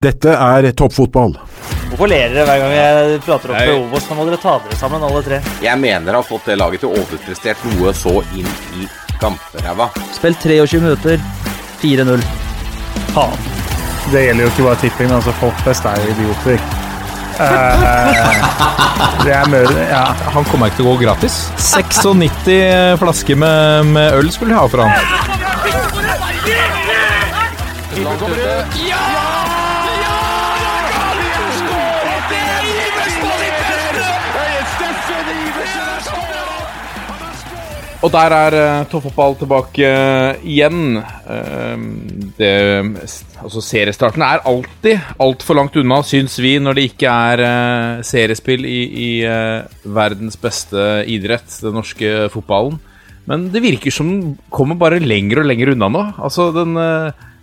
Dette er toppfotball. Hvorfor ler dere hver gang jeg prater opp til Obos? Nå må dere ta dere sammen, alle tre. Jeg mener har fått det laget til å overprestert noe så inn i gamperæva. Spill 23 minutter, 4-0. Faen. Det gjelder jo ikke bare tipping, men altså folk flest er jo idioter. Uh, det er mør... Ja. Han kommer ikke til å gå gratis. 96 flasker med, med øl skulle de ha for han. Og der er uh, toppfotball tilbake uh, igjen. Uh, det, altså seriestarten er alltid altfor langt unna, syns vi, når det ikke er uh, seriespill i, i verdens beste idrett, den norske fotballen. Men det virker som den kommer bare lenger og lenger unna nå. Altså, den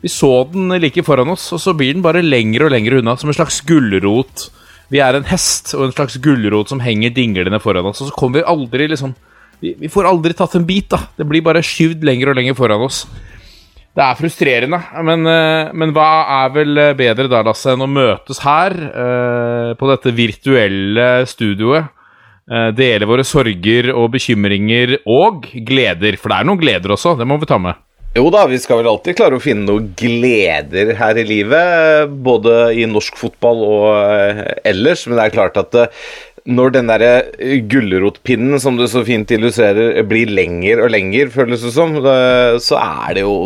Vi så den like foran oss, og så blir den bare lenger og lenger unna, som en slags gulrot. Vi er en hest og en slags gulrot som henger dinglende foran oss, og så kommer vi aldri liksom vi, vi, får aldri tatt en bit, da. Det blir bare skyvd lenger og lenger foran oss. Det er frustrerende, men, eh, men hva er vel bedre da, Lasse, enn å møtes her, eh, på dette virtuelle studioet? Eh, dele våre sorger og bekymringer og gleder, for det er noen gleder også, det må vi ta med. Jo da, vi skal vel alltid klare å finne noen gleder her i livet, både i norsk fotball og ellers, men det er klart at når den derre eh, gulrotpinnen som du så fint illustrerer, blir lenger og lenger, føles det som, så er det jo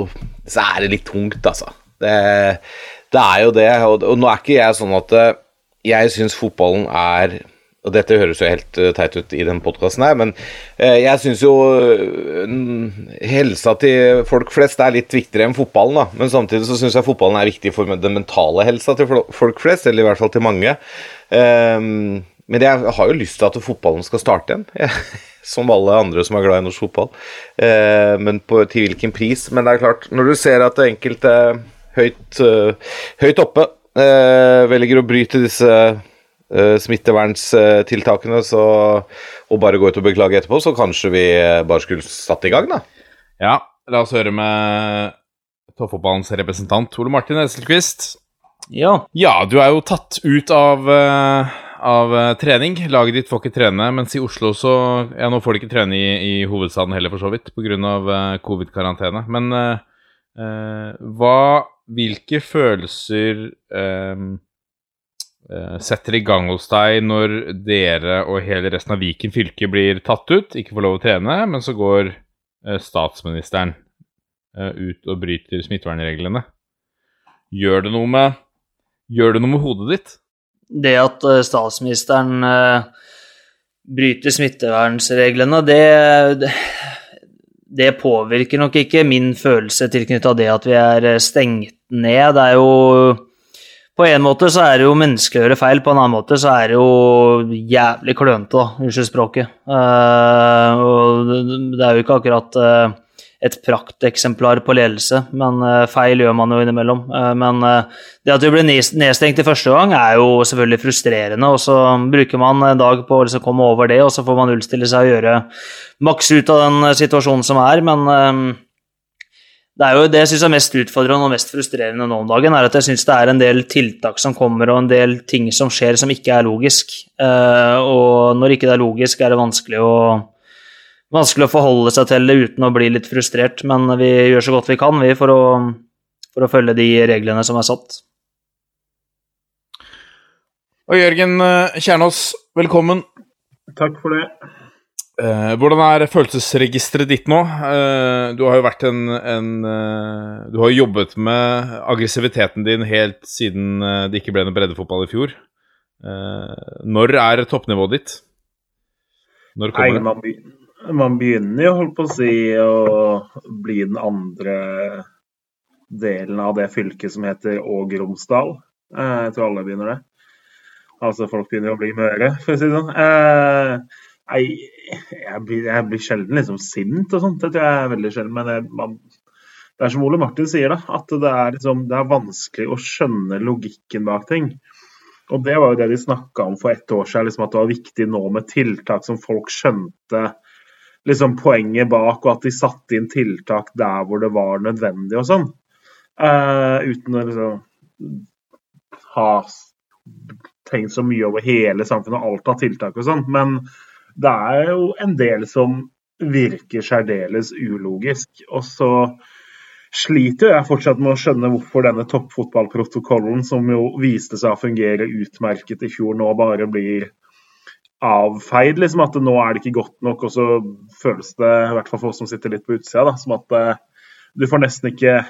Så er det litt tungt, altså. Det, det er jo det. Og, og, nå er ikke jeg sånn at eh, jeg syns fotballen er og dette høres jo helt eh, teit ut i den podkasten her, men jeg syns jo helsa til folk flest er litt viktigere enn fotballen, da. Men samtidig så syns jeg fotballen er viktig for den mentale helsa til folk flest, eller i hvert fall til mange. Um, men jeg har jo lyst til at fotballen skal starte igjen. som alle andre som er glad i norsk fotball. Eh, men på, til hvilken pris? Men det er klart, når du ser at enkelte høyt, uh, høyt oppe uh, velger å bryte disse uh, smittevernstiltakene så, og bare gå ut og beklage etterpå, så kanskje vi bare skulle satt i gang, da. Ja, la oss høre med toppfotballens representant Ole Martin Esselquist. Ja. ja, du er jo tatt ut av av uh, trening. Laget ditt får ikke trene, mens i Oslo så Ja, nå får de ikke trene i, i hovedstaden heller, for så vidt, pga. Uh, covid-karantene. Men uh, hva Hvilke følelser setter i gang hos deg når dere og hele resten av Viken fylke blir tatt ut, ikke får lov å trene, men så går statsministeren ut og bryter smittevernreglene? Gjør det noe med Gjør det noe med hodet ditt? Det at eh, statsministeren eh, bryter smittevernreglene, det, det påvirker nok ikke min følelse tilknytta det at vi er eh, stengt ned. Det er jo På en måte så er det jo menneskelig å gjøre feil, på en annen måte så er det jo jævlig klønete, da. Unnskyld språket. Og det er jo ikke akkurat et prakteksemplar på ledelse, men uh, feil gjør man jo innimellom. Uh, men uh, det at vi ble nedstengt i første gang, er jo selvfølgelig frustrerende. Og så bruker man en dag på å liksom komme over det, og så får man nullstille seg og gjøre maks ut av den situasjonen som er. Men det er jo det jeg syns er mest utfordrende og mest frustrerende nå om dagen, er at jeg syns det er en del tiltak som kommer, og en del ting som skjer som ikke er logisk. og når ikke det er logisk, er det vanskelig å vanskelig å forholde seg til det uten å bli litt frustrert, men vi gjør så godt vi kan vi, for å, for å følge de reglene som er satt. Og Jørgen eh, Kjernås, velkommen. Takk for det. Eh, hvordan er følelsesregisteret ditt nå? Eh, du har jo vært en, en eh, Du har jobbet med aggressiviteten din helt siden det ikke ble noe breddefotball i fjor. Eh, når er toppnivået ditt? Når kommer det? Man begynner jo, holdt på å si, å bli den andre delen av det fylket som heter Åg-Romsdal. Eh, jeg tror alle begynner det. Altså folk begynner å bli møre, for å si det sånn. Nei, jeg, blir, jeg, blir, sjelden liksom sint og sånt, det tror jeg er veldig sjelden. Men jeg, man, det er som Ole Martin sier, da, at det er, liksom, det er vanskelig å skjønne logikken bak ting. Og det var jo det de snakka om for ett år siden, liksom at det var viktig nå med tiltak som folk skjønte liksom poenget bak, og at de satte inn tiltak der hvor det var nødvendig og sånn. Uh, uten å liksom ha tenkt så mye over hele samfunnet og alt av tiltak og sånn, men det er jo en del som virker særdeles ulogisk. Og så sliter jeg fortsatt med å skjønne hvorfor denne toppfotballprotokollen, som jo viste seg å fungere utmerket i fjor, nå bare blir avfeid. liksom At nå er det ikke godt nok. Og så føles det, i hvert fall for oss som sitter litt på utsida, da, som at uh, du får nesten ikke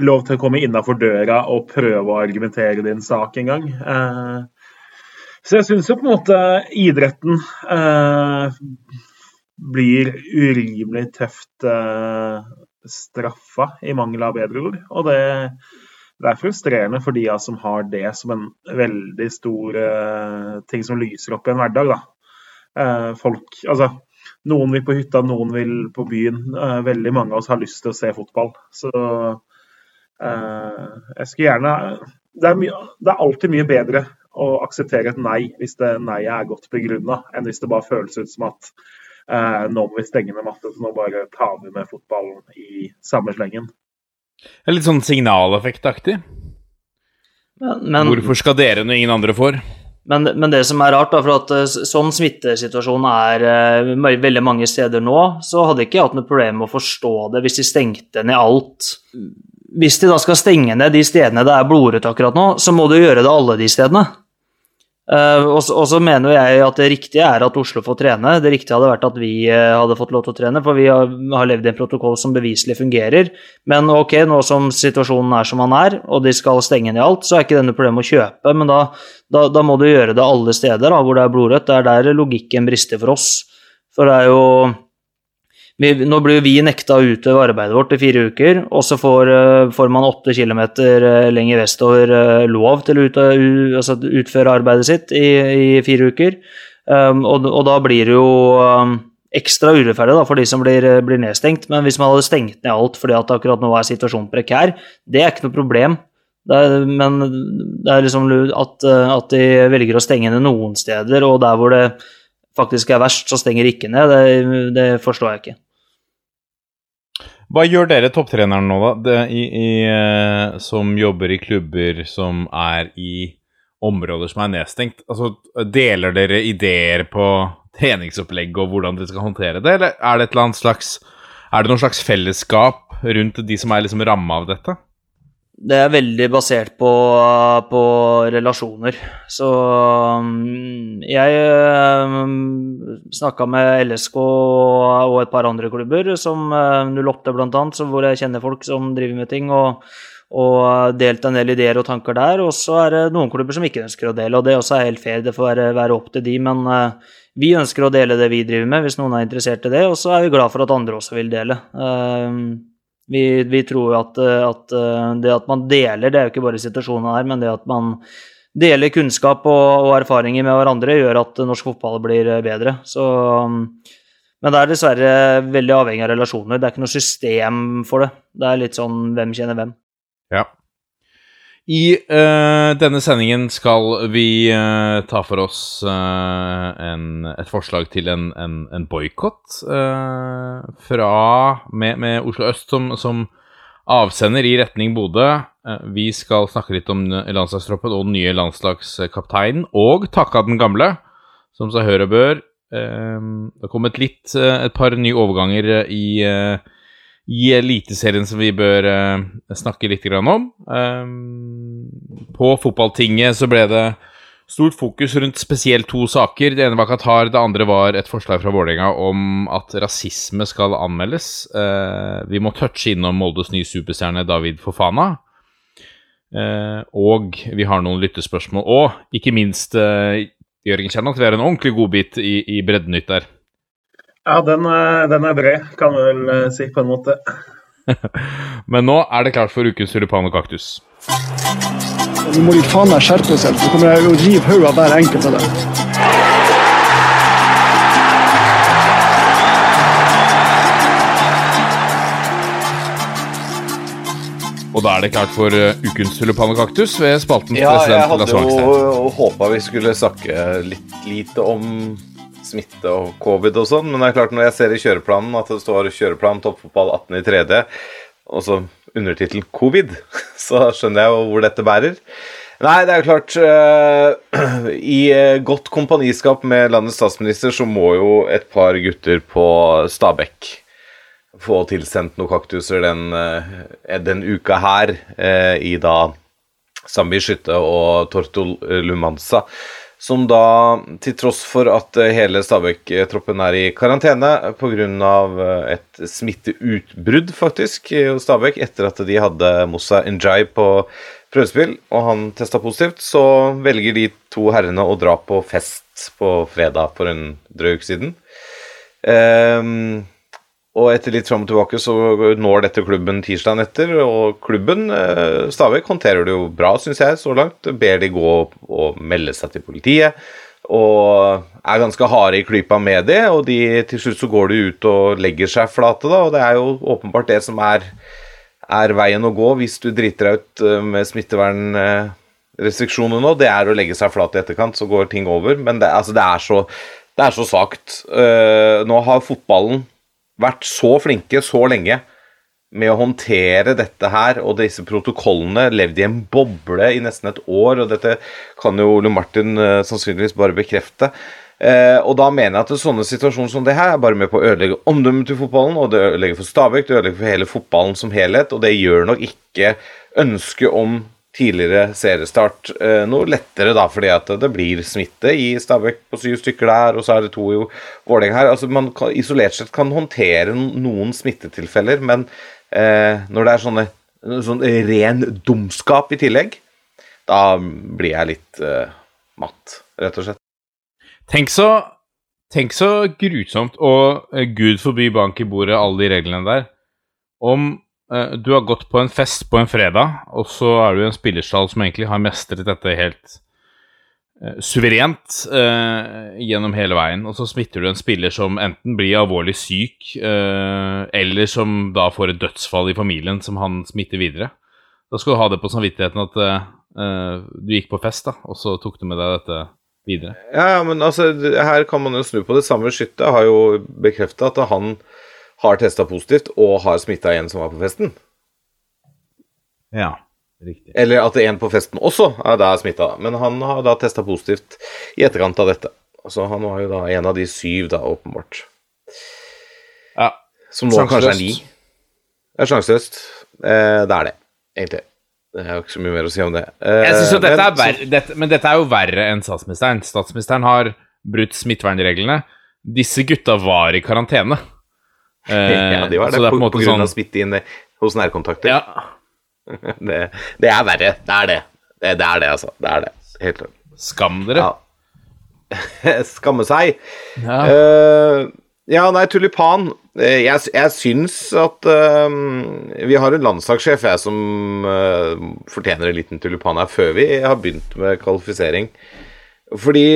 lov til å komme innafor døra og prøve å argumentere din sak engang. Uh, så jeg syns jo på en måte idretten uh, blir urimelig tøft uh, straffa, i mangel av bedre ord. Og det, det, er frustrerende for de som har det som en veldig stor uh, ting som lyser opp i en hverdag. da. folk, altså Noen vil på hytta, noen vil på byen. veldig mange av oss har lyst til å se fotball. Så jeg skulle gjerne det er, mye, det er alltid mye bedre å akseptere et nei hvis det neiet er godt begrunna, enn hvis det bare føles ut som at nå må vi stenge ned matte, så nå bare tar vi med fotballen i samme slengen. Det er litt sånn signaleffektaktig. Men, Hvorfor skal dere når ingen andre får? Men, men, det som er rart, da, for at eh, sånn smittesituasjonen er uh, veldig mange steder nå, så hadde ikke jeg hatt noe problem med å forstå det hvis de stengte ned alt hvis de da skal stenge ned de stedene det er blodrødt akkurat nå, så må du gjøre det alle de stedene. Uh, og, så, mener jeg at det riktige er at Oslo får trene. Det riktige hadde vært at vi uh, hadde fått lov til å trene, for vi har, har levd i en protokoll som beviselig fungerer. Men ok, nå som situasjonen er som den er, og de skal stenge ned alt, så er ikke det noe problem å kjøpe. Men da, da, da, må du gjøre det alle steder da, hvor det er blodrødt. Det er der logikken brister for oss. For det er jo vi, nå blir vi nekta å utøve arbeidet vårt i fire uker, og så får, uh, får man åtte kilometer uh, lenger vestover uh, lov til å altså, utføre arbeidet sitt i, i fire uker. Um, og, og, da blir det jo um, ekstra urettferdig da, for de som blir, blir, nedstengt. Men hvis man hadde stengt ned alt fordi at akkurat nå er situasjonen prekær, det er ikke noe problem. Det er, men det er liksom at, at de velger å stenge ned noen steder, og der hvor det faktisk er verst, så stenger ikke ned, det, det forstår jeg ikke. Hva gjør dere topptrenere nå, da, det, i, i, eh, som jobber i klubber som er i områder som er nedstengt? Altså, Deler dere ideer på treningsopplegg og hvordan dere skal håndtere det, eller er det, et slags, er det noen slags fellesskap rundt de som er liksom ramma av dette? Det er veldig basert på, på relasjoner. Så mm, jeg um, snakka med LSK og et par andre klubber, som 08 bl.a., hvor jeg kjenner folk som driver med ting, og, og delt en del ideer og tanker der. Og så er det noen klubber som ikke ønsker å dele, og det også er helt fair. Det får være, være opp til de, men vi ønsker å dele det vi driver med, hvis noen er interessert i det, og så er vi glad for at andre også vil dele. Uh, vi, vi tror at, at, eh, det at man deler, det er jo ikke bare situasjonen her, men det at man deler kunnskap og, og erfaringer med hverandre, gjør at norsk fotball blir bedre. Så, men det er dessverre veldig avhengig av relasjoner. Det er ikke noe system for det. Det er litt sånn hvem kjenner hvem. Ja. I uh, denne sendingen skal vi uh, ta for oss uh, en, et forslag til en, en, en boikott med, med, Oslo øst som, som, avsender i retning Bodø. vi skal snakke litt om landslagstroppen og den nye landslagskapteinen, og takke av den gamle, som seg hør og bør. det har kommet litt, et par nye overganger i i Eliteserien som vi bør uh, snakke litt om. Um, på fotballtinget så ble det stort fokus rundt spesielt to saker. Det ene var Qatar, det andre var et forslag fra Vålerenga om at rasisme skal anmeldes. Uh, vi må touche innom Moldes nye superstjerne David Fofana. Uh, og vi har noen lyttespørsmål. Og ikke minst, Jørgen Kjernholt, vi har en ordentlig godbit i, i Breddenytt der. Ja, den er, den er bred, kan vi vel eh, si, på en måte. Men nå er det klart for ukens tulipan og kaktus. Nå må de faen meg skjerpe seg, så kommer jeg å rive hodet av hver enkelt av dem. Og da er det klart for uh, ukens tulipan og kaktus ved spalten ja, president Lars Wangstein. Jeg hadde jo håpa vi skulle snakke litt lite om smitte og covid og sånn, men det er klart når jeg ser i kjøreplanen at det står 'kjøreplan toppfotball 18 i 3D', og så undertittelen 'covid', så skjønner jeg jo hvor dette bærer. Nei, det er jo klart uh, I godt kompaniskap med landets statsminister så må jo et par gutter på Stabekk få tilsendt noen kaktuser den, uh, den uka her uh, i da Sambi Skytte og Tortol Lumanza som da, til tross for at eh, hele Stabæk-troppen er i karantene pga. Eh, et smitteutbrudd, faktisk, hos Stabæk, etter at de hadde Moussa Njay på prøvespill, og han testa positivt, så velger de to herrene å dra på fest på fredag for en drøy uke siden. Um, og etter litt fram og tilbake så når dette klubben tirsdagen etter, og klubben, eh, håndterer det jo bra, syns jeg, så langt. Ber de gå og melde seg til politiet. Og er ganske harde i klypa med det, og de, til slutt så går de ut og legger seg flate, da. Og det er jo åpenbart det som er, er veien å gå hvis du driter deg ut eh, med smittevernrestriksjoner nå. Det er å legge seg flat i etterkant, så går ting over. Men det, altså, det er så det er så svakt. Uh, nå har fotballen vært så flinke så lenge med å håndtere dette her og disse protokollene, levd i en boble i nesten et år, og dette kan jo Ole Martin uh, sannsynligvis bare bekrefte. Uh, og da mener jeg at sånne situasjoner som det her er bare med på å ødelegge omdømmet til fotballen, og det ødelegger for Stabæk, det ødelegger for hele fotballen som helhet, og det gjør nok ikke ønsket om tidligere seriestart eh, noe lettere, da, fordi at det blir smitte i Stabæk på syv stykker der, og så er det to i Vålerenga her. Altså, man kan, isolert sett kan håndtere noen smittetilfeller, men eh, når det er sånne sånn ren dumskap i tillegg, da blir jeg litt eh, matt, rett og slett. Tenk så, tenk så grusomt, og eh, gud forby bank i bordet, alle de reglene der, om du har gått på en fest på en fredag, og så er du i en spillerstall som egentlig har mestret dette helt uh, suverent eh, gjennom hele veien, og så smitter du en spiller som enten blir alvorlig syk, eh, eller som da får et dødsfall i familien som han smitter videre. Da skal du ha det på samvittigheten at du gikk på fest, da, og så tok du med deg dette videre. Ja, ja men altså, her kan man jo snu på det. Samme skytter har jo bekrefta at han har testa positivt og har smitta en som var på festen. Ja, riktig. Eller at en på festen også er da smitta, men han har da testa positivt i etterkant av dette. Så han var jo da en av de syv, da, åpenbart. Ja. Som nå kanskje er ni. Det er sjanseløst. Eh, det er det, egentlig. Det er jo ikke så mye mer å si om det. Eh, jeg synes jo dette men, er verre, dette, men dette er jo verre enn statsministeren. Statsministeren har brutt smittevernreglene. Disse gutta var i karantene. ja, de var det, det på, på, grunn sånn... av smitte inn hos nærkontakter. Ja. det, det, er verre. Det er det. det. Det, er det, altså. Det er det. Helt klart. Skam dere. Ja. Skamme seg. Ja. Uh, ja, nei, tulipan. Eh, jeg, jeg syns at uh, Vi har en landslagssjef jeg, som uh, fortjener en liten tulipan her før vi har begynt med kvalifisering. Fordi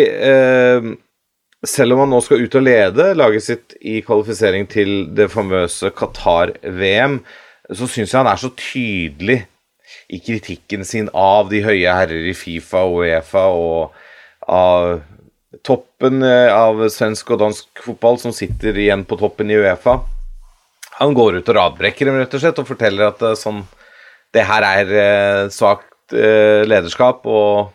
selv om han nå skal ut og lede laget sitt i kvalifisering til det famøse Qatar-VM, så syns jeg han er så tydelig i kritikken sin av de høye herrer i Fifa og Uefa og av toppen eh, av svensk og dansk fotball som sitter igjen på toppen i Uefa. Han går ut og radbrekker dem rett og slett og forteller at eh, sånn, det her er eh, svakt lederskap og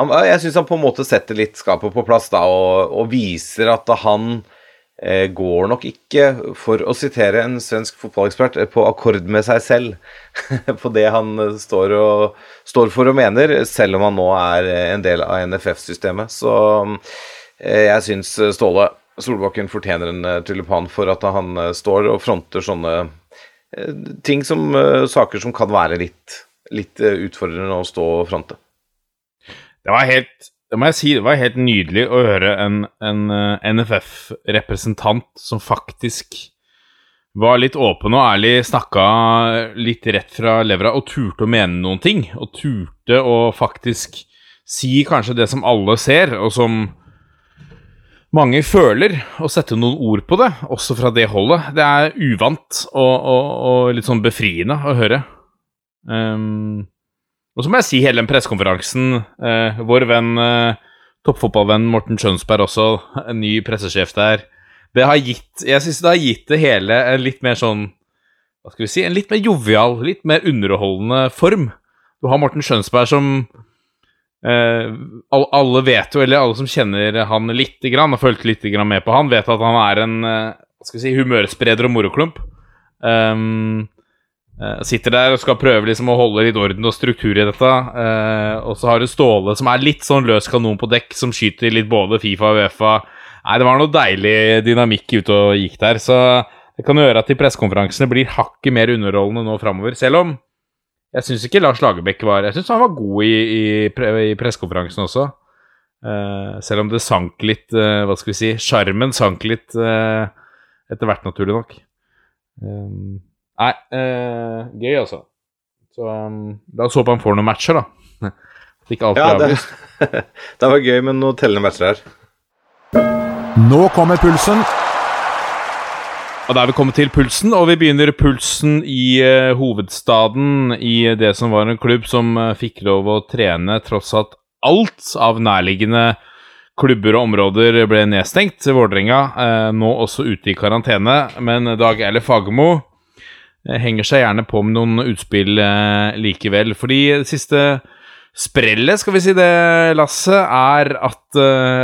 han, jeg syns han på en måte setter litt skapet på plass da, og, og viser at han eh, går nok ikke, for å sitere en svensk fotballekspert, eh, på akkord med seg selv på det han eh, står, og, står, for og mener, selv om han nå er eh, en del av NFF-systemet. Så eh, jeg syns Ståle Solbakken fortjener en tulipan for at han står og fronter sånne ting som saker som kan være litt, litt utfordrende å stå og fronte. Det var helt det må jeg si, det var helt nydelig å høre en, en eh, NFF-representant som faktisk var litt åpen og ærlig, snakka litt rett fra levra og turte å mene noen ting. Og turte å faktisk si kanskje det som alle ser, og som mange føler, og sette noen ord på det, også fra det holdet. Det er uvant og, og, og litt sånn befriende å høre. Um, og så må jeg si hele den pressekonferansen eh, Vår venn, eh, toppfotballvenn Morten Skjønsberg også, en ny pressesjef der. Det har gitt Jeg syns det har gitt det hele en litt mer sånn Hva skal vi si En litt mer jovial, litt mer underholdende form. Du har Morten Skjønsberg som eh, alle vet jo, eller alle som kjenner han lite grann, har fulgt litt grann med på han, vet at han er en uh, hva skal vi si, humørspreder og moroklump. Um, sitter der og skal prøve liksom å holde litt orden og struktur i dette. og så har du Ståle, som er litt sånn løs kanon på dekk, som skyter litt både Fifa og Uefa. Nei, det var noe deilig dynamikk ute og gikk der. Så det kan gjøre at de pressekonferansene blir hakket mer underholdende nå framover. Selv om jeg syns ikke Lars Lagerbäck var Jeg syns han var god i, i, i pressekonferansen også. Uh, selv om det sank litt uh, Hva skal vi si Sjarmen sank litt uh, etter hvert, naturlig nok. Um, nei, gøy, altså. Så um, la oss håpe han får noen matcher, da. ikke alt ja, det, det var gøy med noen tellende matcher her. Nå kommer pulsen. Og Da er vi kommet til pulsen, og vi begynner pulsen i uh, hovedstaden. I det som var en klubb som uh, fikk lov å trene tross at alt av nærliggende klubber og områder ble nedstengt. Vålerenga uh, nå også ute i karantene, men Dag Eile Fagermo henger seg gjerne på med noen utspill likevel. Fordi det siste sprellet, skal vi si det, Lasse, er at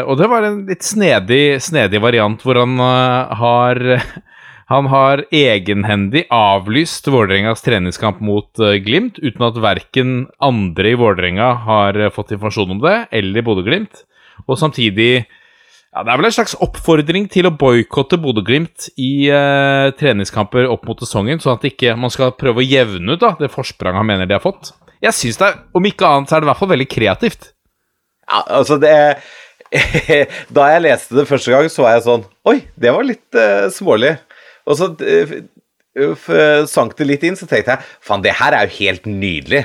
Og det var en litt snedig, snedig variant hvor han har han har egenhendig avlyst Vålerengas treningskamp mot Glimt, uten at verken andre i Vålerenga har fått informasjon om det, eller Bodø-Glimt. Og samtidig ja, Det er vel en slags oppfordring til å boikotte Bodø-Glimt i eh, treningskamper opp mot sesongen, sånn at ikke man skal prøve å jevne ut da, det forspranget han mener de har fått. Jeg synes det, Om ikke annet så er det i hvert fall veldig kreativt. Ja, altså det da jeg leste det første gang, så var jeg sånn Oi, det var litt eh, smålig. Og så uh, sank det litt inn, så tenkte jeg faen, det her er jo helt nydelig.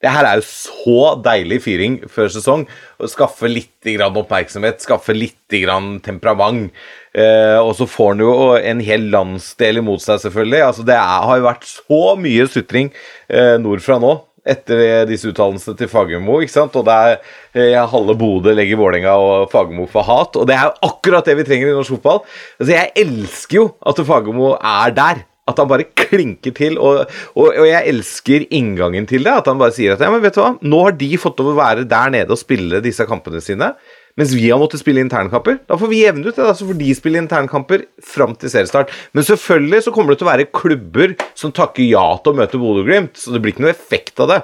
Det her er jo så deilig fyring før sesong. Å skaffe litt oppmerksomhet, skaffe litt temperament. Eh, og så får han jo en hel landsdel imot seg, selvfølgelig. Altså, det er, har jo vært så mye sutring eh, nordfra nå etter disse uttalelsene til Fagermo. ikke sant? Og det er eh, halve Bodø legger Vålerenga og Fagermo for hat. Og det er jo akkurat det vi trenger i norsk fotball. Altså, Jeg elsker jo at Fagermo er der. At han bare klinker til. Og, og, og, jeg elsker inngangen til det. At han bare sier at ja, men vet du hva, nå har de fått lov å være der nede og spille disse kampene sine. Mens vi har måttet spille internkamper. Da får vi jevne ut det. da, Så får de spille internkamper fram til seriestart. Men selvfølgelig så kommer det til å være klubber som takker ja til å møte Bodø-Glimt, så det blir ikke noe effekt av det.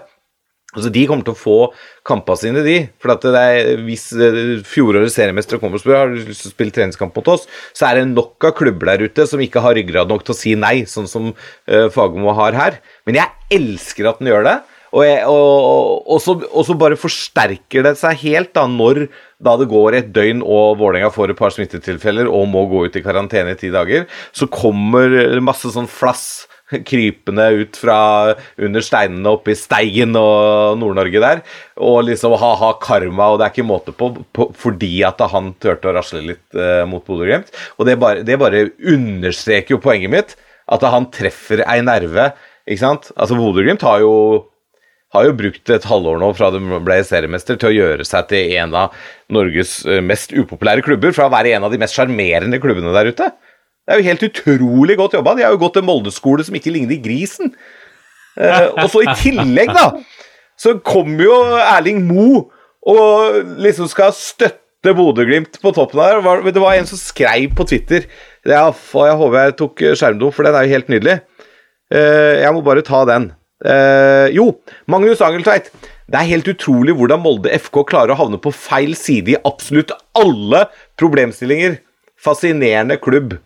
Altså, De kommer til å få kampene sine, de. For at det er, hvis eh, fjorårets seriemestere kommer og spør har lyst til å spille treningskamp mot oss, så er det nok av klubber der ute som ikke har ryggrad nok til å si nei, sånn som uh, Fagermo har her. Men jeg elsker at den gjør det. Og, jeg, og, og, så, og, så, bare forsterker det seg helt da når da det går et døgn og Vålerenga får et par smittetilfeller og må gå ut i karantene i ti dager, så kommer masse sånn flass krypende ut fra under steinene oppe i Steigen og Nord-Norge der. Og liksom ha-ha karma, og det er ikke måte på, på fordi at han turte å rasle litt eh, mot Bodø-Glimt. Og det bare, det bare understreker jo poenget mitt, at han treffer ei nerve. Ikke sant? Altså Bodø-Glimt har jo har jo brukt et halvår nå fra de ble seriemester til å gjøre seg til en av Norges eh, mest upopulære klubber, fra å være en av de mest sjarmerende klubbene der ute. Det er jo helt utrolig godt jobba. De har jo gått til Molde-skole som ikke ligner grisen. Eh, og så i tillegg, da, så kommer jo Erling Mo og liksom skal støtte Bodø-Glimt på toppen her. Det var en som skrev på Twitter ja, Jeg håper jeg tok skjermdom, for den er jo helt nydelig. Eh, jeg må bare ta den. Eh, jo, Magnus Angeltveit. Det er helt utrolig hvordan Molde FK klarer å havne på feil side i absolutt alle problemstillinger. Fascinerende klubb.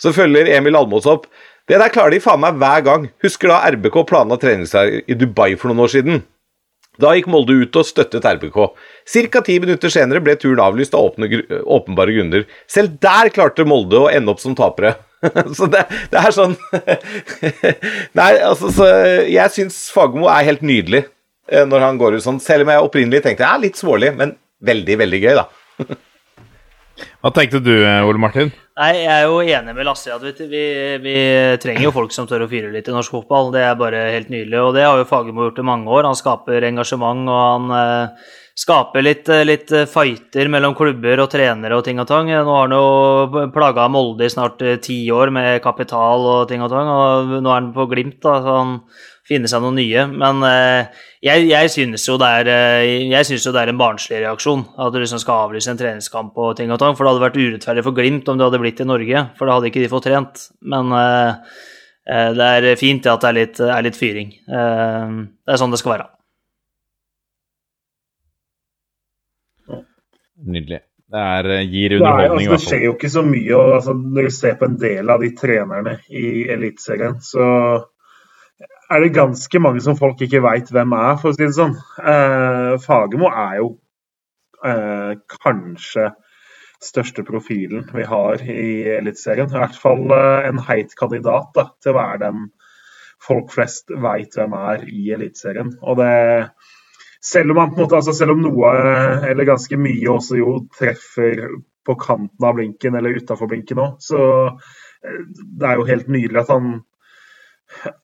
Så følger Emil Almås opp. Det der klarer de faen meg hver gang. Husker da RBK planla treningsleir i Dubai for noen år siden? Da gikk Molde ut og støttet RBK. Ca. ti minutter senere ble turen avlyst av åpenbare grunner. Selv der klarte Molde å ende opp som tapere. så det, det, er sånn Nei, altså, så jeg syns Fagermo er helt nydelig eh, når han går ut sånn, selv om jeg opprinnelig tenkte ja, litt smålig, men veldig, veldig gøy, da. Hva tenkte du, Ole Martin? Nei, Jeg er jo enig med Lasse i at vi, vi, vi, trenger jo folk som tør å fyre litt i norsk fotball. Det er bare helt nydelig. Og det har jo Fagermo gjort i mange år. Han skaper engasjement, og han eh, skaper litt, eh, litt, eh, fighter mellom klubber og trenere og ting og tang. Nå har han jo plaga Molde i snart eh, ti år med kapital og ting og tang, og nå er han på Glimt, da, så han finne seg noen nye. Men uh, jeg, jeg synes jo det er jeg synes jo det er en barnslig reaksjon at du liksom skal avlyse en treningskamp og ting og tang. For det hadde vært urettferdig for Glimt om det hadde blitt i Norge, for da hadde ikke de fått trent. Men det er fint at det er litt, er litt fyring. det er sånn det skal være. Nydelig. Det er, eh, gir underholdning, i hvert fall. Det skjer jo ikke så mye. Og, altså, når du ser på en del av de trenerne i Eliteserien, så er det ganske mange som folk ikke veit hvem er, for å si det sånn. Eh, Fagermo er jo eh, kanskje største profilen vi har i Eliteserien. I hvert fall eh, en heit kandidat da, til å være den folk flest veit hvem er i Eliteserien. Og det selv om, han på en måte, altså selv om noe, eller ganske mye, også jo treffer på kanten av blinken eller utafor blinken òg, så eh, det er jo helt nydelig at han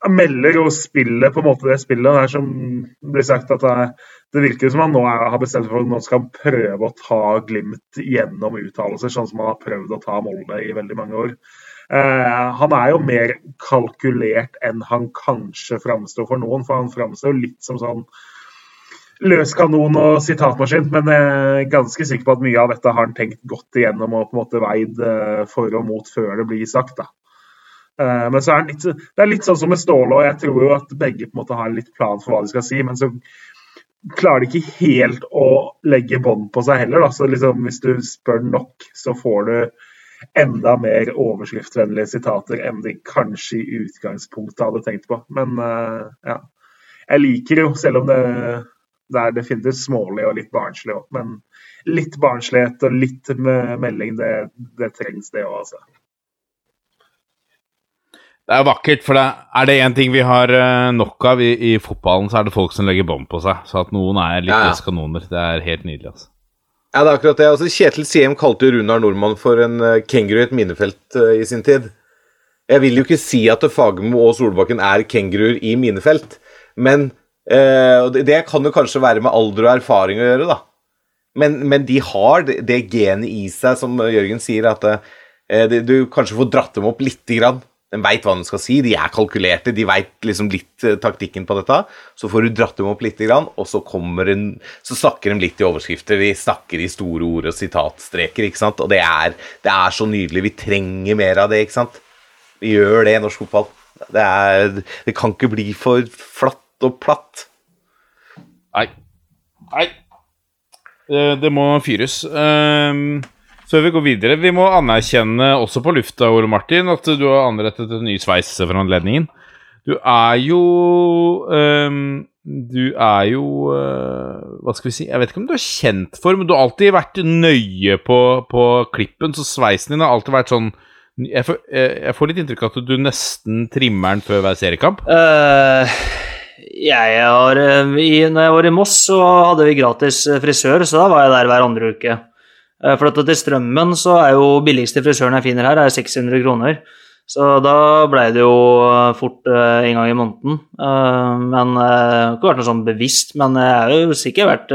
melder og spiller på en måte det spillet. Det er som blir sagt at det, det virker som han nå er, har bestemt for at nå skal han prøve å ta Glimt gjennom uttalelser, sånn som han har prøvd å ta Molde i veldig mange år. Eh, han er jo mer kalkulert enn han kanskje framstår for noen, for han framstår litt som sånn løskanon og sitatmaskin, men jeg er ganske sikker på at mye av dette har han tenkt godt igjennom og på en måte veid eh, for og mot før det blir sagt. da. Eh, men så er litt, det er litt sånn som med Ståle, og jeg tror jo at begge på en måte har litt plan for hva de skal si. Men så klarer de ikke helt å legge bånd på seg heller. Da. Så liksom, hvis du spør nok, så får du enda mer overskriftvennlige sitater enn de kanskje i utgangspunktet hadde tenkt på. Men uh, ja. Jeg liker jo, selv om det det er definitivt smålig og litt barnslig òg, men litt barnslighet og litt melding, det, det trengs det òg, altså. Det er vakkert, for det, er det én ting vi har eh, nok av i, i, fotballen, så er det folk som legger bånd på seg. Så at noen er litt ja, ja. kanoner, det er helt nydelig. altså. Ja, det er akkurat det. Altså, Kjetil Siem kalte jo Runar Nordmann for en uh, kenguru i et minefelt uh, i sin tid. Jeg vil jo ikke si at Fagermo og Solbakken er kenguruer i minefelt, men Uh, det, kan jo kanskje være med alder og erfaring å gjøre, da. Men, men de har det, det, genet i seg, som Jørgen sier, at det, du kanskje får dratt dem opp lite grann. De veit hva de skal si, de er kalkulerte, de veit liksom litt uh, taktikken på dette. Så får du dratt dem opp lite grann, og så, en, så snakker de litt i overskrifter. De snakker i store ord og sitatstreker, ikke sant. Og det er, det er så nydelig. Vi trenger mer av det, ikke sant. Vi gjør det i norsk fotball. Det, er, det kan ikke bli for flatt og platt. Nei. Nei. Det må fyres. Um, så vi går videre. Vi må anerkjenne også på lufta, Ole Martin, at du har anrettet en ny sveis for anledningen. Du er jo um, Du er jo uh, Hva skal vi si Jeg vet ikke om du er kjent for, men du har alltid vært nøye på, på klippen, så sveisen din har alltid vært sånn jeg får, jeg får litt inntrykk av at du nesten trimmer den før hver seriekamp. Uh, jeg har, eh, i, når jeg var i Moss, så hadde vi gratis eh, frisør, så da var jeg der hver andre uke. Eh, for at til Strømmen så er jo billigste frisøren jeg finner her, er 600 kroner. Så da blei det jo fort en gang i måneden. Men det har ikke vært noe sånn bevisst, men jeg har jo sikkert vært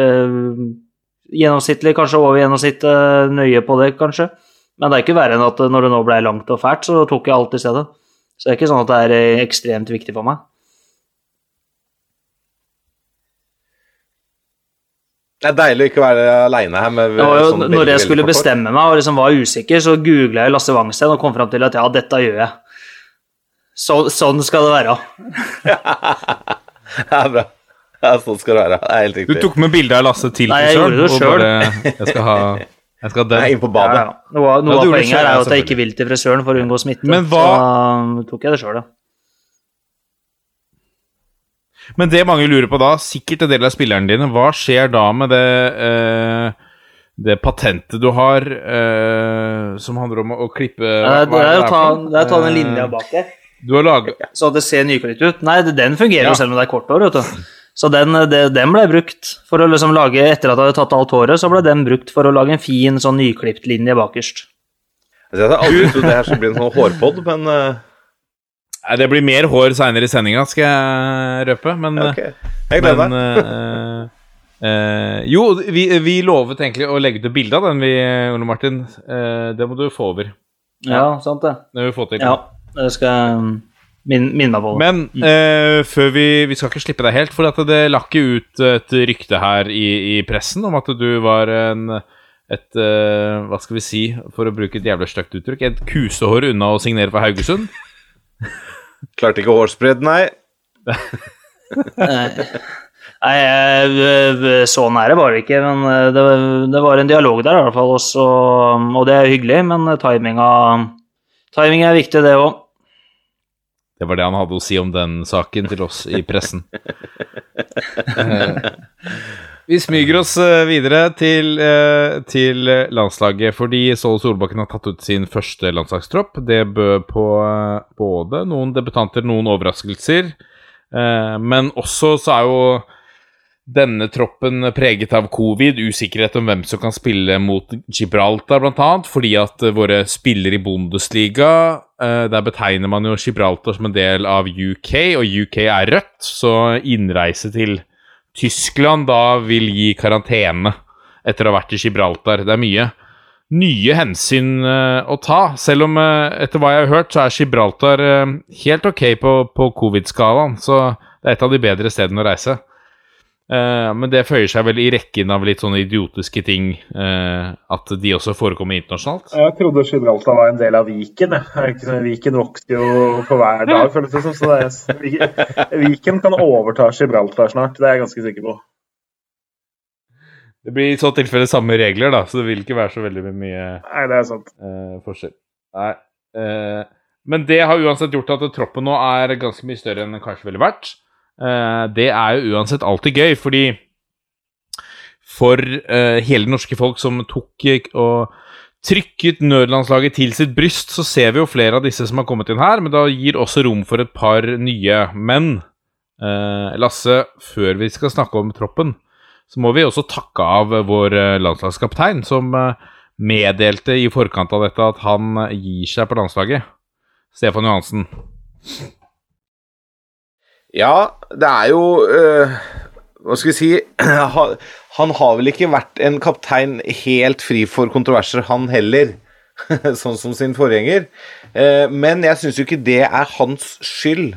gjennomsnittlig, kanskje over gjennomsnittet nøye på det, kanskje. Men det er ikke verre enn at når det nå blei langt og fælt, så tok jeg alt i stedet. Så det er ikke sånn at det er ekstremt viktig for meg. Det er deilig å ikke være aleine her. Med, jo, sånn når jeg skulle bestemme meg og liksom var usikker, så googla jeg Lasse Wangsten og kom fram til at ja, dette gjør jeg. Så, sånn skal det være. det er bra. Ja, sånn skal det være. Det er helt riktig. Du tok med bilde av Lasse til Nei, jeg gjorde det sjøl. Jeg skal ha jeg skal dø. Inn på badet. Ja, ja. Noe, noe ja, av poenget her er jo at jeg ikke vil til frisøren for å unngå smitte. Men hva... Så tok jeg det sjøl, ja. Men det mange lurer på da, sikkert en del av spillerne dine, hva skjer da med det, eh, det patentet du har eh, som handler om å, å klippe hva, Det er å ta, det er ta den linja bak der. Du har laget... Så det ser nyklipt ut. Nei, den fungerer jo ja. selv om det er kort hår. vet du. Så den, det, den, ble brukt for å liksom lage Etter at jeg hadde tatt alt håret, så ble den brukt for å lage en fin sånn nyklipt linje bakerst. Jeg hadde aldri trodd det her skulle bli en sånn hårpod, men uh... Det blir mer hår seinere i sendinga, skal jeg røpe, men okay. Jeg gleder meg. Uh, uh, jo, vi, vi, lovet egentlig å legge ut et bilde av den, vi, Ole Martin. Uh, det må du få over. Ja, sant det. Det vil vi få til. Ja, det skal Min, minne meg på det. Men uh, før vi, vi skal ikke slippe deg helt, for det lakk ut et rykte her i, i, pressen om at du var en et uh, Hva skal vi si, for å bruke et jævlig stygt uttrykk, et kusehår unna å signere for Haugesund? Klarte ikke hårsbredd, nei. Nei, så nære var det ikke, men det, det, var en dialog der i hvert fall. Også, og det er hyggelig, men timinga, timing er viktig, det òg. Det var det han hadde å si om den saken til oss i pressen. Vi smyger oss eh, videre til, eh, til landslaget, fordi Ståle Solbakken har tatt ut sin første landslagstropp. Det bød på eh, både noen debutanter, noen overraskelser. Men også så er jo denne troppen preget av covid, usikkerhet om hvem som kan spille mot Gibraltar, bl.a. Fordi at våre spillere i Bundesliga Der betegner man jo Gibraltar som en del av UK, og UK er rødt, så innreise til Tyskland da vil gi karantene etter å ha vært i Gibraltar. Det er mye nye hensyn uh, å ta. Selv om, uh, etter hva jeg har hørt, så er Gibraltar uh, helt ok på, på covid-skalaen. Så det er et av de bedre stedene å reise. Uh, men det føyer seg vel i rekken av litt sånne idiotiske ting uh, at de også forekommer internasjonalt? Jeg trodde Gibraltar var en del av Viken. Sånn, Viken vokser jo for hver dag, føles det som. Så det er, Viken kan overta Gibraltar snart, det er jeg ganske sikker på. Det blir i så tilfelle samme regler, da, så det vil ikke være så veldig mye Nei, det er sant. Uh, forskjell. Nei. men det har uansett gjort at troppen nå er ganske mye større enn den kanskje ville vært. Eh, det er jo uansett alltid gøy, fordi for uh, hele det norske folk som tok og trykket nødlandslaget til sitt bryst, så ser vi jo flere av disse som har kommet inn her, men da gir også rom for et par nye. Men uh, Lasse, før vi skal snakke om troppen, så må vi også takke av vår landslagskaptein, som meddelte i forkant av dette at han gir seg på landslaget. Stefan Johansen. Ja, det er jo øh, Hva skal vi si Han har vel ikke vært en kaptein helt fri for kontroverser, han heller. sånn som sin forgjenger. Uh, men jeg syns jo ikke det er hans skyld.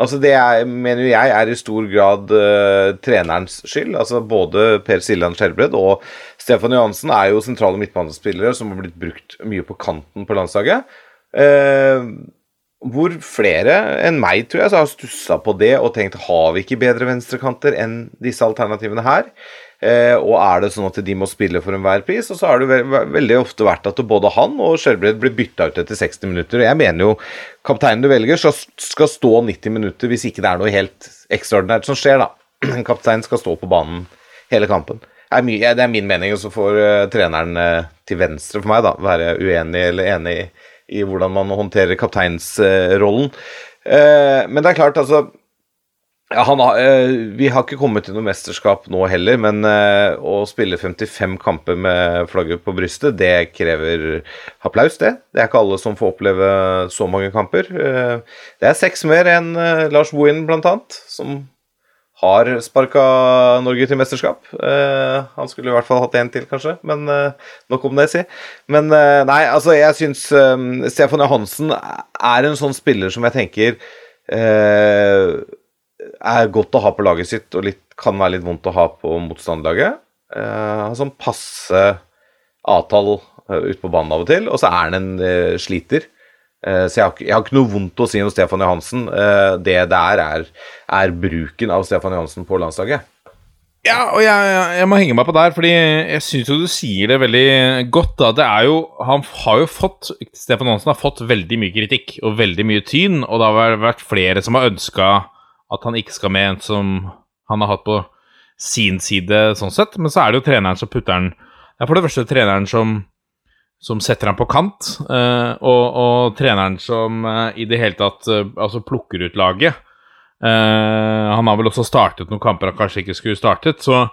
Altså Det er, mener jeg er i stor grad uh, trenerens skyld. Altså Både Per Siljan Skjelbred og Stefan Johansen er jo sentrale midtbanespillere som har blitt brukt mye på kanten på landslaget. Uh, hvor flere enn meg tror jeg har stussa på det og tenkt har vi ikke bedre venstrekanter enn disse alternativene her? Eh, og er det sånn at de må spille for enhver pris? Og så har det ve veldig ofte vært at både han og Skjelbred blir bytta ut etter 60 minutter. Jeg mener jo kapteinen du velger, skal, skal stå 90 minutter hvis ikke det er noe helt ekstraordinært som skjer, da. En kaptein skal stå på banen hele kampen. Er, mye, det er min mening, og så får uh, treneren uh, til venstre for meg da, være uenig eller enig i i hvordan man håndterer kapteinsrollen. Eh, men det er klart, altså har, eh, vi har ikke kommet til noe mesterskap nå heller, men eh, å spille 55 kamper med flagget på brystet, det krever applaus, det. Det er ikke alle som får oppleve så mange kamper. Det er seks mer enn Lars Bohin, blant annet, som har sparka Norge til mesterskap. Uh, han skulle i hvert fall hatt én til, kanskje, men uh, nok om det, si. Men uh, nei, altså, jeg syns um, Stefan Johansen er en sånn spiller som jeg tenker er godt å ha på laget sitt, og litt, kan være litt vondt å ha på motstanderlaget. Uh, sånn passe avtale ute på banen av og til, og så er han en sliter. Eh, så jeg har, jeg har, ikke noe vondt å si om Stefan Johansen. Eh, det der er, er bruken av Stefan Johansen på landslaget. Ja, og jeg, jeg, må henge meg på der, fordi jeg syns jo du sier det veldig godt. da. Det er jo, Han har jo fått Stefan Johansen har fått veldig mye kritikk og veldig mye tyn, og det har vært flere som har ønska at han ikke skal med en som han har hatt på sin side, sånn sett. Men så er det jo treneren som putter den Det er for det første treneren som som setter ham på kant, uh, og, og, treneren som uh, i det hele tatt uh, altså plukker ut laget. han har vel også startet noen kamper han kanskje ikke skulle startet, så,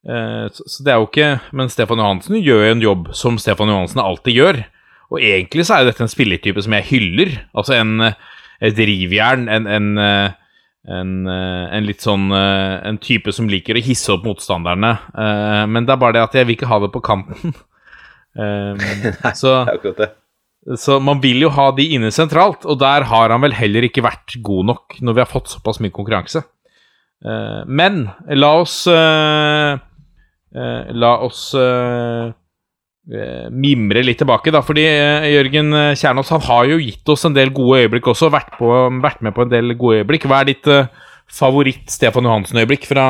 så, så, det er jo ikke Men Stefan Johansen gjør jo en jobb som Stefan Johansen alltid gjør. Og egentlig så er dette en spillertype som jeg hyller. Altså en, et rivjern, en, en, en, en, litt sånn En type som liker å hisse opp motstanderne. men det er bare det at jeg vil ikke ha det på kanten. Um, Nei, så, det er akkurat det. Så man vil jo ha de inne sentralt, og der har han vel heller ikke vært god nok når vi har fått såpass mye konkurranse. Uh, men la oss uh, uh, La oss mimre litt tilbake, da. Fordi Jørgen Kjernås han har jo gitt oss en del gode øyeblikk også. Vært, på, vært med på en del gode øyeblikk. Hva er ditt favoritt Stefan Johansen-øyeblikk fra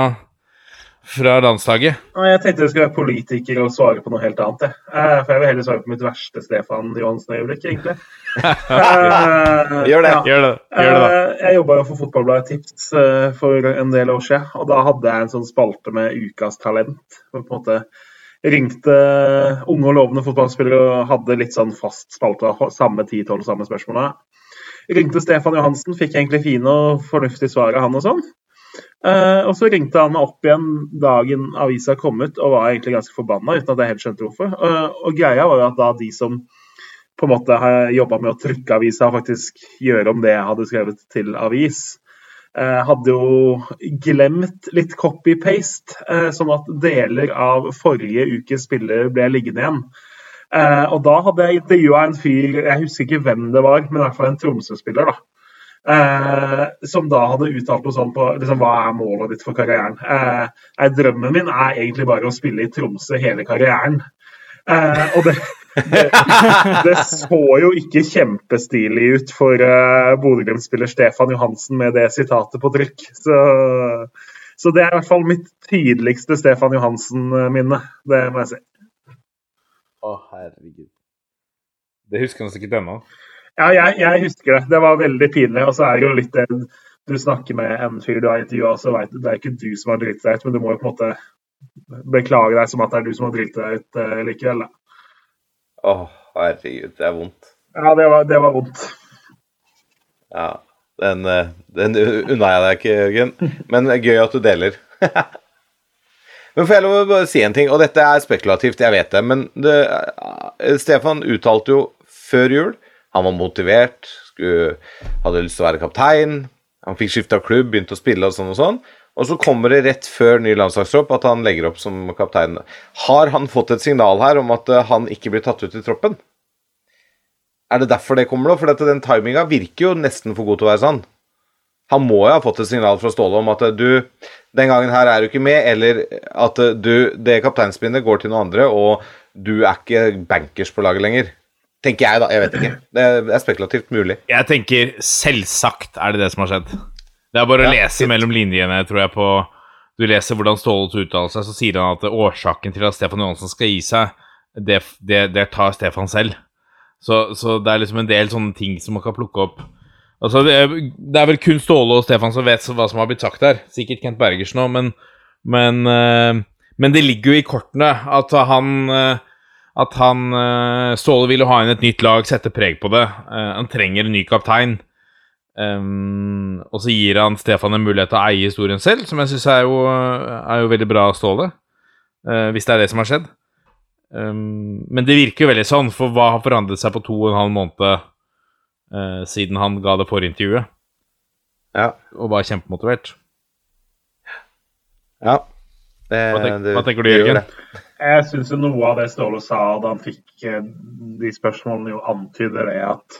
fra landslaget? Jeg tenkte jeg skulle være politiker og svare på noe helt annet. Jeg. Eh, for jeg vil heller svare på mitt verste Stefan Johansen-øyeblikk, egentlig. Gjør det. Ja. Gjør det. Gjør det da. Eh, jeg jobba for Fotballbladet Tips for en del år siden, og da hadde jeg en sånn spalte med Ukas talent. Hvor på en måte ringte unge og lovende fotballspillere og hadde litt sånn fast spalte av samme 10-12 samme spørsmål. Ringte Stefan Johansen, fikk egentlig fine og fornuftige svar av han og sånn. Uh, og så ringte han meg opp igjen dagen avisa kom ut, og var egentlig ganske forbanna uten at jeg helt skjønte hvorfor. Uh, og greia var jo at da de som på en måte har jobba med å trykke avisa, faktisk gjøre om det jeg hadde skrevet til avis, uh, hadde jo glemt litt copy-paste, sånn at deler av forrige ukes spiller ble liggende igjen. og da hadde jeg intervjua en fyr, jeg husker ikke hvem det var, men i hvert fall en Tromsø-spiller. da Eh, som da hadde uttalt noe sånt på liksom, hva er målet ditt for karrieren. Eh, drømmen min er egentlig bare å spille i Tromsø hele karrieren. Eh, og det, det, det, så jo ikke kjempestilig ut for eh, Bodø-Glimt-spiller Stefan Johansen med det sitatet på trykk. Så, så, det er i hvert fall mitt tydeligste Stefan Johansen-minne. Det må jeg si. Å, herregud. Det husker han sikkert ennå. Ja, jeg, jeg, husker det. Det var veldig pinlig. Og så er det jo litt det du snakker med en fyr du har intervjua, så vet du det er ikke du som har driti deg ut, men du må jo på en måte beklage deg som at det er du som har driti deg ut uh, likevel. Å, herregud. Det er vondt. Ja, det var, det var vondt. Ja. Den, eh, den unna jeg deg ikke, Jørgen. Men gøy at du deler. men får jeg lov å bare si en ting, og dette er spekulativt, jeg vet det, men det, eh, Stefan uttalte jo før jul han var motivert, skulle, hadde lyst til å være kaptein. Han fikk skifta klubb, begynte å spille og sånn og sånn. Og så kommer det rett før ny landslagstropp at han legger opp som kaptein. Har han fått et signal her om at eh, han ikke blir tatt ut i troppen? Er det derfor det kommer, nå? For den timinga virker jo nesten for god til å være sann. Han må jo ha fått et signal fra Ståle om at eh, du, den gangen her er du ikke med, eller at eh, du, det kapteinspinnet går til noen andre, og du er ikke bankers på laget lenger. Tenker jeg, da. Jeg vet ikke. Det er spekulativt mulig. Jeg tenker selvsagt er det det som har skjedd. Det er bare å ja, lese fint. mellom linjene, tror jeg, på Du leser hvordan Ståle uttaler seg, så sier han at årsaken til at Stefan Johansen skal gi seg, det, det, det tar Stefan selv. Så, så, det er liksom en del sånne ting som man kan plukke opp. Altså, det, er, det er vel kun Ståle og Stefan som vet hva som har blitt sagt der. Sikkert Kent Bergersen òg, men, men, uh, men, det ligger jo i kortene at han uh, at han uh, Ståle vil ha inn et nytt lag, sette preg på det. Uh, han trenger en ny kaptein. Um, og så gir han Stefan en mulighet til å eie historien selv, som jeg syns er, er, jo veldig bra av Ståle. Uh, hvis det er det som har skjedd. Um, men det virker jo veldig sånn, for hva har forandret seg på to og en halv måned siden han ga det forrige intervjuet? Ja. Og var kjempemotivert. Ja. Det, hva, tenk, hva tenker du, Jørgen? Jeg syns noe av det Ståle sa da han fikk eh, de spørsmålene, jo antyder det at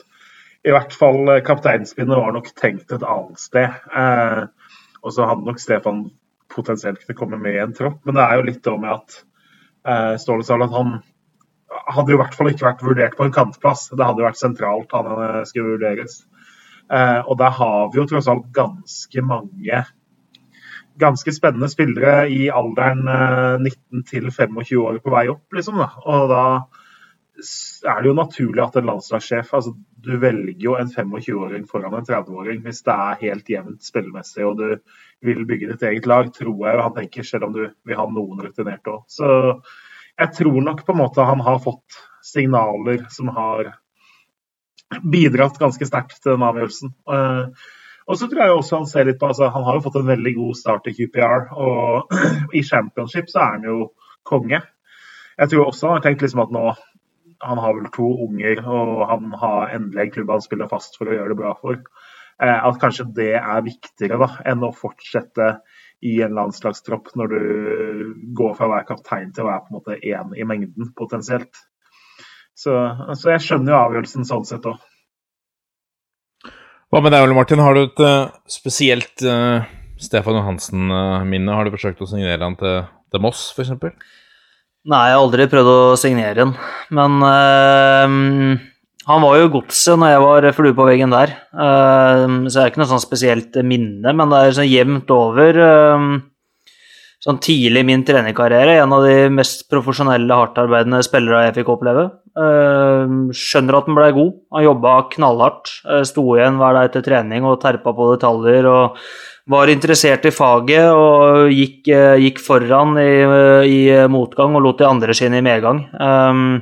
i hvert fall eh, kapteinspinnet var nok tenkt et annet sted. Eh, og så hadde nok Stefan potensielt kunne komme med i en tropp, men det er jo litt om at eh, Ståle sa at han hadde i hvert fall ikke vært vurdert på en kantplass. Det hadde jo vært sentralt han eh, skulle vurderes. Eh, og der har vi jo tross alt ganske mange ganske spennende spillere i alderen 19 eh, til 25 år på vei opp, liksom. Da. Og da er det jo naturlig at en landslagssjef altså Du velger jo en 25-åring foran en 30-åring hvis det er helt jevnt spillemessig og du vil bygge ditt eget lag, tror jeg han tenker, selv om du vil ha noen rutinerte òg. Så jeg tror nok på en måte han har fått signaler som har bidratt ganske sterkt til den avgjørelsen. Uh, og så tror jeg også Han ser litt på, altså han har jo fått en veldig god start i QPR, og i championship så er han jo konge. Jeg tror også han har tenkt liksom at nå Han har vel to unger, og han har endelig en klubb han spiller fast for å gjøre det bra for. Eh, at kanskje det er viktigere da, enn å fortsette i en landslagstropp når du går fra å være kaptein til å være på en måte én i mengden, potensielt. Så, så, jeg skjønner jo avgjørelsen sånn sett òg. Hva med deg, Ole Martin? Har du et uh, spesielt uh, Stefan Johansen-minne? Har du forsøkt å signere han til, til Moss, f.eks.? Nei, jeg har aldri prøvd å signere han. Men uh, han var jo godset når jeg var flue på veggen der. så det er ikke noe sånn spesielt minne, men det er sånn jevnt over. Sånn tidlig i min trenerkarriere, en av de mest profesjonelle, hardtarbeidende spillere jeg fikk oppleve. Uh, skjønner at han ble god. Han jobba knallhardt. Uh, sto igjen hver dag etter trening og terpa på detaljer. og Var interessert i faget og gikk, uh, gikk foran i, i, motgang og lot de andre sine i medgang. Um,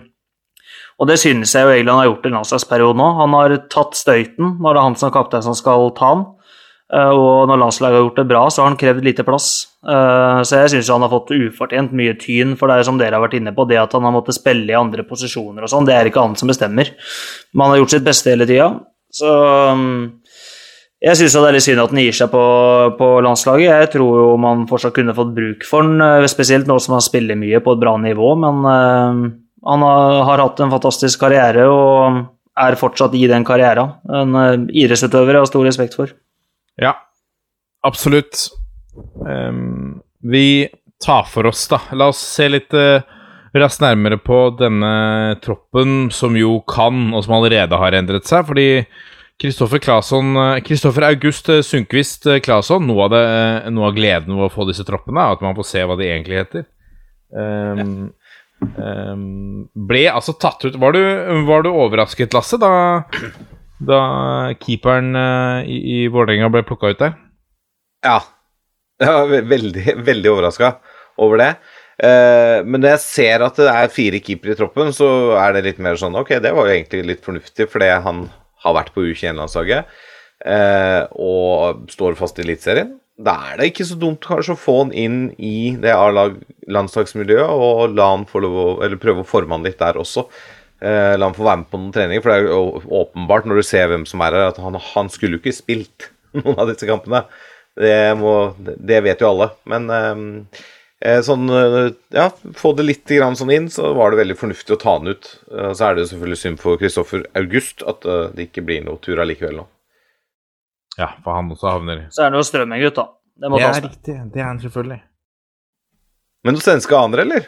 og det synes jeg jo egentlig han har gjort i landslagsperioden òg. Han har tatt støyten når det er han som kaptein som skal ta han. Eh, og når landslaget har gjort det bra, så har han krevd lite plass. Eh, så jeg syns han har fått ufortjent mye tyn, for det som dere har vært inne på, det at han har måttet spille i andre posisjoner og sånn, det er ikke han som bestemmer. Men han har gjort sitt beste hele tida. Så mm, jeg syns det er litt synd at han gir seg på, på, landslaget. Jeg tror jo man fortsatt kunne fått bruk for han, eh, spesielt nå som han spiller mye på et bra nivå, men han har, har hatt en fantastisk karriere og er fortsatt i den karrieren. En idrettsutøver jeg har stor respekt for. Ja, absolutt. Um, vi tar for oss, da. La oss se litt uh, raskt nærmere på denne troppen, som jo kan, og som allerede har endret seg. Fordi Kristoffer Kristoffer eh, August eh, Sundquist Claesson, noe, noe, av gleden ved å få disse troppene, er at man får se hva de egentlig heter. Um, um, ble altså tatt ut Var du, var du overrasket, Lasse, da da keeperen uh, i, i Vålerenga ble plukka ut der? Ja. Jeg var veldig, veldig overraska over det. Uh, men når jeg ser at det er fire keepere i troppen, så er det litt mer sånn Ok, det var jo egentlig litt fornuftig, fordi han har vært på U21-landslaget uh, og står fast i Eliteserien. Da er det ikke så dumt kanskje å få han inn i det A-landslagsmiljøet og la han få lov å, eller prøve å forme han litt der også. Eh, la han få være med på noen treninger, for det er jo åpenbart når du ser hvem som er her, at han, han skulle jo ikke spilt noen av disse kampene. Det, må, det vet jo alle. Men ehm, eh, sånn eh, Ja, få det litt grann sånn inn, så var det veldig fornuftig å ta han ut. Eh, så er det jo selvfølgelig synd for Kristoffer August at det ikke blir noe tur allikevel nå. Ja, for han også havner Så er det jo Strømmen, gutta. Det, må det er riktig. Det er han selvfølgelig. Men noen svenske aner, eller?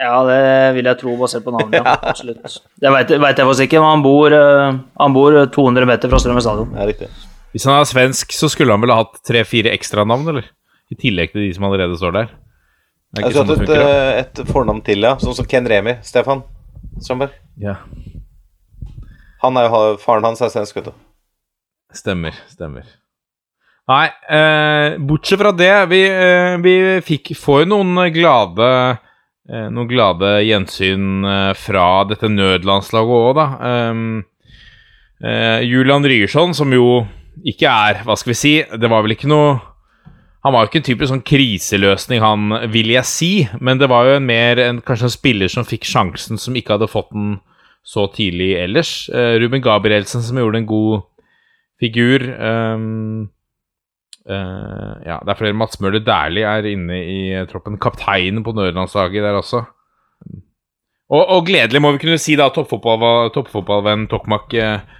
Ja, det vil jeg tro, basert på navnet. ja. Absolutt. Det veit jeg for sikkert, men han bor, eh, han bor 200 meter fra Strømmen stadion. Ja, riktig. Hvis han er svensk, så skulle han vel ha hatt tre-fire ekstranavn, eller? I tillegg til de som allerede står der. Det er ikke sånn et, eh, et fornavn til, ja. Sånn som Ken Remi. Stefan Strømberg. Ja. Han er jo, faren hans er svensk, vet du. Stemmer, stemmer. Nei, eh, bortsett fra det, vi, eh, vi fikk, får jo noen glade Eh, noen glade gjensyn eh, fra dette nødlandslaget òg, da. Um, uh, Julian Ryerson, som jo ikke er Hva skal vi si? Det var vel ikke noe Han var jo ikke en typisk sånn kriseløsning, han, vil jeg si. Men det var jo en mer en, kanskje en spiller som fikk sjansen, som ikke hadde fått den så tidlig ellers. Uh, Ruben Gabrielsen, som gjorde en god figur. Um, Uh, ja, det er flere. Mats Møller Dæhlie er inne i uh, troppen. Kapteinen på Nørlandslaget der også. Og, og, gledelig må vi kunne si da toppfotballvenn toppfotball Tokmak uh,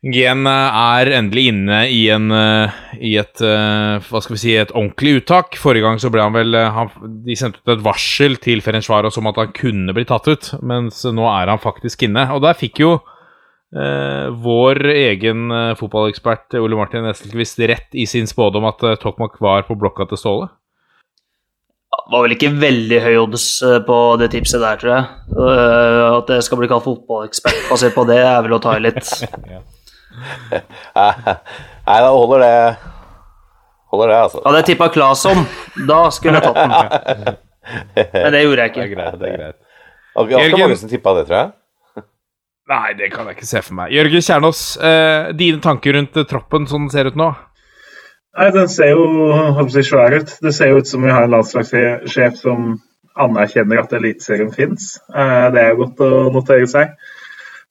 Gen er endelig inne i, en, i et hva skal vi si, et ordentlig uttak. Forrige gang så ble han vel han, De sendte ut et varsel til Ferencvaros om at han kunne bli tatt ut, mens nå er han faktisk inne. Og der fikk jo Eh, vår egen eh, fotballekspert Ole Martin Estelquist rett i sin spådom at eh, Tokmak var på blokka til Ståle? Det var vel ikke veldig høy odds eh, på det tipset der, tror jeg. Uh, at jeg skal bli kalt fotballekspert basert på det, er vel å ta i litt. Nei, da holder det Holder det, altså. Hadde jeg tippa Claesson, da skulle jeg tatt den. Men det gjorde jeg ikke. Det er greit. det er greit. Ganske mange som tippa det, tror jeg. Nei, det kan jeg ikke se for meg. Jørgen Kjernås, eh, dine tanker rundt eh, troppen sånn den ser ut nå? Nei, Den ser jo si, svær ut. Det ser jo ut som vi har en landslagssjef som anerkjenner at Eliteserien fins. Eh, det er godt å notere seg.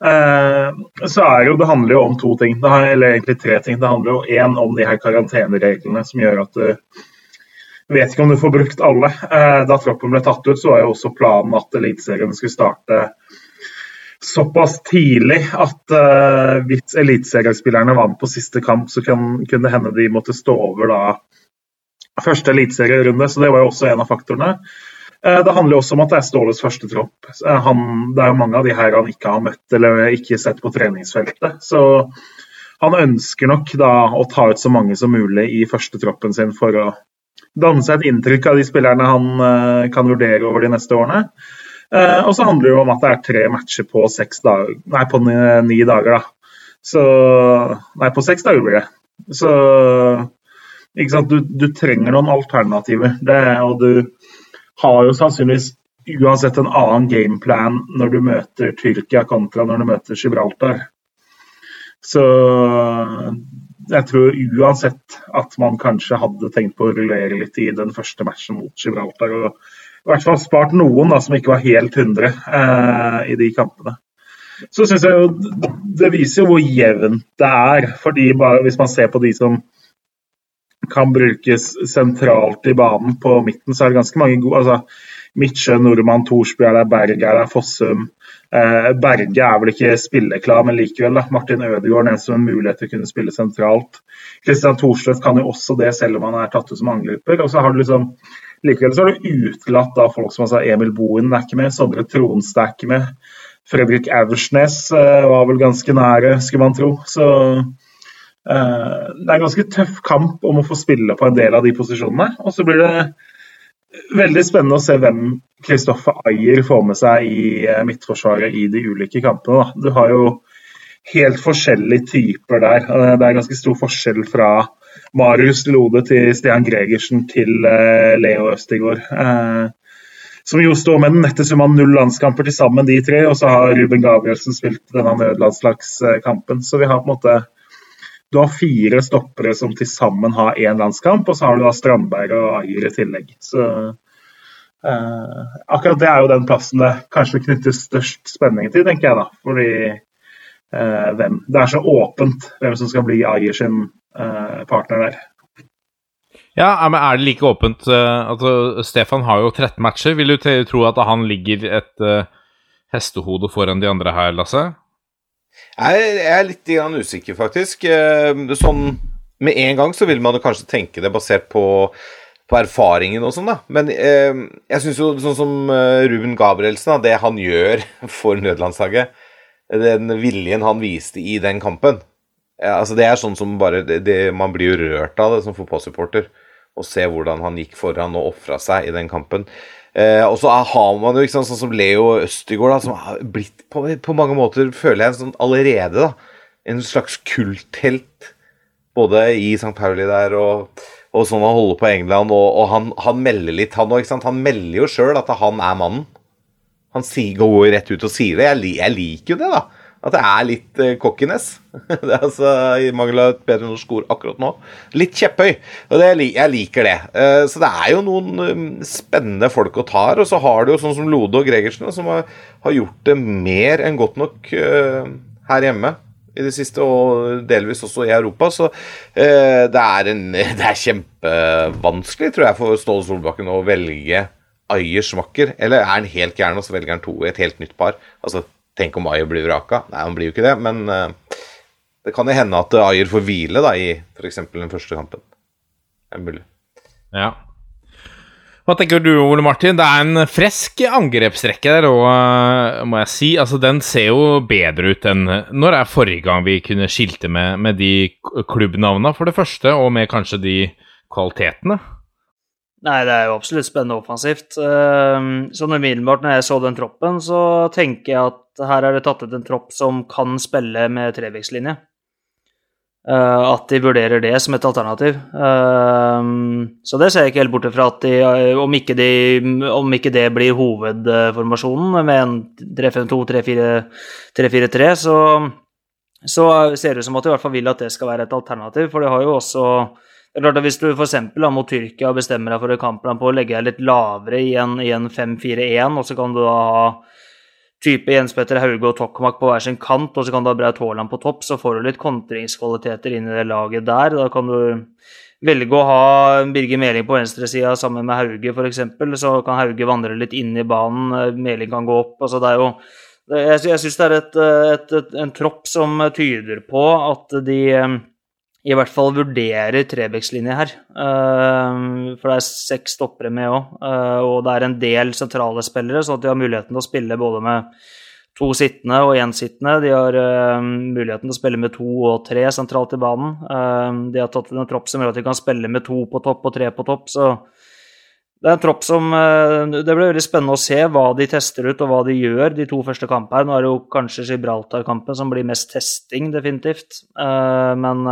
Eh, så er jo, Det handler jo om to ting, eller egentlig tre ting. Det handler jo én om de her karantenereglene som gjør at du vet ikke om du får brukt alle. Eh, da troppen ble tatt ut, så var jo også planen at Eliteserien skulle starte såpass tidlig at uh, hvis eliteseriespillerne med på siste kamp, så kan, kunne det hende de måtte stå over da første eliteserierunde. Så det var jo også en av faktorene. Uh, det handler jo også om at det er Ståles første tropp. Uh, det er jo mange av de her han ikke har møtt eller ikke sett på treningsfeltet. Så han ønsker nok da å ta ut så mange som mulig i førstetroppen sin for å danne seg et inntrykk av de spillerne han kan vurdere over de neste årene. Uh, og så handler det jo om at det er tre matcher på seks dager Nei, på ni, ni dager, da. Så Nei, på seks dager blir det. Så ikke sant, du, du trenger noen alternativer. Det, og du har jo sannsynligvis uansett en annen gameplan når du møter Tyrkia kontra når du møter Gibraltar. Så jeg tror uansett at man kanskje hadde tenkt på å rullere litt i den første matchen mot Gibraltar. Og i hvert fall spart noen da, som ikke var helt 100 eh, i de kampene. Så syns jeg jo det viser jo hvor jevnt det er. fordi bare Hvis man ser på de som kan brukes sentralt i banen på midten, så er det ganske mange gode altså Midtsjø, Nordmann, Thorsby er der, Berg er der, Fossum. Eh, Berge er vel ikke spilleklar, men likevel. da. Martin Ødegaard er som en mulighet til å kunne spille sentralt. Kristian Thorstvedt kan jo også det, selv om han er tatt ut som angriper. Og så har du liksom, Likevel så har du utelatt da folk som altså Emil Bohin er ikke med, Sondre Tronstad er ikke med. Fredrik Aursnes eh, var vel ganske nære, skulle man tro. Så eh, det er en ganske tøff kamp om å få spille på en del av de posisjonene. Og så blir det veldig spennende å se hvem Kristoffer Ayer får med seg i eh, midtforsvaret i de ulike kampene. Da. Du har jo helt forskjellige typer der. Eh, det er ganske stor forskjell fra Marius Lode til Stian Gregersen til eh, Leo Østigård. Som jo står med den nette sum av null landskamper til sammen, de tre. Og så har Ruben Gabrielsen spilt denne nødlandslagskampen. Så vi har på en måte du har fire stoppere som til sammen har én landskamp, og så har du da Strandberg og Ayer i tillegg. Så uh, akkurat det er jo den plassen det kanskje knyttes størst spenning til, tenker jeg da. Fordi uh, hvem, det er så åpent hvem som skal bli Ayer sin partner der. Ja, men Er det like åpent altså, Stefan har jo 13 matcher. Vil du tro at han ligger et hestehode foran de andre her, Lasse? Jeg er litt usikker, faktisk. Eh, sånn med en gang så vil man kanskje tenke det basert på, på erfaringen og sånn, da. Men eh, jeg syns jo sånn som eh, Ruben Gabrielsen, da, det han gjør for nødlandslaget, den viljen han viste i den kampen ja, altså Det er sånn som bare det, det, Man blir jo rørt av det som fotballsupporter. Å se hvordan han gikk foran og ofra seg i den kampen. Eh, og så har man jo ikke sant, sånn som Leo Østigård, som har blitt på, på, mange måter, føler jeg, sånn allerede da, en slags kulthelt. Både i St. Pauli der og, og sånn han holder på England. Og, og han, han, melder litt, han òg. Han melder jo sjøl at han er mannen. Han sier, går rett ut og sier det. Jeg, jeg liker jo det, da at det er litt uh, cockiness. det er altså, I mangel av et bedre norsk ord akkurat nå. Litt kjepphøy. Og det, jeg liker det. Uh, så det er jo noen um, spennende folk å ta her. Og så har du jo sånn som Lode og Gregersen, som har, gjort det mer enn godt nok uh, her hjemme i det siste, og delvis også i Europa. Så det, er en, det er kjempevanskelig, tror jeg, for Ståle Solbakken å velge Ayers makker. Eller er han helt gæren, og så velger han to i et helt nytt par? Altså Tenk om Ayer blir vraka. Nei, han blir jo ikke det, men uh, det kan jo hende at Ayer får hvile da, i f.eks. den første kampen. Det er mulig. Ja. Hva tenker du, Ole Martin? Det er en fresk angrepsrekke der, og uh, må jeg si, altså den ser jo bedre ut enn Når er forrige gang vi kunne skilte med, med de klubbnavna, for det første, og med kanskje de kvalitetene? Nei, det er jo absolutt spennende offensivt. Sånn så umiddelbart når jeg så den troppen, så tenker jeg at her er det tatt ut en tropp som kan spille med trevekslinje. Eh, at de vurderer det som et alternativ. Ehm, så det ser jeg ikke helt bort fra at de, om ikke, de, om ikke det blir hovedformasjonen med en 3-5-2, 3-4-3, så, så ser det ut som at de i hvert fall vil at det skal være et alternativ. For de har jo også det er klart at Hvis du f.eks. mot Tyrkia bestemmer deg for en kampplan på å legge deg litt lavere i en, en 5-4-1, og så kan du da ha type Jens Petter Hauge og Tokmak på hver sin kant, og så kan du ha Braut Haaland på topp, så får du litt kontringskvaliteter inn i det laget der. Da kan du velge å ha Birger Meling på venstresida sammen med Hauge, f.eks. Så kan Hauge vandre litt inn i banen, Meling kan gå opp. altså Det er jo Jeg, jeg syns det er et, et, et, en tropp som tyder på at de i hvert fall vurderer Trebekslinje her. For det er seks stoppere med òg, og det er en del sentrale spillere, så de har muligheten til å spille både med to sittende og én sittende. De har uh, muligheten til å spille med to og tre sentralt i banen. Uh, de har tatt en tropp som gjør at de kan spille med to på topp og tre på topp. Så det er en tropp som uh, Det blir veldig spennende å se hva de tester ut, og hva de gjør de to første kampene. Nå er det jo kanskje Gibraltar-kampen som blir mest testing, definitivt. men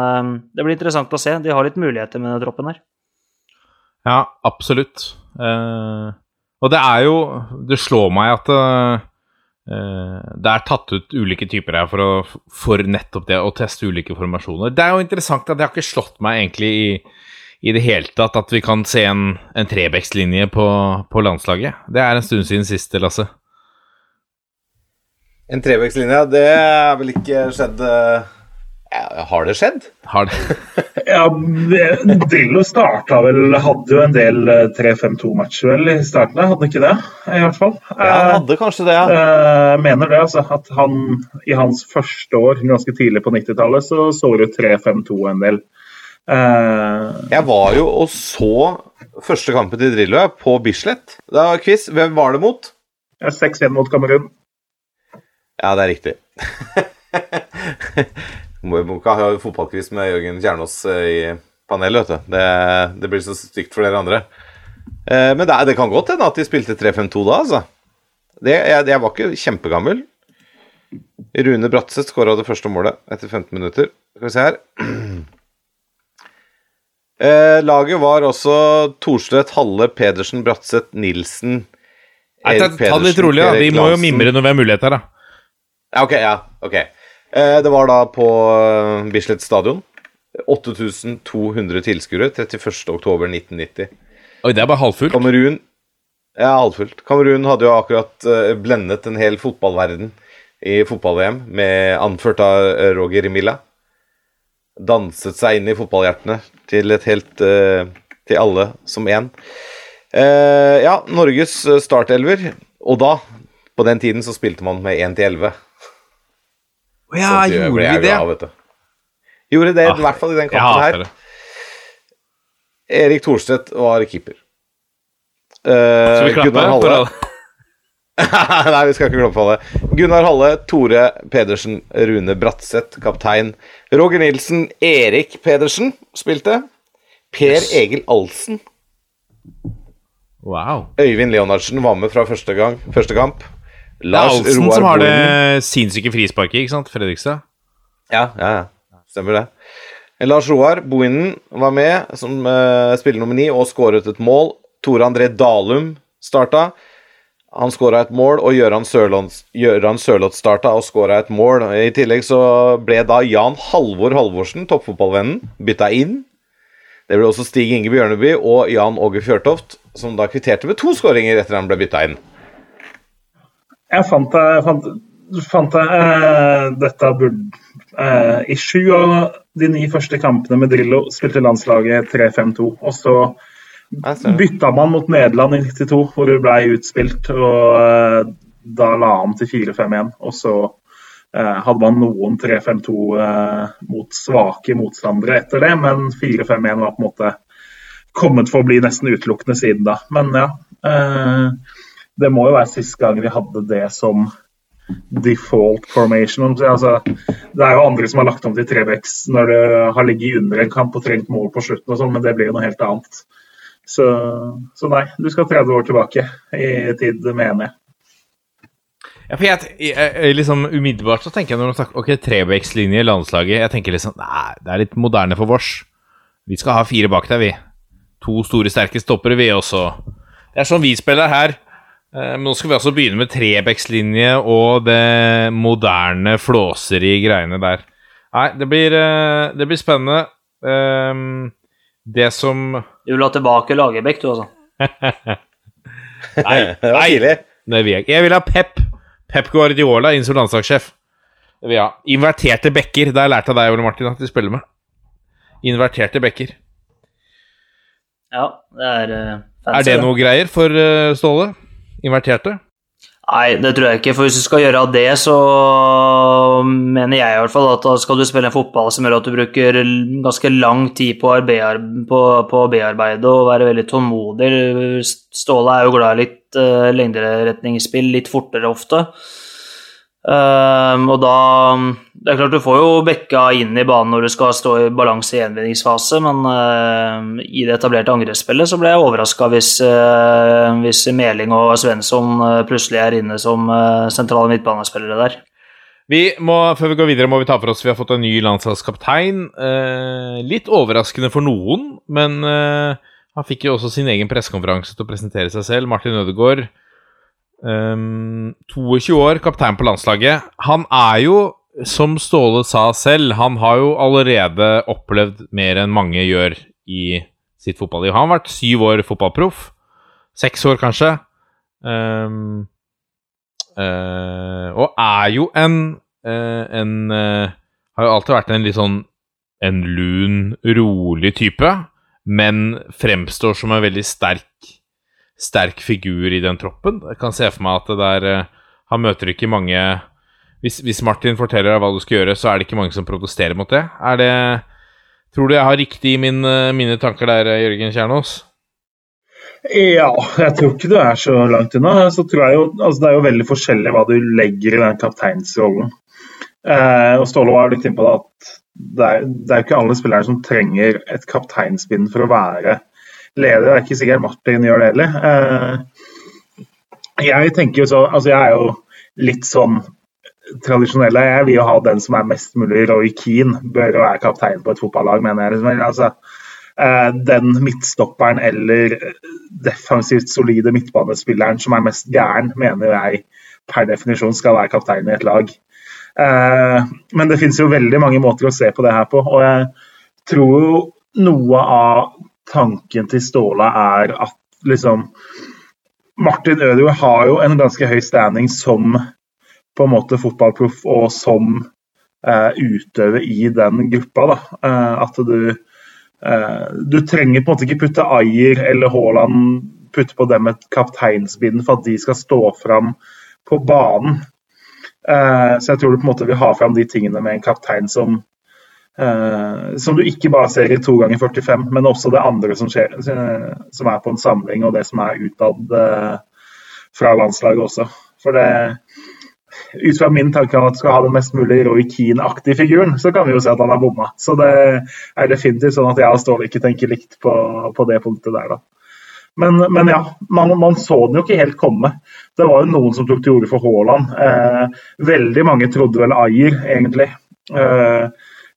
det blir interessant å se. De har litt muligheter med denne troppen her. Ja, absolutt. og det er jo Det slår meg at Eh, det er tatt ut ulike typer her for, å, for, nettopp det å teste ulike formasjoner. Det er jo interessant at det har ikke slått meg egentlig i, i det hele tatt at vi kan se en, en trebekslinje på, på, landslaget. Det er en stund siden sist, Lasse. En trebekslinje, det er vel ikke skjedd uh ja, har det skjedd? Har det? ja, Drillo starta vel Hadde jo en del 3-5-2-matcher vel i starten, hadde ikke det? I hvert fall. Ja, han hadde kanskje det, ja. Jeg eh, mener det, altså. At han i hans første år, ganske tidlig på 90-tallet, så så du 3-5-2 en del. Uh, jeg var jo og så første kampen til Drillo på Bislett. Da quiz, hvem var det mot? 6-1 mot Kamerun. Ja, det er riktig. Må ikke ha fotballquiz med Jørgen Kjernås eh, i panelet, vet du. Det, det, blir så stygt for dere andre. Eh, men det, det, kan godt hende at de spilte 3-5-2 da, altså. Det, jeg, jeg, var ikke kjempegammel. Rune Bratseth skåra det første målet etter 15 minutter. Skal vi se her. Eh, laget var også Thorstvedt, Halle, Pedersen, Bratseth, Nilsen Erik Pedersen, Ta det litt rolig, da. Vi må jo mimre når vi har mulighet her, da. Ja, ok. ja, okay. Eh, det var da på eh, Bislett stadion. 8200 tilskuere 31.10.1990. Oi, det er bare halvfullt? Kamerun Ja, halvfullt. Kamerun hadde jo akkurat uh, blendet en hel fotballverden i fotball-VM, med anført av Roger Milla. Danset seg inn i fotballhjertene til et helt uh, Til alle som én. Uh, ja, Norges startelver. Og da, på den tiden, så spilte man med 1 til 11. Å ja, gjorde vi det? Glad, gjorde det, i ah, hvert fall i den kampen her. Erik Thorstvedt var keeper. Uh, klappe? Halle Nei, vi skal ikke glemme på det. Gunnar Halle, Tore Pedersen, Rune Bratseth, kaptein. Roger Nilsen, Erik Pedersen spilte. Per Egil Alsen. Wow. Øyvind Leonardsen var med fra første, gang, første kamp. Lars det er Alsen som har det sinnssyke frisparket, ikke sant? Fredrikstad? Ja, ja, ja. Stemmer det. Lars Roar Bohinen var med som uh, spiller nummer ni og skåret et mål. Tore André Dalum starta. Han skåra et mål, og Gøran Sørloth starta og skåra et mål. I tillegg så ble da Jan Halvor Halvorsen, toppfotballvennen, bytta inn. Det ble også Stig Inge Bjørneby og Jan Åge Fjørtoft, som da kvitterte med to skåringer etter han ble bytta inn. Jeg fant, fant, fant uh, dette burde uh, I sju av de ni første kampene med Drillo spilte landslaget 3-5-2. Og så bytta man mot Nederland i 92, hvor det ble utspilt. Og uh, da la han til 4-5-1. Og så hadde man noen 3-5-2 mot svake motstandere etter det, men 4-5-1 var på en måte kommet for å bli nesten utelukkende siden da. Men ja det må jo være siste gang vi hadde det som default formation. Altså, det er jo andre som har lagt om til trebecks når det har ligget under en kamp og trengt mål på slutten, og sånt, men det blir jo noe helt annet. Så, så, nei, du skal 30 år tilbake i tid, mener jeg. Ja, for jeg, jeg, liksom Umiddelbart så tenker jeg når de snakker ok, trebekslinje i landslaget Jeg tenker liksom Nei, det er litt moderne for vårs. Vi skal ha fire bak der, vi. To store, sterke stoppere, vi også. Det er sånn vi spiller her. Eh, men nå skal vi altså begynne med trebekslinje og det moderne flåseri-greiene der. Nei, det blir, eh, det blir spennende. Ehm, det som Du vil ha tilbake Lagerbäck, du, altså? nei, nei, det vil jeg ikke. Jeg vil ha Pep. Pep Guardiola inn som landslagssjef. Ha. Inverterte bekker. Det har jeg lært av deg, Ole Martin, at de spiller med. Inverterte bekker. Ja, det er uh, fancy. Er det noe greier for uh, Ståle? Inverterte? Nei, det tror jeg ikke. For hvis du skal gjøre det, så mener jeg i hvert fall at da skal du spille en fotball som gjør at du bruker ganske lang tid på å bearbeide og være veldig tålmodig. Ståle er jo glad i litt uh, lengderetningsspill, litt fortere ofte. Um, og da Det er klart du får jo bekka inn i banen når du skal stå i balanse i gjenvinningsfase, men uh, i det etablerte angrepsspillet så ble jeg overraska hvis, uh, hvis Meling og Svensson uh, plutselig er inne som sentrale midtbanespillere der. Vi må, Før vi går videre, må vi ta for oss vi har fått en ny landslagskaptein. litt overraskende for noen, men han fikk jo også sin egen pressekonferanse til å presentere seg selv. Martin Ødegaard Um, 22 år, kaptein på landslaget. Han er jo, som Ståle sa selv, han har jo allerede opplevd mer enn mange gjør i sitt fotballiv. Han har vært syv år fotballproff. Seks år, kanskje. Um, uh, og er jo en, uh, en uh, Har jo alltid vært en litt sånn en lun, rolig type, men fremstår som en veldig sterk sterk figur i den troppen. Jeg kan se for meg at det der eh, Han møter ikke mange hvis, hvis, Martin forteller deg hva du skal gjøre, så er det ikke mange som protesterer mot det. Er det Tror du jeg har riktig i min, eh, mine tanker der, eh, Jørgen Kjernås? Ja, jeg tror ikke du er så langt unna. Så tror jeg jo, altså det er jo veldig forskjellig hva du legger i den kapteinsrollen. Eh, og Ståle var litt inne på det at det er, jo ikke alle spillere som trenger et kapteinsbind for å være leder. Det er ikke sikkert Martin gjør det heller. Eh, jeg tenker jo så Altså, jeg er jo litt sånn tradisjonell. Jeg vil jo ha den som er mest mulig Roy Keane, bør jo være kaptein på et fotballag, mener jeg. Altså, eh, den midtstopperen eller defensivt solide midtbanespilleren som er mest gæren, mener jeg per definisjon skal være kaptein i et lag. Eh, men det finnes jo veldig mange måter å se på det her på. Og jeg tror jo noe av tanken til Ståle er at liksom Martin Ødegaard har jo en ganske høy standing som på en måte fotballproff og som eh, utøver i den gruppa. da, eh, At du eh, Du trenger på en måte ikke putte Ayer eller Haaland putte på dem et kapteinsbind for at de skal stå fram på banen. Eh, så jeg tror du på en måte vil ha fram de tingene med en kaptein som Uh, som du ikke bare ser i to ganger 45, men også det andre som skjer, som er på en samling, og det som er utad uh, fra landslaget også. For det, ut fra min tanke om at skal ha den mest mulig Roy Keane-aktige figuren, så kan vi jo se at han har bomma. Så det er definitivt sånn at jeg og Ståle ikke tenker likt på, på, det punktet der, da. Men, men ja, man, man, så den jo ikke helt komme. Det var jo noen som tok til orde for Haaland. Eh, veldig mange trodde vel Ayer, egentlig. Eh,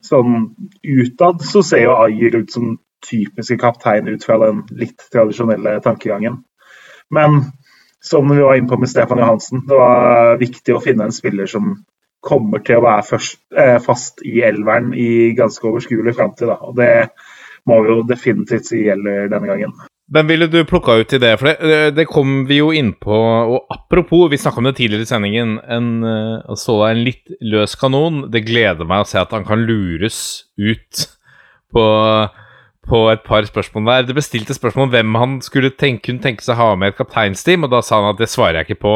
sånn utad så ser jo Ayer ut som typiske kaptein ut fra den litt tradisjonelle tankegangen. Men som vi var inne på med Stefan Johansen, det var viktig å finne en spiller som kommer til å være først, eh, fast i elveren i ganske overskuelig framtid. Og det må vi jo definitivt si gjelder denne gangen. Hvem ville du plukka ut i det? For det, det kom vi jo inn på. Og apropos, vi snakka om det tidligere i sendingen. En, så er en litt løs kanon. Det gleder meg å se at han kan lures ut på, på et par spørsmål der. Det bestilte spørsmål om hvem han skulle tenke, kunne tenke seg å ha med et kapteinsteam, og da sa han at det svarer jeg ikke på.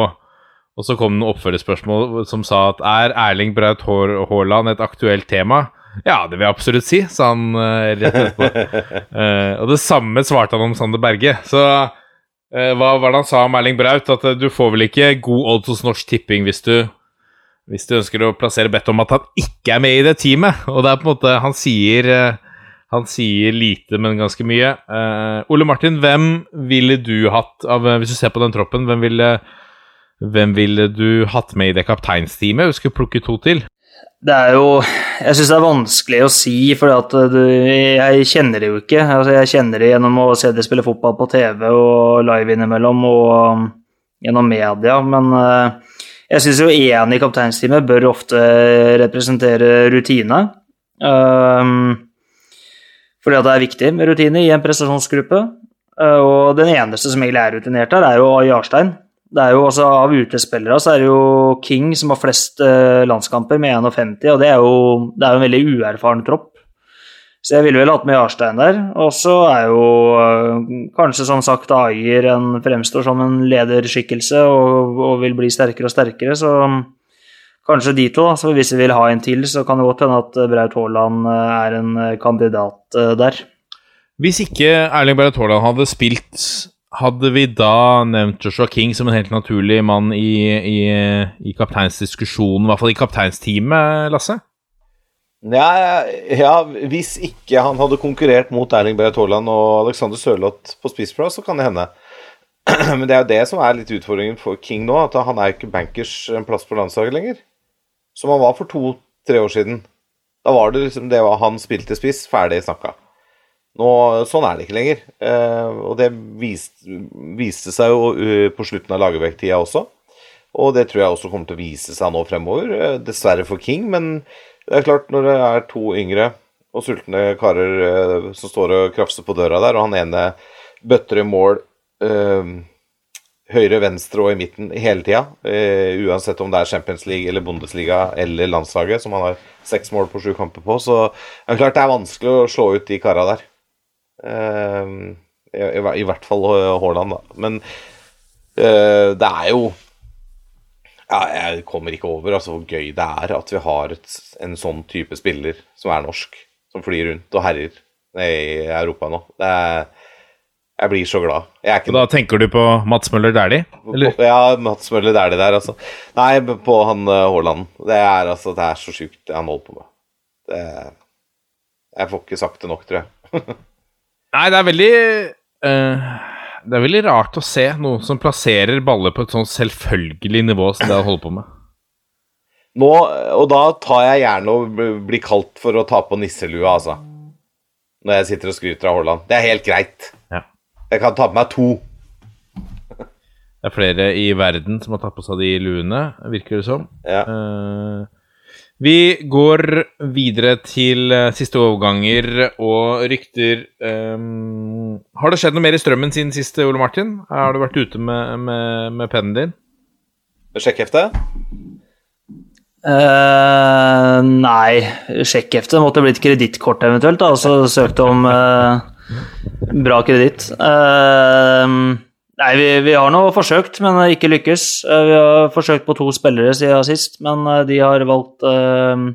Og så kom det oppfølgerspørsmål som sa at er Erling Braut Haaland et aktuelt tema? Ja, det vil jeg absolutt si, sa han uh, rett etterpå. uh, og det samme svarte han om Sander Berge. Så uh, hva var det han sa om Erling Braut? At du får vel ikke god odds hos Norsk Tipping hvis du, hvis du ønsker å plassere bedt om at han ikke er med i det teamet. Og det er på en måte Han sier, han sier lite, men ganske mye. Ole Martin, hvem ville du hatt av Hvis du ser på den troppen, hvem ville, hvem ville du hatt med i det kapteinsteamet? Du skulle plukke to til. Det er jo Jeg syns det er vanskelig å si, for jeg kjenner det jo ikke. Altså, jeg kjenner det gjennom å se de spille fotball på TV og live innimellom og um, gjennom media, men uh, jeg syns jo én i kapteinsteamet bør ofte representere rutine. Um, fordi at det er viktig med rutine i en prestasjonsgruppe. Uh, og den eneste som egentlig er rutinert her, er jo Jarstein. Det er jo også Av utespillere så er det jo King som har flest eh, landskamper, med 51, og det er jo, det er en veldig uerfaren tropp. Så jeg ville vel hatt med Jarstein der. Og så er jo kanskje som sagt Ayer en fremstår som en lederskikkelse og, og vil bli sterkere og sterkere, så kanskje de to. Så hvis vi vil ha en til, så kan det godt hende at Braut Haaland er en kandidat der. Hvis ikke Erling Braut Haaland hadde spilt, hadde vi da nevnt Joshua King som en helt naturlig mann i, i, i kapteinsdiskusjonen, i hvert fall i kapteinsteamet, Lasse? Ja, ja, hvis ikke han hadde konkurrert mot Erling Braut Haaland og Alexander Sørloth på spissplass, så kan det hende. Men det er jo det som er litt utfordringen for King nå, at han er jo ikke bankers en plass på landslaget lenger. Som han var for to-tre år siden. Da var det liksom det var han spilte spiss, ferdig snakka. Nå, sånn er det ikke lenger. Eh, og det viste, viste seg jo uh, på slutten av lagerbäck også. Og det tror jeg også kommer til å vise seg nå fremover. Eh, dessverre for King, men det er klart, når det er to yngre og sultne karer eh, som står og krafser på døra der, og han ene bøtter i mål eh, høyre, venstre og i midten hele tida, eh, uansett om det er Champions League eller Bundesliga eller landslaget, som han har seks mål på sju kamper på, så er det klart det er vanskelig å slå ut de kara der. Eh, i, hvert fall Haaland, da. Men eh, det er jo ja, jeg kommer ikke over altså, hvor gøy det er at vi har et, en sånn type spiller som er norsk, som flyr rundt og herjer i Europa nå. Er, jeg blir så glad. Ikke... da tenker du på Mats Møller Dæhlie? Ja, Mats Møller Dæhlie der, altså. Nei, på han uh, Haaland. Det er altså, det er så sjukt det han holder på med. Det, jeg får ikke sagt det nok, tror jeg. Nei, det er veldig uh det er veldig rart å se noen som plasserer baller på et sånn selvfølgelig nivå som det han holder på med. Nå, og da tar jeg gjerne og blir kalt for å ta på nisselua, altså. Når jeg sitter og skryter av Haaland. Det er helt greit. Ja. Jeg kan ta på meg to. Det er flere i verden som har tatt på seg de luene, virker det som. Ja. Uh, vi går videre til uh, siste overganger og rykter. Um, har det skjedd noe mer i strømmen siden sist, Ole Martin? Har du vært ute med, med, med pennen din? Sjekkhefte? Uh, nei, sjekkhefte måtte blitt kredittkort eventuelt, da, og så søkt om uh, bra kreditt. Uh, Nei, vi, vi, har nå forsøkt, men ikke lykkes. Eh, vi har forsøkt på to spillere siden sist, men eh, de har valgt, øh,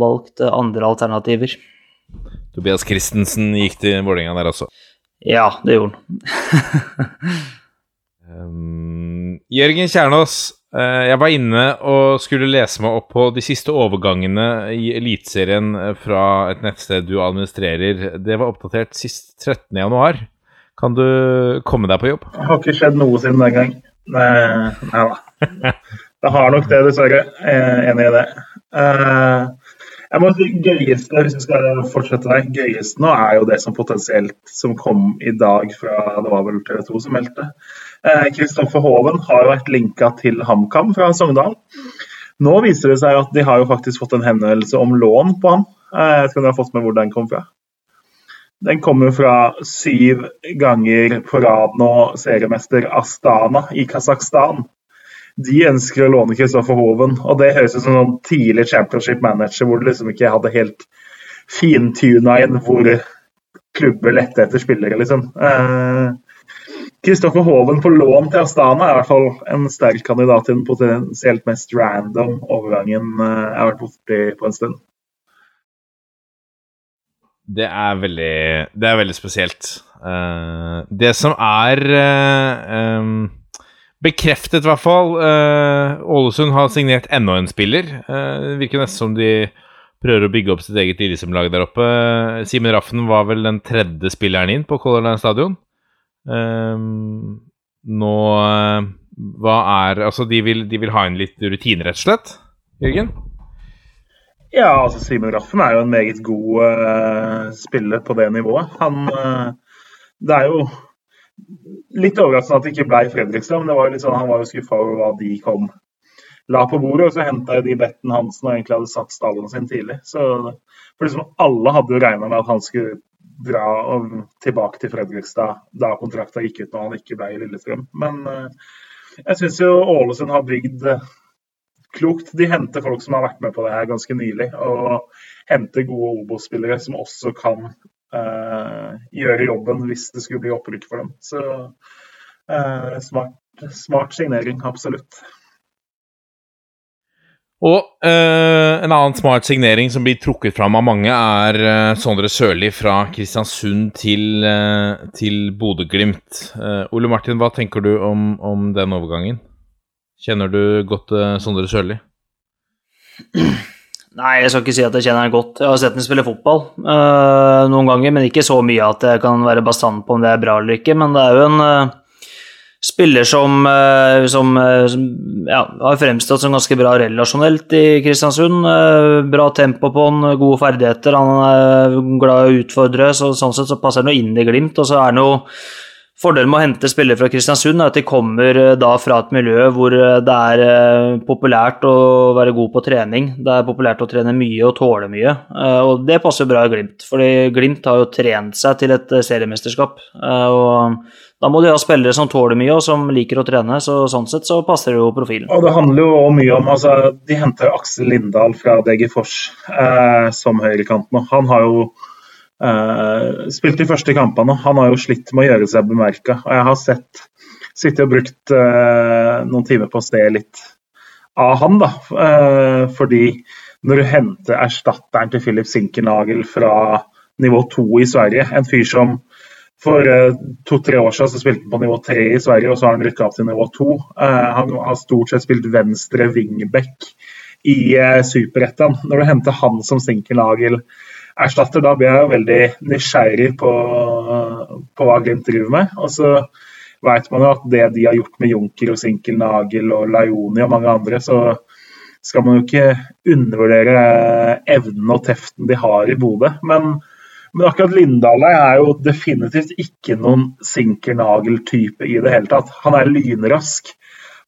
valgt andre alternativer. Tobias Christensen gikk til Vålerenga der også? Ja, det gjorde han. um, Jørgen Kjernås, jeg var inne og skulle lese meg opp på de siste overgangene i Eliteserien fra et nettsted du administrerer. Det var oppdatert sist 13.1. Kan du komme deg på jobb? Det har ikke skjedd noe siden den gang. Nei, nei da. Det har nok det, dessverre. Er enig i det. Eh, jeg må si gøyeste, hvis vi skal fortsette der, gøyeste nå er jo det som potensielt som kom i dag fra det var vel TV 2 som meldte. Kristoffer eh, Hoven har jo vært linka til HamKam fra Sogndal. Nå viser det seg at de har jo faktisk fått en henvendelse om lån på ham. Eh, jeg vet ikke om de har fått med hvor den kom fra? Den kommer fra syv ganger på rad nå seriemester Astana i Kasakhstan. De ønsker å låne Kristoffer Hoven, og det høres ut som en tidlig championship manager hvor du liksom ikke hadde helt fintuna inn hvor klubber lette etter spillere, liksom. Kristoffer eh, Hoven på lån til Astana er i hvert fall en sterk kandidat til den potensielt mest random overgangen eh, jeg har vært borti på en stund. Det er veldig, det er veldig spesielt. Uh, det som er uh, um, bekreftet, i hvert fall uh, Ålesund har signert enda en spiller. det virker nesten som de prøver å bygge opp sitt eget Lillestrøm-lag der oppe. Simen Raffen var vel den tredje spilleren inn på Color Line stadion. nå Hva er Altså, de vil, de vil ha inn litt rutine, rett og slett? Jørgen? Ja, altså Simen Raffen er jo en meget god uh, spiller på det nivået. Han uh, Det er jo litt overraskende at det ikke ble Fredrikstad, men var sånn, han var jo skuffa over hva de kom la på bordet. Og så henta de Betten Hansen og egentlig hadde satt stallen sin tidlig. Så for liksom alle hadde jo regna med at han skulle dra og tilbake til Fredrikstad da kontrakta gikk ut når han ikke ble i Lillestrøm. Men uh, jeg syns jo Ålesund har bygd klokt. De henter folk som har vært med på det her ganske nylig, og henter gode Obos-spillere som også kan uh, gjøre jobben hvis det skulle bli opprykk for dem. Så uh, smart, smart signering, absolutt. Og eh, en annen smart signering som blir trukket fram av mange, er Sondre Sørli fra Kristiansund til, til Bodø-Glimt. Ole Martin, hva tenker du om, om, den overgangen? Kjenner du godt uh, Sondre Sørli? Nei, jeg skal ikke si at jeg kjenner ham godt. Jeg har sett ham spille fotball uh, noen ganger, men ikke så mye at jeg kan være bastant på om det er bra eller ikke. Men det er jo en spiller som, som, som ja, har fremstått som ganske bra relasjonelt i Kristiansund. Bra tempo på han, gode ferdigheter. Han er glad i å utfordre, så sånn sett så passer han inn i Glimt. Og så er han jo Fordelen med å hente spillere fra Kristiansund er at de kommer da fra et miljø hvor det er populært å være god på trening. Det er populært å trene mye og tåle mye, og det passer bra i Glimt. fordi Glimt har jo trent seg til et seriemesterskap. og da må de ha spillere som tåler mye og som liker å trene. så Sånn sett så passer det jo profilen. Og Det handler jo mye om altså, De henter Aksel Lindahl fra DG Fors eh, som høyrekant nå. Han har jo eh, spilt de første kampene. Han har jo slitt med å gjøre seg bemerka. Og jeg har sett sittet og brukt uh, noen timer på å se litt av han, da. Uh, fordi når du henter erstatteren til Philip Sinkernagel fra nivå to i Sverige, en fyr som for to-tre år siden så spilte han på nivå tre i Sverige, og så har han rykka opp til nivå to. Han har stort sett spilt venstre wingback i uh. Når du henter han som Sinkelagel-erstatter, da blir jeg jo veldig nysgjerrig på, på hva Glimt driver med. Og så vet man jo at det de har gjort med Junker og Sinkelnagel og Laioni og mange andre, så skal man jo ikke undervurdere evnen og teften de har i Bodø. Men men akkurat Lindahl er jo definitivt ikke noen sinkernagel-type i det hele tatt. Han er lynrask.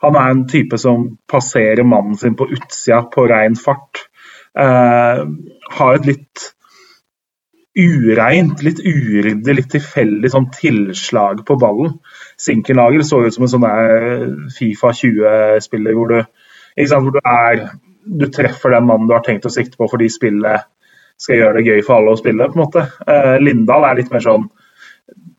Han er en type som passerer mannen sin på utsida på rein fart. Eh, har et litt ureint, litt uryddig, litt tilfeldig sånn tilslag på ballen. Sinkenagel så ut som en sånn Fifa 20-spiller hvor, hvor du er du treffer den mannen du har tenkt å sikte på fordi spillet skal gjøre det gøy for alle å spille. på en måte. Eh, Lindahl er litt mer sånn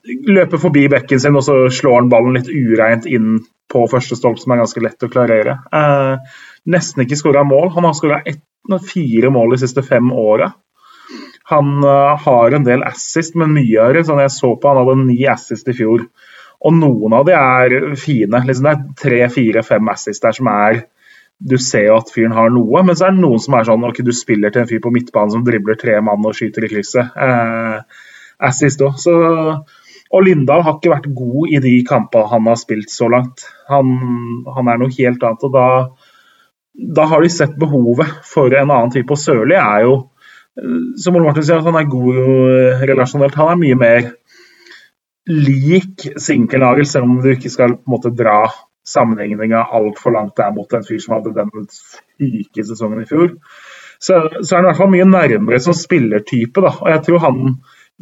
løper forbi bekken sin og så slår han ballen litt ureint inn på første stolp, som er ganske lett å klarere. Eh, nesten ikke skåra mål. Han har skåra fire mål de siste fem åra. Han uh, har en del assist, men mye av det sånn jeg så på, han hadde ni assist i fjor. Og noen av de er fine. Liksom det er tre, fire, fem assist der som er du ser jo at fyren har noe, men så er det noen som er sånn ok, du spiller til en fyr på midtbanen som dribler tre mann og skyter i krysset. Eh, assist òg. Og Lindahl har ikke vært god i de kampene han har spilt så langt. Han, han er noe helt annet. og da, da, har de sett behovet for en annen type. Og Sørli er jo, eh, som Ole Martin sier, at han er god eh, relasjonelt. Han er mye mer lik Sinkernagel, selv om du ikke skal på en måte dra sammenligninga altfor langt der mot en fyr som hadde den syke sesongen i fjor. Så, så er han i hvert fall mye nærmere som spillertype. Da. Og jeg tror han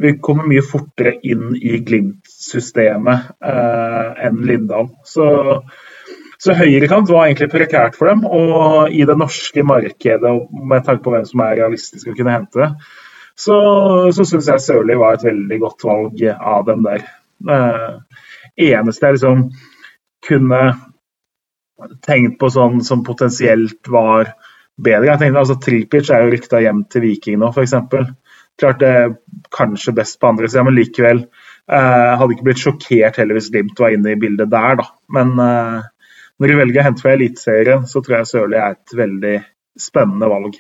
vil komme mye fortere inn i Glimt-systemet eh, enn Lindahl. Så, så høyrekant var egentlig prekært for dem. Og i det norske markedet, med tanke på hvem som er realistisk å kunne hente, så, så syns jeg Sørli var et veldig godt valg av dem der. Det eneste er liksom kunne tenkt på sånn som potensielt var bedre. Jeg tenkte altså Tripic er jo rykta hjem til Viking nå, f.eks. Klart det er kanskje best på andre sida, men likevel. Eh, hadde ikke blitt sjokkert heller hvis Glimt var inne i bildet der, da. Men eh, når de velger å hente fra Eliteserien, så tror jeg Sørli er et veldig spennende valg.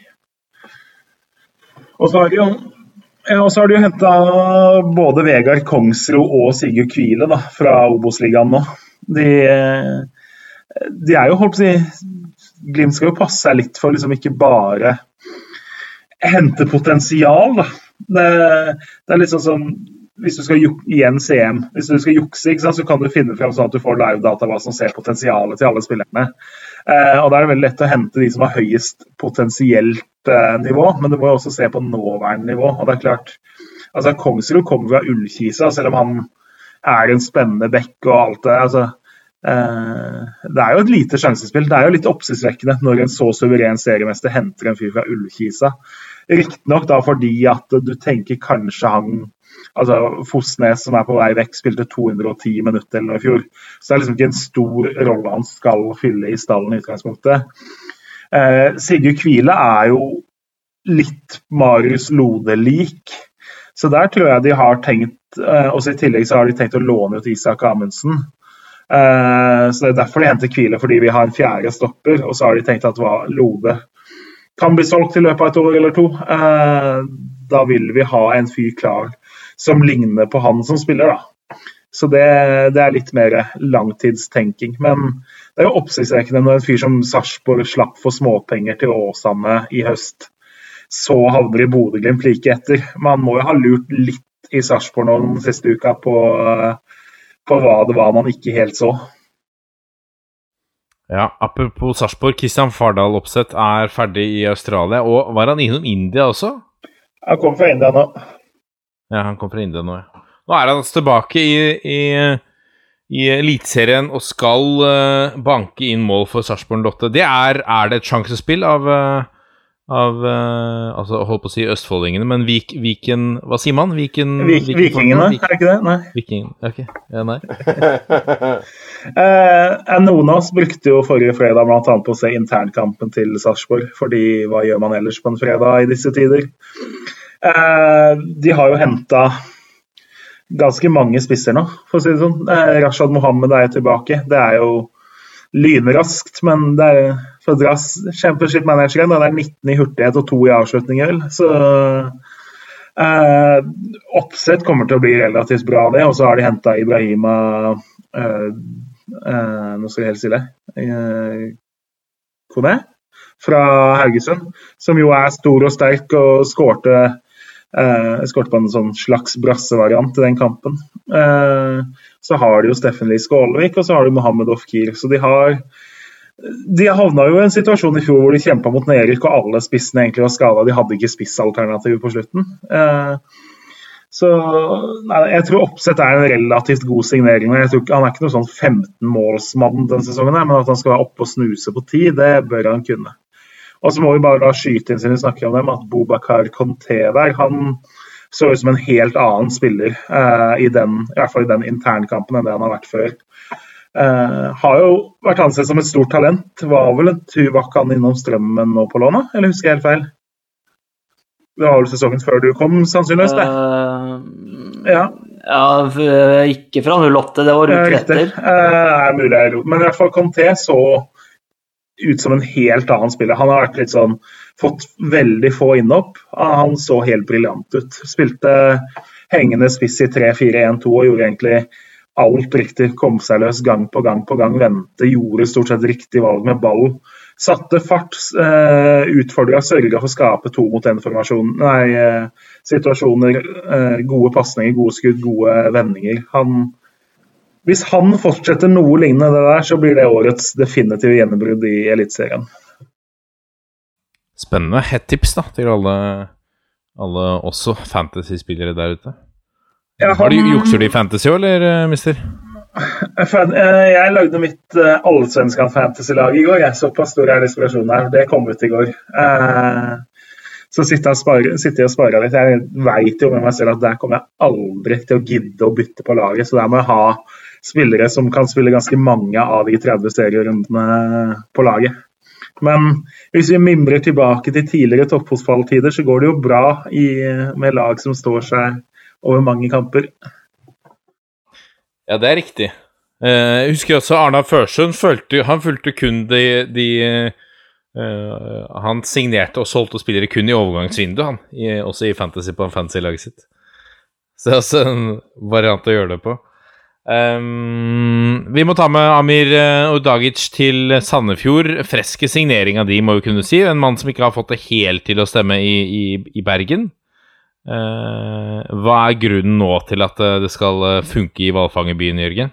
Og så har de jo ja, de jo henta både Vegard Kongsro og Sigurd Kvile da, fra Obos-ligaen nå. De, de, er jo, holdt på å si Glimt skal jo passe seg litt for liksom ikke bare hente potensial. Da. Det, det er litt sånn hvis du skal igjen CM, hvis du skal jukse, sant, så kan du finne frem sånn at du får live-data hva som ser potensialet til alle spillerne. Eh, og Da er det veldig lett å hente de som har høyest potensielt eh, nivå, men du må jo også se på nåværende nivå. og det er klart, altså Kongsrud kommer fra Ullkisa, selv om han er en spennende bekk og alt det. altså det er jo et lite sjansespill. Det er jo litt oppsiktsvekkende når en så suveren seriemester henter en fyr fra Ullkisa. Riktignok da fordi at du tenker kanskje han altså Fosnes, som er på vei vekk, spilte 210 minutter eller noe i fjor. Så det er liksom ikke en stor rolle han skal fylle i stallen i utgangspunktet. Eh, Sigurd Kvile er jo litt Marius Lode-lik. Så der tror jeg de har tenkt eh, også I tillegg så har de tenkt å låne ut Isak Amundsen. Eh, så Det er derfor de henter Kvile, fordi vi har en fjerde stopper. Og så har de tenkt at Lode kan bli solgt i løpet av et år eller to. Eh, da vil vi ha en fyr klar som ligner på han som spiller, da. Så det, det, er litt mer langtidstenking. Men det er jo oppsiktsvekkende når en fyr som Sarpsborg slapp for småpenger til Åsane i høst, så havner i Bodø-Glimt like etter. Man må jo ha lurt litt i Sarpsborg nå den siste uka på, på hva det var man ikke helt så. Ja, Apropos Sarpsborg, Kristian Fardal Opseth er ferdig i Australia. Og var han innom India også? Han kom fra India nå. Ja, han kom fra India nå, ja. Nå er han altså tilbake i, i, i Eliteserien og skal uh, banke inn mål for Sarpsborg Lotte. Det er, er, det et sjansespill av, uh, av uh, altså, holdt på å si østfoldingene, men Vik, Viken Hva sier man? Viken, Vik, Viken vikingene, Vik, er det ikke det? Nei. Viking, okay. ja, nei. noen av oss brukte jo forrige fredag bl.a. på å se internkampen til Sarpsborg, fordi hva gjør man ellers på en fredag i disse tider? De har jo henta ganske mange spisser nå, for å si det sånn. Eh, Rashad Mohammed er tilbake. Det er jo lynraskt, men det er for å dra championship-manageren. Det er 19 i hurtighet og 2 i avslutninger, Så eh, Oppsett kommer til å bli relativt bra, det. Og så har de henta Ibrahima eh, eh, Nå skal jeg helt stille. Eh, Kone fra Haugesund, som jo er stor og sterk og skårte Eh, jeg skåret på en sånn slags brassevariant i den kampen. Eh, så har de jo Steffen Lie Skålevik, og så har de Mohammed Ofkir. Så de har de havna jo i en situasjon i fjor hvor de kjempa mot nedrykk, og alle spissene egentlig var skada. De hadde ikke spissalternativ på slutten. Eh, så nei, jeg tror Oppsett er en relativt god signering. Jeg tror Han er ikke noen sånn 15-målsmann denne sesongen, men at han skal være oppe og snuse på ti, det bør han kunne. Og så må vi bare da skyte inn siden vi snakker om dem, at Bobakar Conté der, han så ut som en helt annen spiller uh, i, den, i hvert fall i den internkampen enn det han har vært før. Uh, har jo vært ansett som et stort talent. Var vel en Tuvak han innom Strømmen nå på lånet, eller husker jeg helt feil? Det var vel sesongen før du kom, sannsynligvis? det? Uh, ja. ja. ikke fra 08, det var uke etter. Uh, mulig jeg Men i hvert fall Conté så ut som en helt annen spiller. Han har vært litt sånn, fått veldig få innhopp. Han så helt briljant ut. Spilte hengende spiss i 3-4-1-2 og gjorde egentlig alt riktig. Kom seg løs gang på gang på gang. Vente, gjorde stort sett riktig valg med ball. Satte fart, uh, utfordra, sørga for å skape to mot én-situasjoner. Uh, uh, gode pasninger, gode skudd, gode vendinger. Han hvis han fortsetter noe lignende det der, så blir det årets definitive gjennombrudd i Eliteserien. Spennende. Hett tips da, til alle, alle også fantasy-spillere der ute. Ja, han... Har de, jukser de fantasy òg, eller, eh, mister? Eh, jeg lagde mitt allsvenskan fantasy-lag i går. Jeg. Såpass stor er desperasjonen her. Det kom ut i går. så sitter jeg og sparer litt. Jeg veit jo med meg selv at der kommer jeg aldri til å gidde å bytte på laget, så der må jeg ha spillere som kan spille ganske mange av de 30 serierundene på laget. Men hvis vi mimrer tilbake til tidligere toppfotballtider, så går det jo bra i, med lag som står seg over mange kamper. Ja, det er riktig. Eh, jeg husker også Arna Førsund følte, han fulgte kun de, de uh, Han signerte og solgte spillere kun i overgangsvinduet, han. I, også i fantasy på fantasy-laget sitt. Så det er også en variant å gjøre det på. Um, vi må ta med Amir eh, Udagic til Sandefjord. Freske signering av de, må vi kunne si. En mann som ikke har fått det helt til å stemme i, i, i Bergen. Uh, hva er grunnen nå til at det skal funke i hvalfangerbyen, Jørgen?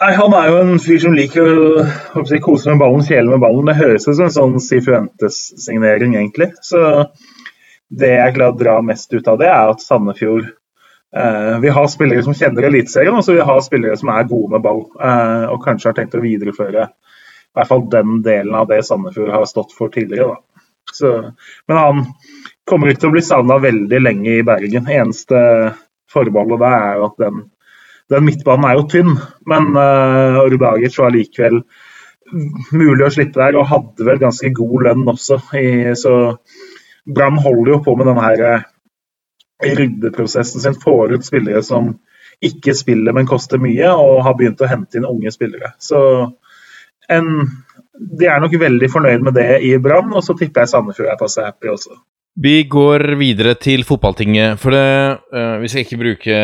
Nei, Han er jo en fyr som liker å si, kose med ballen, kjele med ballen. Det høres ut som en sånn Sifuentes-signering, egentlig. Så det jeg er glad drar mest ut av det, er at Sandefjord Eh, vi har spillere som kjenner Eliteserien, og så vi har spillere som er gode med ball. Eh, og kanskje har tenkt å videreføre i hvert fall den delen av det Sandefjord har stått for tidligere. Så, men han kommer ikke til å bli savna veldig lenge i Bergen. Eneste forbeholdet der er at den, den, midtbanen er jo tynn. Men uh, Rudagic var likevel mulig å slippe der, og hadde vel ganske god lønn også. I, så Brann holder jo på med denne her ryddeprosessen sin får ut spillere som ikke spiller, men koster mye, og har begynt å hente inn unge spillere. Så en, de er nok veldig fornøyd med det i Brann, og så tipper jeg Sandefjord er passe happy også. Vi går videre til fotballtinget, for det, uh, vi skal ikke bruke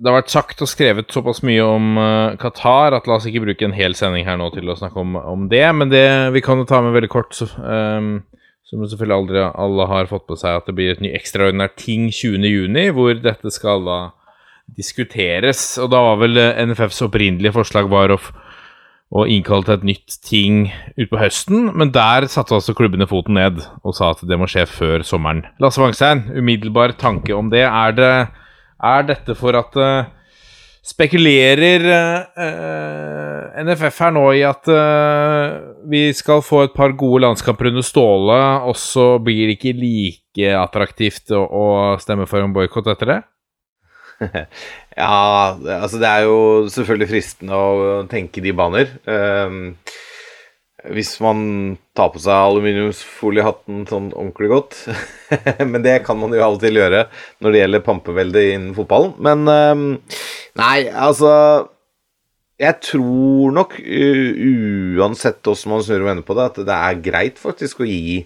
Det har vært sagt og skrevet såpass mye om uh, Qatar at la oss ikke bruke en hel sending her nå til å snakke om, om det, men det vi kan jo ta med veldig kort. Så, um, som selvfølgelig aldri alle har fått på seg at det blir et ny ekstraordinært ting 20.6, hvor dette skal da diskuteres. Og da var vel eh, NFFs opprinnelige forslag var å, å innkalle til et nytt ting utpå høsten, men der satte altså klubbene foten ned og sa at det må skje før sommeren. Lasse Wangstein, umiddelbar tanke om det. Er, det, er dette for at uh, Spekulerer uh, eh, NFF her nå i at eh, vi skal få et par gode landskamper under Ståle, og så blir det ikke like attraktivt å, å stemme for en boikott etter det? ja, altså det er jo selvfølgelig fristende å tenke de baner. Uh, hvis man tar på seg aluminiumsfoliehatten sånn ordentlig godt. Men det kan man jo av og til gjøre når det gjelder pampevelde innen fotballen. Men ehm, nei, altså Jeg tror nok uansett hvordan man snur og vender på det, at det er greit faktisk å gi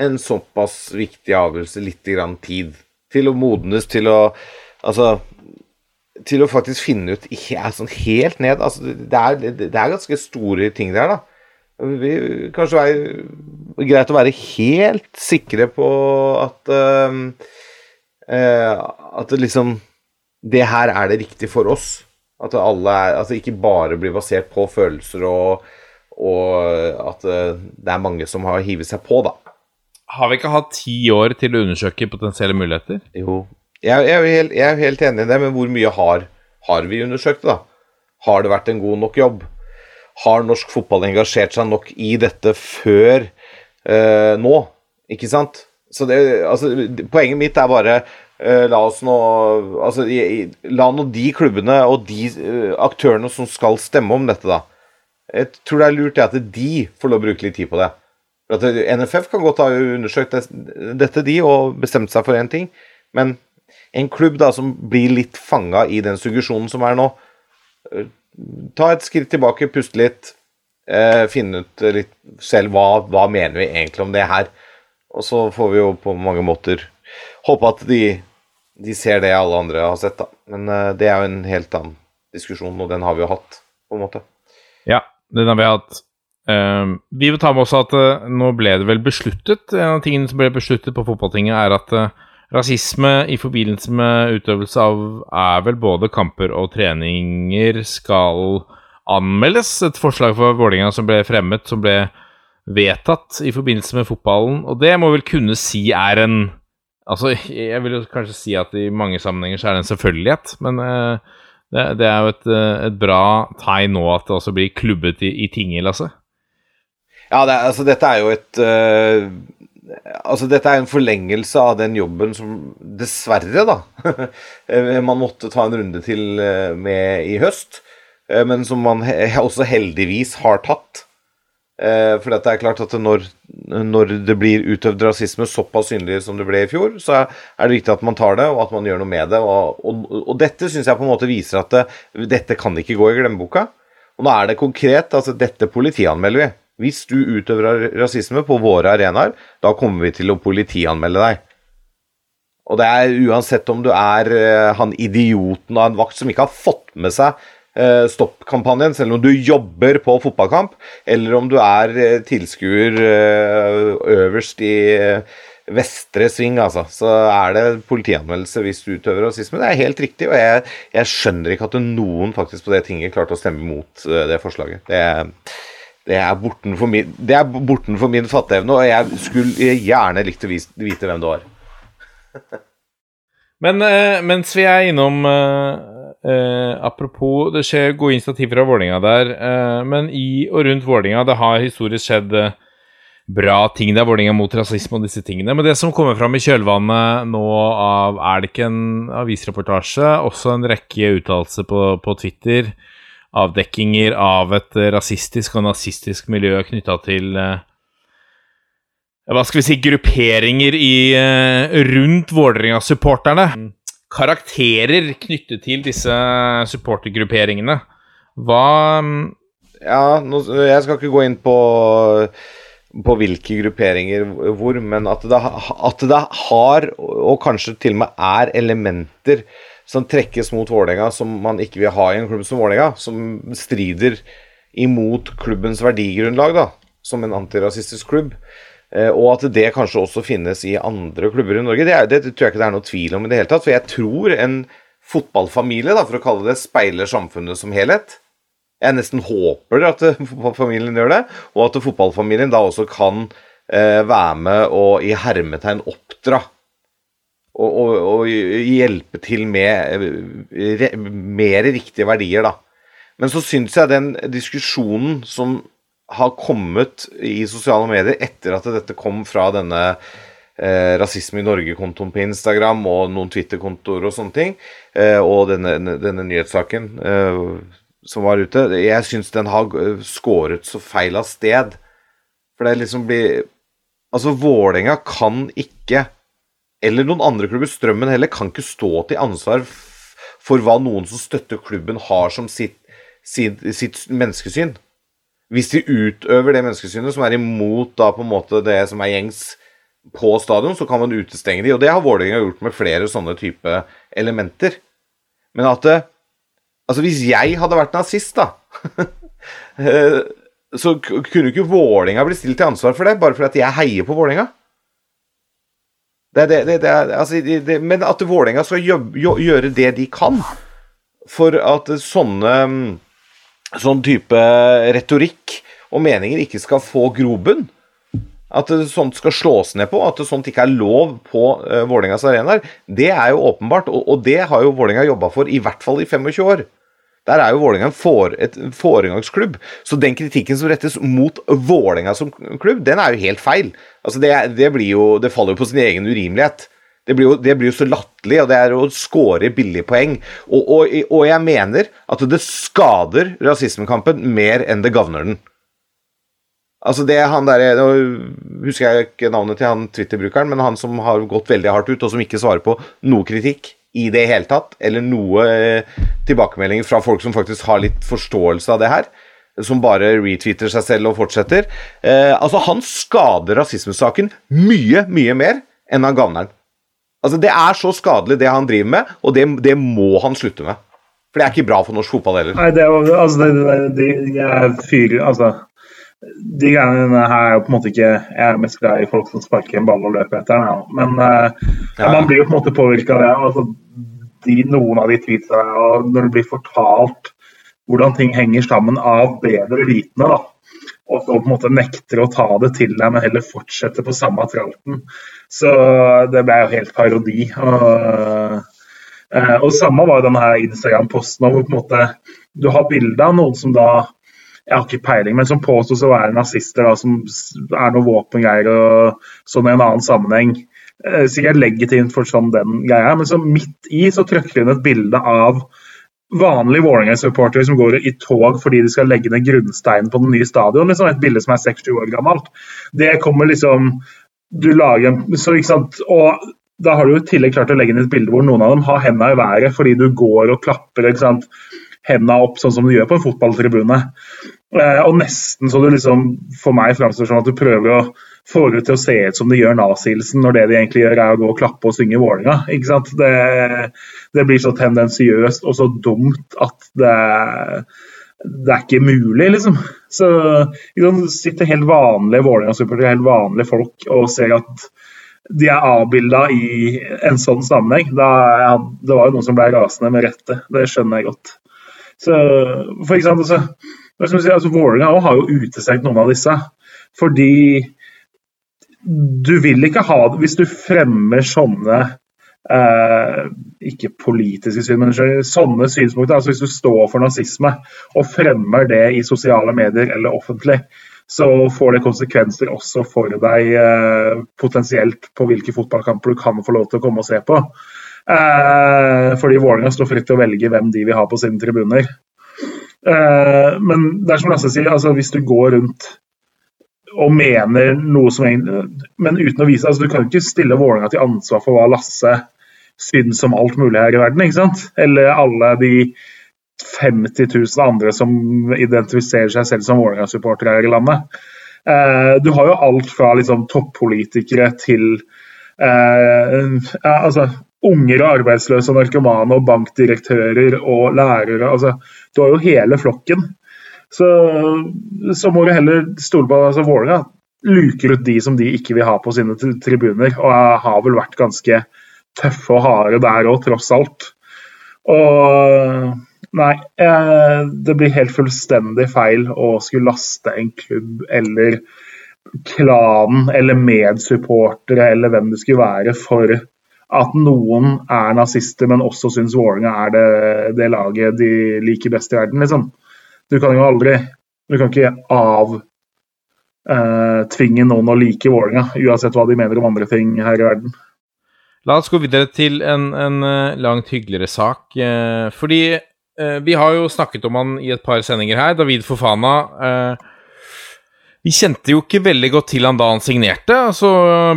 en såpass viktig avgjørelse litt grann tid til å modnes, til å Altså til å faktisk finne ut sånn helt ned altså, det, er, det er ganske store ting der, da vi kanskje er greit å være helt sikre på at uh, uh, At det liksom Det her er det riktig for oss. At alle er Altså ikke bare blir basert på følelser og, og at uh, det er mange som har hivet seg på, da. Har vi ikke hatt ti år til å undersøke potensielle muligheter? Jo. Jeg, jeg, er, helt, jeg er helt enig i det, men hvor mye har, har vi undersøkt, da? Har det vært en god nok jobb? Har norsk fotball engasjert seg nok i dette før eh, nå? Ikke sant? Så det, altså, poenget mitt er bare eh, La oss nå altså, La nå de klubbene og de uh, aktørene som skal stemme om dette, da Jeg tror det er lurt at de får lov å bruke litt tid på det. At NFF kan godt ha undersøkt dette, de, og bestemt seg for én ting. Men en klubb da som blir litt fanga i den suggesjonen som er nå, ta et skritt tilbake, puste litt, eh, finne ut litt selv hva, hva mener vi egentlig om det her. Og så får vi jo på mange måter håpe at de, de ser det alle andre har sett, da. Men eh, det er jo en helt annen diskusjon, og den har vi jo hatt, på en måte. Ja, den har vi hatt. Uh, vi vil ta med oss at uh, nå ble det vel besluttet En av tingene som ble besluttet på fotballtinget, er at uh, Rasisme i forbindelse med utøvelse av er vel både kamper og treninger skal anmeldes. Et forslag for Vålerenga som ble fremmet, som ble vedtatt i forbindelse med fotballen. Og det må vel kunne si er en Altså, jeg vil jo kanskje si at i mange sammenhenger så er det en selvfølgelighet, men uh, det, det, er jo et, uh, et, bra tegn nå at det også blir klubbet i, i tinget, Lasse. Ja, det, altså dette er jo et uh Altså, dette er en forlengelse av den jobben som dessverre, da, man måtte ta en runde til eh, med i høst, eh, men som man også heldigvis har tatt. Eh, for dette er klart at når, når, det blir utøvd rasisme såpass synlig som det ble i fjor, så er det viktig at man tar det, og at man gjør noe med det. Og, og, og dette syns jeg på en måte viser at det, dette kan ikke gå i glemmeboka. Og nå er det konkret. altså Dette politianmelder vi. Hvis du utøver rasisme på våre arenaer, da kommer vi til å politianmelde deg. Og det er uansett om du er uh, han idioten av en vakt som ikke har fått med seg uh, stoppkampanjen, selv om du jobber på fotballkamp, eller om du er uh, tilskuer øverst i vestre sving, altså, så er det politianmeldelse hvis du utøver rasisme. Det er helt riktig, og jeg, jeg skjønner ikke at noen faktisk på det tinget klarte å stemme mot det forslaget. Det er det er bortenfor min, det er bortenfor min fatteevne, og jeg skulle gjerne likt å vite hvem det var. Men uh, mens vi er innom uh, Apropos, det skjer gode initiativ fra Vålinga der. men i og rundt Vålinga, det har historisk skjedd bra ting der, Vålinga mot rasisme og disse tingene. Men det som kommer fram i kjølvannet nå av Er det ikke en avisreportasje? Også en rekke uttalelser på, på Twitter. Avdekkinger av et rasistisk og nazistisk miljø knytta til uh, hva skal vi si, grupperinger i, uh, rundt Vålerenga-supporterne. Karakterer knyttet til disse supportergrupperingene. Hva mm, Ja, nå, jeg skal ikke gå inn på, på hvilke grupperinger hvor, men at det, at det har, og kanskje til og med er, elementer som trekkes mot Vålerenga som man ikke vil ha i en klubb som Vålerenga, som strider imot klubbens verdigrunnlag, da, som en antirasistisk klubb. Eh, og at det kanskje også finnes i andre klubber i Norge, det, er, det, tror jeg ikke det er noe tvil om i det hele tatt. For jeg tror en fotballfamilie, da, for å kalle det, speiler samfunnet som helhet. Jeg nesten håper at fotballfamilien gjør det, og at fotballfamilien da også kan eh, være med og i hermetegn oppdra. Og, og, og hjelpe til med eh, re, mer riktige verdier, da. Men så syns jeg den diskusjonen som har kommet i sosiale medier etter at dette kom fra denne eh, Rasisme i Norge-kontoen på Instagram og noen Twitter-kontoer og sånne ting, eh, og denne, denne nyhetssaken eh, som var ute Jeg syns den har skåret så feil av sted. For det liksom blir Altså, Vålerenga kan ikke, eller noen andre klubber, Strømmen heller, kan ikke stå til ansvar for hva noen som støtter klubben, har som sitt, sitt, sitt menneskesyn hvis de utøver det menneskesynet som er imot da på en måte det som er gjengs på stadion, så kan man utestenge de, og det har Vålerenga gjort med flere sånne type elementer. Men at det, Altså, hvis jeg hadde vært nazist, da Så kunne ikke Vålerenga bli stilt til ansvar for det, bare fordi jeg heier på Vålerenga. Det, det, det, altså, men at Vålerenga skal gjøre det de kan for at sånne sånn type retorikk og meninger ikke skal få grobunn. At sånt skal slås ned på, at sånt ikke er lov på uh, Vålerengas arenaer, det er jo åpenbart, og, og det har jo Vålerenga jobba for i hvert fall i 25 år. Der er jo Vålerenga for, et foregangsklubb. Så den kritikken som rettes mot Vålerenga som klubb, den er jo helt feil. Altså det, det, jo, det faller jo på sin egen urimelighet. Det blir, jo, det blir jo så latterlig, og det er å score billige poeng. Og, og, og, jeg mener at det skader rasismekampen mer enn det gagner den. Altså det han der, Nå husker jeg ikke navnet til han Twitter-brukeren, men han som har gått veldig hardt ut, og som ikke svarer på noe kritikk i det hele tatt, eller noe eh, tilbakemeldinger fra folk som faktisk har litt forståelse av det her som bare retweeter seg selv og fortsetter. Eh, altså, han skader rasismesaken mye, mye mer enn han gagner den. Altså, Det er så skadelig, det han driver med, og det, det, må han slutte med. For det er ikke bra for norsk fotball heller. Nei, det, altså, det, det, jeg fyrer, altså, De greiene her er jo på en måte ikke Jeg er mest glad i folk som sparker en ball og løper etter den, men uh, ja. man blir jo på en måte påvirka av det. Altså, de, noen av de tweetsa, og når det blir fortalt hvordan ting henger sammen av bedre vitende, da, og så på en måte nekter å ta det til deg, men heller fortsetter på samme tralten. Så det ble jo helt parodi. Og, Uh, og samme var denne Instagram-posten hvor på en måte du har bilde av noen som da jeg har ikke peiling, men som påstås å være nazister, da, som er noe våpengreier og sånn i en annen sammenheng. Eh, sikkert legitimt for sånn den greia, men så midt i så trykker hun et bilde av vanlige Vålerenga-supportere som går i tog fordi de skal legge ned grunnsteinen på den nye stadion. Liksom et bilde som er 60 år gammelt. Det kommer liksom Du lager en så, ikke sant, og da har du i tillegg klart å legge inn et bilde hvor noen av dem har hendene i været fordi du går og klapper ikke sant, hendene opp sånn som du gjør på en fotballtribune. Eh, og nesten så du liksom for meg framstår som at du prøver å få det til å se ut som de gjør nazihilsen, når det de egentlig gjør er å gå og klappe og synge Vålerenga. Det, det, blir så tendensiøst og så dumt at det, det er ikke mulig, liksom. Så liksom, sitter helt vanlige Vålerenga-supportere, helt vanlige folk, og ser at de er avbilda i en sånn sammenheng. Da, ja, det var jo noen som ble rasende med rette, det skjønner jeg godt. Så, for eksempel, si, altså, Vålerenga har jo utestengt noen av disse. Fordi du vil ikke ha det hvis du fremmer sånne eh, ikke politiske syn, men sånne synspunkter. altså Hvis du står for nazisme og fremmer det i sosiale medier eller offentlig, så får det konsekvenser også for deg eh, potensielt på hvilke fotballkamper du kan få lov til å komme og se på. Eh, fordi Vålerenga står fritt til å velge hvem de vil ha på sine tribuner. Eh, men det er som Lasse sier, altså hvis du går rundt og mener noe som Men uten å vise altså Du kan ikke stille Vålerenga til ansvar for hva Lasse syns om alt mulig her i verden, ikke sant? Eller alle de 50 000 andre som identifiserer seg selv som Vålerenga-supportere her i landet. Eh, du har jo alt fra liksom, toppolitikere til eh, altså, unger og arbeidsløse og narkomane og bankdirektører og lærere. Altså, du har jo hele flokken. Så, så må du heller stole på altså Vålerenga luker ut de som de ikke vil ha på sine tribuner, og har vel vært ganske tøffe og harde der òg, tross alt. Og nei, eh, det blir helt fullstendig feil å skulle laste en klubb eller klanen eller medsupportere eller hvem det skulle være for at noen er nazister, men også syns Vålerenga er det, det, laget de liker best i verden, liksom. Du kan jo aldri Du kan ikke avtvinge eh, noen å like Vålerenga, uansett hva de mener om andre ting her i verden. La oss gå videre til en, en eh, langt hyggeligere sak. Eh, fordi eh, vi har jo snakket om han i et par sendinger her. David Fofana. Vi kjente jo ikke veldig godt til han da han signerte. og Så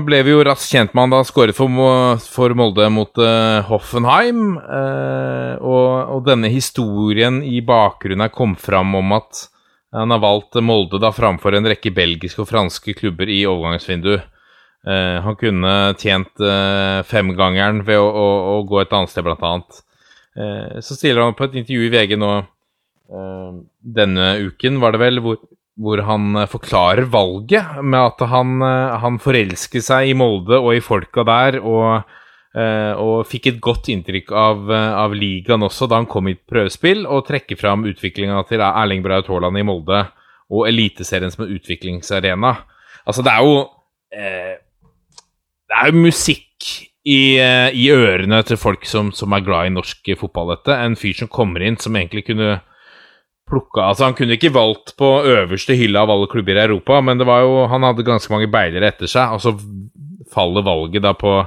ble vi jo raskt kjent med han da han skåret for, for, Molde mot uh, Hoffenheim. Uh, og, og, denne historien i bakgrunnen kom fram om at han har valgt Molde da framfor en rekke belgiske og franske klubber i overgangsvinduet. Uh, han kunne tjent femgangeren ved å, å, å, gå et annet sted, blant annet. så stiller han på et intervju i VG nå denne uken, var det vel, hvor hvor han eh, forklarer valget med at han, eh, han forelsker seg i Molde og i folka der, og, eh, og fikk et godt inntrykk av, av, ligaen også da han kom i et prøvespill, og trekker fram utviklinga til Erling Braut Haaland i Molde og Eliteserien som en utviklingsarena. Altså, det er jo eh, Det er jo musikk i, i, ørene til folk som, som er glad i norsk fotball, dette. En fyr som kommer inn som egentlig kunne plukka Altså, han kunne ikke valgt på øverste hylle av alle klubber i Europa, men det var jo, han hadde ganske mange beilere etter seg, og så faller valget da på,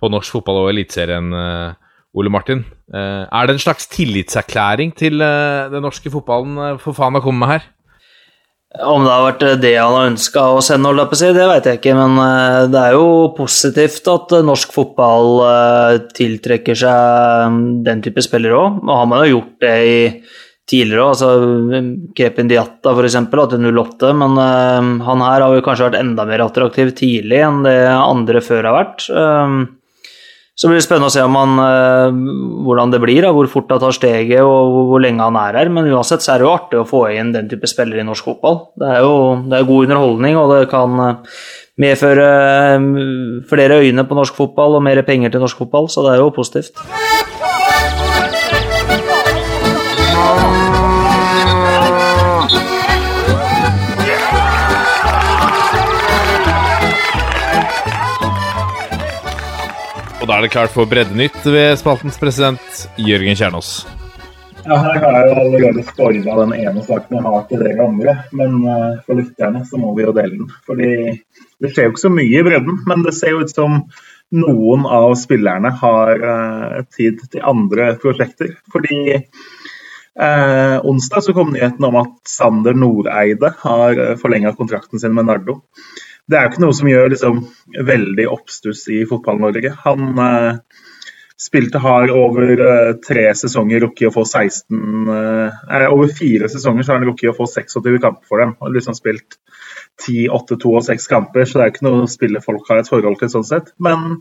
på norsk fotball og Eliteserien, uh, Ole Martin. Uh, er det en slags tillitserklæring til uh, den norske fotballen for faen å komme med her? Om det har vært det han har ønska å sende, det vet jeg ikke. Men det er jo positivt at norsk fotball tiltrekker seg den type spillere òg. Og har man jo gjort det i tidligere òg. Altså, Kepin Diatta f.eks. til 08, men uh, han her har jo kanskje vært enda mer attraktiv tidlig enn det andre før har vært. Uh, så blir det spennende å se om han, uh, hvordan det blir, da, hvor fort han tar steget og hvor, hvor, lenge han er her. Men uansett så er det jo artig å få inn den type spillere i norsk fotball. Det er jo det er god underholdning, og det kan medføre flere øyne på norsk fotball og mer penger til norsk fotball, så det er jo positivt. Da er det klart for Breddenytt ved spaltens president Jørgen Kjernås. Ja, her har jeg jo allerede spoila den ene saken jeg har til dere andre. Men uh, for lytterne så må vi jo dele den. Fordi det skjer jo ikke så mye i bredden, men det ser jo ut som noen av spillerne har uh, tid til andre prosjekter. Fordi eh, onsdag så kom nyheten om at Sander Noreide har uh, forlenga kontrakten sin med Nardo det er jo ikke noe som gjør liksom, veldig oppstuss i Fotball-Norge. Han eh, spilte hard over eh, tre sesonger rukket å få 16 eh, Over fire sesonger så har han rukket å få 26 kamper for dem. Og liksom spilt 10, 8, 2 og 6 kamper, så det er jo ikke noe spillet folk har et forhold til sånn sett. Men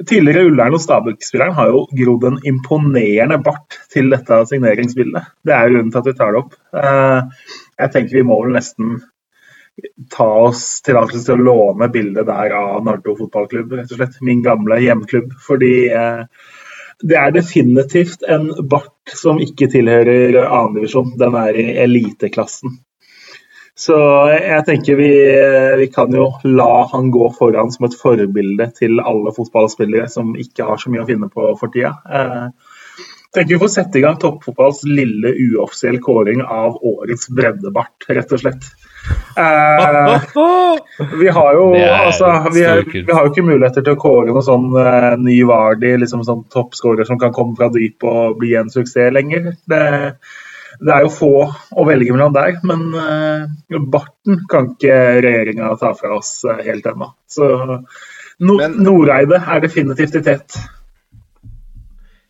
tidligere Ullern og Stabæk-spilleren har jo grodd en imponerende bart til dette signeringsbildet. Det er grunnen til at vi tar det opp. Eh, jeg tenker vi må vel nesten ta oss tillatelse til å låne bildet der av Nardo fotballklubb, rett og slett. Min gamle hjemklubb. Fordi eh, det er definitivt en bart som ikke tilhører annendivisjon. Den er i eliteklassen. Så jeg tenker vi, vi, kan jo la han gå foran som et forbilde til alle fotballspillere som ikke har så mye å finne på for tida. Jeg tenker vi får sette i gang toppfotballs lille uoffisiell kåring av årets breddebart, rett og slett. Uh, vi har jo altså, vi, vi, har jo ikke muligheter til å kåre noen sånn eh, ny Vardi, liksom sånn toppskårer som kan komme fra dyp og bli en suksess lenger. Det, det er jo få å velge mellom der, men eh, barten kan ikke regjeringa ta fra oss uh, helt ennå. Så no men, Noreide er definitivt i tet.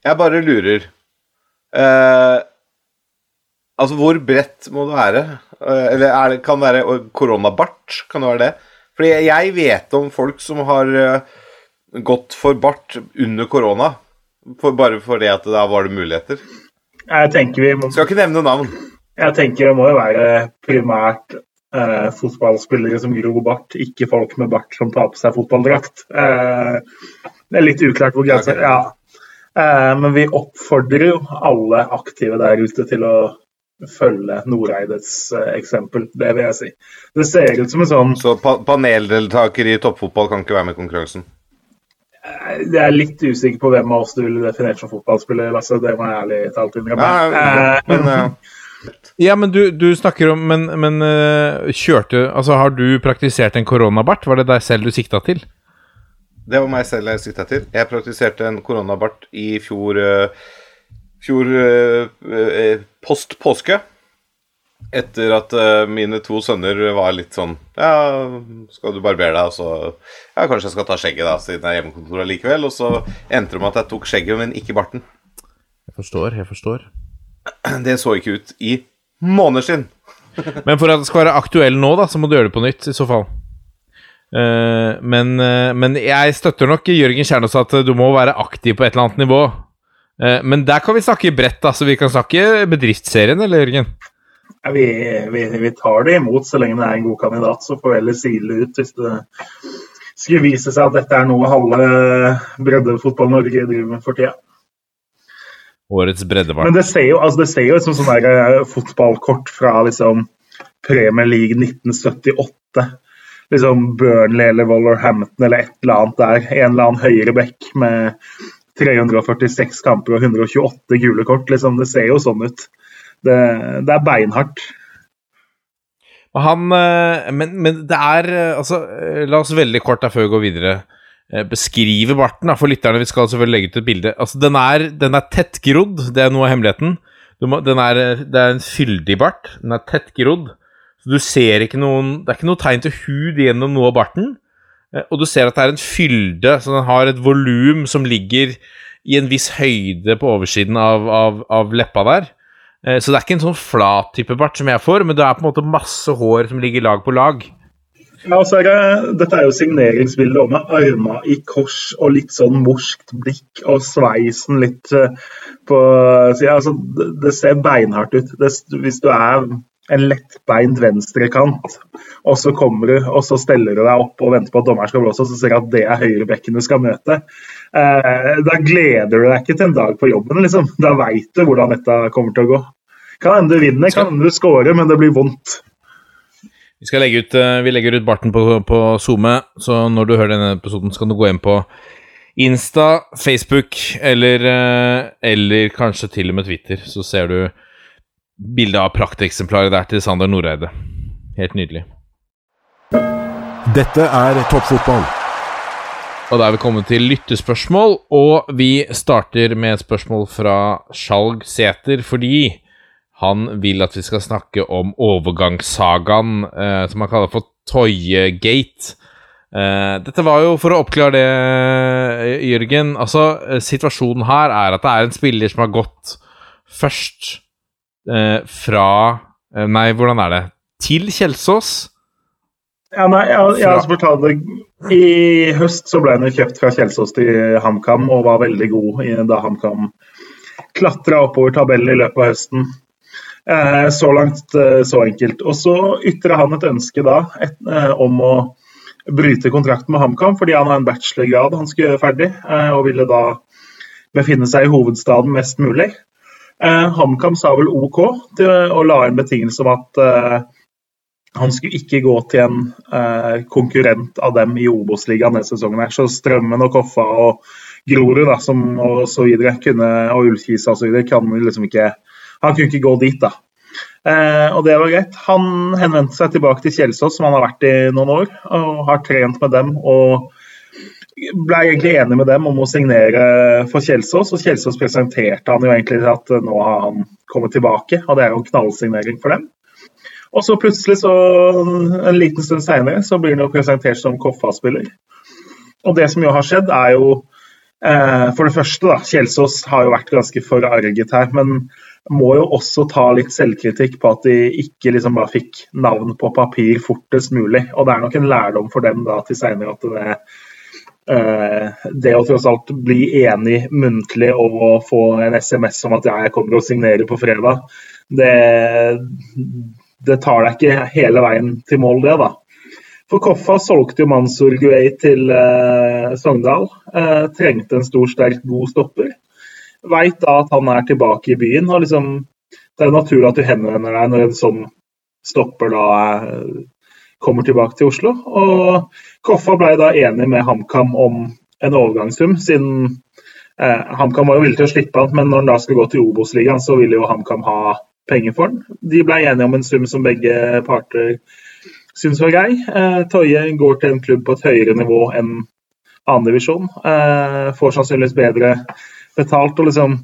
Jeg bare lurer. Uh, altså, hvor bredt må det være? eller er det, kan det være koronabart? Kan det være det? Fordi jeg vet om folk som har gått for bart under korona, for, bare fordi at da var det muligheter. Jeg tenker vi må, Skal ikke nevne navn. Jeg tenker det må jo være primært eh, fotballspillere som gror bart, ikke folk med bart som tar på seg fotballdrakt. Eh, det er litt uklart hvor grensa okay. Ja. Eh, men vi oppfordrer jo alle aktive der ute til å følge Noreides eh, eksempel. Det vil jeg si. Det ser ut som en sånn Så pa paneldeltaker i toppfotball kan ikke være med i konkurransen? Jeg er litt usikker på hvem av oss du ville definert som fotballspiller. Lasse. Det må jeg ærlig talt innrømme. Ja, men, uh, ja, men du, du, snakker om Men, men uh, kjørte Altså, har du praktisert en koronabart? Var det deg selv du sikta til? Det var meg selv jeg sikta til. Jeg praktiserte en koronabart i fjor uh, Fjor post påske etter at uh, mine to sønner var litt sånn Ja, skal du barbere deg? Og så Ja, kanskje jeg skal ta skjegget, da, siden jeg er hjemmekontor likevel. Og så endte det med at jeg tok skjegget, men ikke barten. Jeg forstår, jeg forstår. Det så ikke ut i måneder siden. men for at det skal være aktuell nå, da, så må du gjøre det på nytt, i så fall. Uh, men, uh, men, jeg støtter nok Jørgen Kjernås at du må være aktiv på et eller annet nivå. Men der kan vi snakke bredt, da, så vi kan snakke bedriftsserien, eller, Jørgen? vi, vi, vi, tar det imot så lenge det er en god kandidat. Så får vi heller sile ut hvis det skulle vise seg at dette er noe halve breddefotball Norge driver med for tida. Årets breddebarn. Men det ser jo, altså det ser jo ut som sånn der eh, fotballkort fra liksom Premier League 1978. Liksom Burnley eller Wolverhampton eller et eller annet der. En eller annen høyere bekk med 346 kamper og 128 gule kort. Liksom, det ser jo sånn ut. Det, det er beinhardt. Han, eh, men, men, det er eh, Altså, eh, la oss veldig kort da før vi går videre beskrive barten da, for lytterne. Vi skal selvfølgelig legge ut et bilde. Altså, Den er, den er tettgrodd, det er noe av hemmeligheten. Må, er, det er en fyldig bart. Den er tettgrodd. Så du ser ikke noen Det er ikke noe tegn til hud gjennom noe av barten. Og du ser at det er en fylde, så den har et volum som ligger i en viss høyde på oversiden av, av, av leppa der. Eh, så det er ikke en sånn flat type bart som jeg får, men det er på en måte masse hår som ligger lag på lag. Ja, og så er det, Dette er jo signeringsbildet òg, med armer i kors og litt sånn morskt blikk og sveisen litt eh, på sida. Altså, det, det, ser beinhardt ut. Det, hvis du er en lettbeint venstrekant, og så kommer du og så steller du deg opp og venter på at dommeren skal blåse, og så ser du at det er høyrebekken du skal møte. Eh, da gleder du deg ikke til en dag på jobben, liksom. Da veit du hvordan dette kommer til å gå. Kan hende du vinner, kan hende du scorer, men det blir vondt. Vi, skal legge ut, eh, vi legger ut barten på, på SoMe, så når du hører denne episoden, så kan du gå inn på Insta, Facebook eller, eh, eller kanskje til og med Twitter. Så ser du bilde av prakteksemplaret der til Sander Noreide. Helt nydelig. Dette er toppfotball. Og da er vi kommet til lyttespørsmål, og vi starter med et spørsmål fra Skjalg Sæter, fordi han vil at vi skal snakke om overgangssagaen eh, som han kaller for Toyegate. Eh, dette var jo for å oppklare det, Jørgen. Altså, eh, situasjonen her er at det er en spiller som har gått først fra eh, Nei, hvordan er det? Til Kjelsås. Ja, nei, jeg, jeg har fortalt det. I høst så ble han kjøpt fra Kjelsås til HamKam og var veldig god da HamKam klatra oppover tabellen i løpet av høsten. Eh, så langt eh, så enkelt. Og så ytra han et ønske da et, eh, om å bryte kontrakten med HamKam fordi han har en bachelorgrad han skulle gjøre ferdig, og ville da befinne seg i hovedstaden mest mulig. HamKam sa vel OK til å la en betingelse om at han skulle ikke gå til en eh, konkurrent av dem i Obos-ligaen denne sesongen. Så Strømmen og Koffa og Grorud da, som, og så videre, kunne, og Ullkisa videre, kan liksom ikke Han kunne ikke gå dit, da. Eh, og det var greit. Han henvendte seg tilbake til Kjelsås, som han har vært i noen år, og har trent med dem. og ble egentlig enig med dem om å signere for Kjelsås, og Kjelsås presenterte han jo egentlig at nå har han kommet tilbake, og det er jo en knallsignering for dem. Og så plutselig, så en liten stund seinere, så blir han jo presentert som Koffa-spiller. Og det som jo har skjedd, er jo eh, for det første, da, Kjelsås har jo vært ganske forarget her, men må jo også ta litt selvkritikk på at de ikke liksom bare fikk navn på papir fortest mulig. Og det er nok en lærdom for dem da til seinere at det, det å tross alt bli enig muntlig og få en SMS om at jeg kommer og signerer på fredag, det det tar deg ikke hele veien til mål, det, da. For Koffa solgte jo Mansour Guey til eh, Sogndal. Eh, trengte en stor, sterk, god stopper. Veit da at han er tilbake i byen. og liksom, Det er naturlig at du henvender deg når en sånn stopper da eh, kommer tilbake til Oslo. Og Koffa ble da enig med HamKam om en overgangssum, siden eh, HamKam var jo villig til å slippe han, men når han da skal gå til Obos-ligaen, så ville jo HamKam ha penger for han. De ble enige om en sum som begge parter syns var grei. Eh, Toje går til en klubb på et høyere nivå enn annendivisjon. Eh, får sannsynligvis bedre betalt og liksom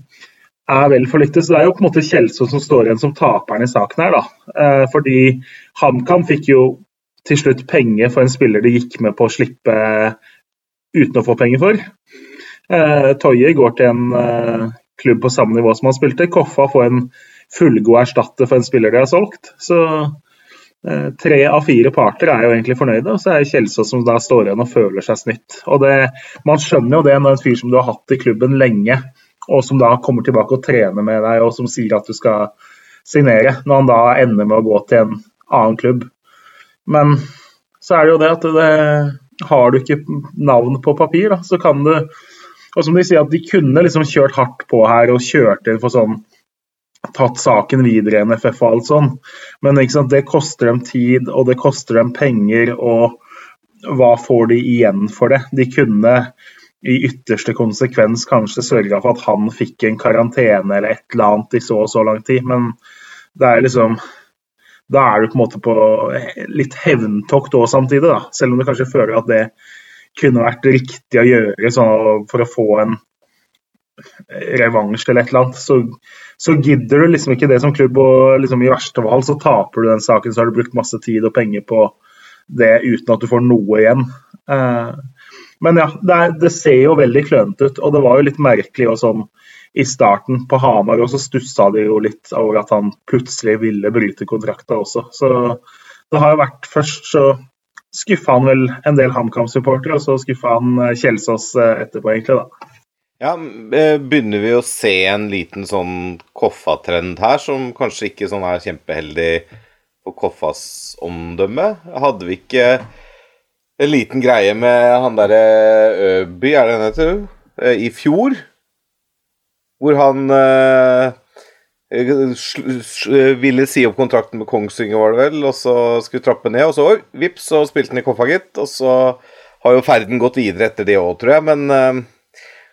er vel forlyktet. Så det er jo på en måte Kjelsås som står igjen som taperen i saken her. da. Eh, fordi HamKam fikk jo til slutt penger for en spiller de gikk med på å slippe uten å få penger for. Eh, Toye går til en eh, klubb på samme nivå som han spilte. Koffa får en fullgod erstatter for en spiller de har solgt. Så eh, tre av fire parter er jo egentlig fornøyde, og så er det Kjelsås som da står igjen og føler seg snytt. Og det, Man skjønner jo det når en fyr som du har hatt i klubben lenge, og som da kommer tilbake og trener med deg, og som sier at du skal signere, når han da ender med å gå til en annen klubb. Men så er det jo det at det, har du ikke navn på papir, da, så kan du Og som de sier, at de kunne liksom kjørt hardt på her og kjørt inn for sånn tatt saken videre i NFF og alt sånn. Men det koster dem tid, og det koster dem penger, og hva får de igjen for det? De kunne i ytterste konsekvens kanskje sørga for at han fikk en karantene eller et eller annet i så og så lang tid, men det er liksom Da er du på en måte på litt hevntokt òg samtidig, da. Selv om du kanskje føler at det kunne vært riktig å gjøre sånn for å få en revansj eller et eller annet, så, så, gidder du liksom ikke det som klubb. Og liksom i verste fall så taper du den saken, så har du brukt masse tid og penger på det uten at du får noe igjen. Uh, men ja, det, er, det, ser jo veldig klønete ut, og det var jo litt merkelig og sånn i starten på Hamar, og så stussa de jo litt over at han plutselig ville bryte kontrakta også. Så det har jo vært først så skuffa han vel en del HamKam-supportere, og så skuffa han eh, Kjelsås eh, etterpå, egentlig, da. Ja, eh, Begynner vi å se en liten sånn Koffa-trend her, som kanskje ikke sånn er kjempeheldig for Koffas omdømme? Hadde vi ikke en liten greie med han derre Øby, er det han heter, i fjor? Hvor han uh, ville si opp kontrakten med Kongsvinger, var det vel, og så skulle trappe ned, og så vips, så spilte han i Koffa, gitt. Og så har jo ferden gått videre etter det òg, tror jeg, men uh,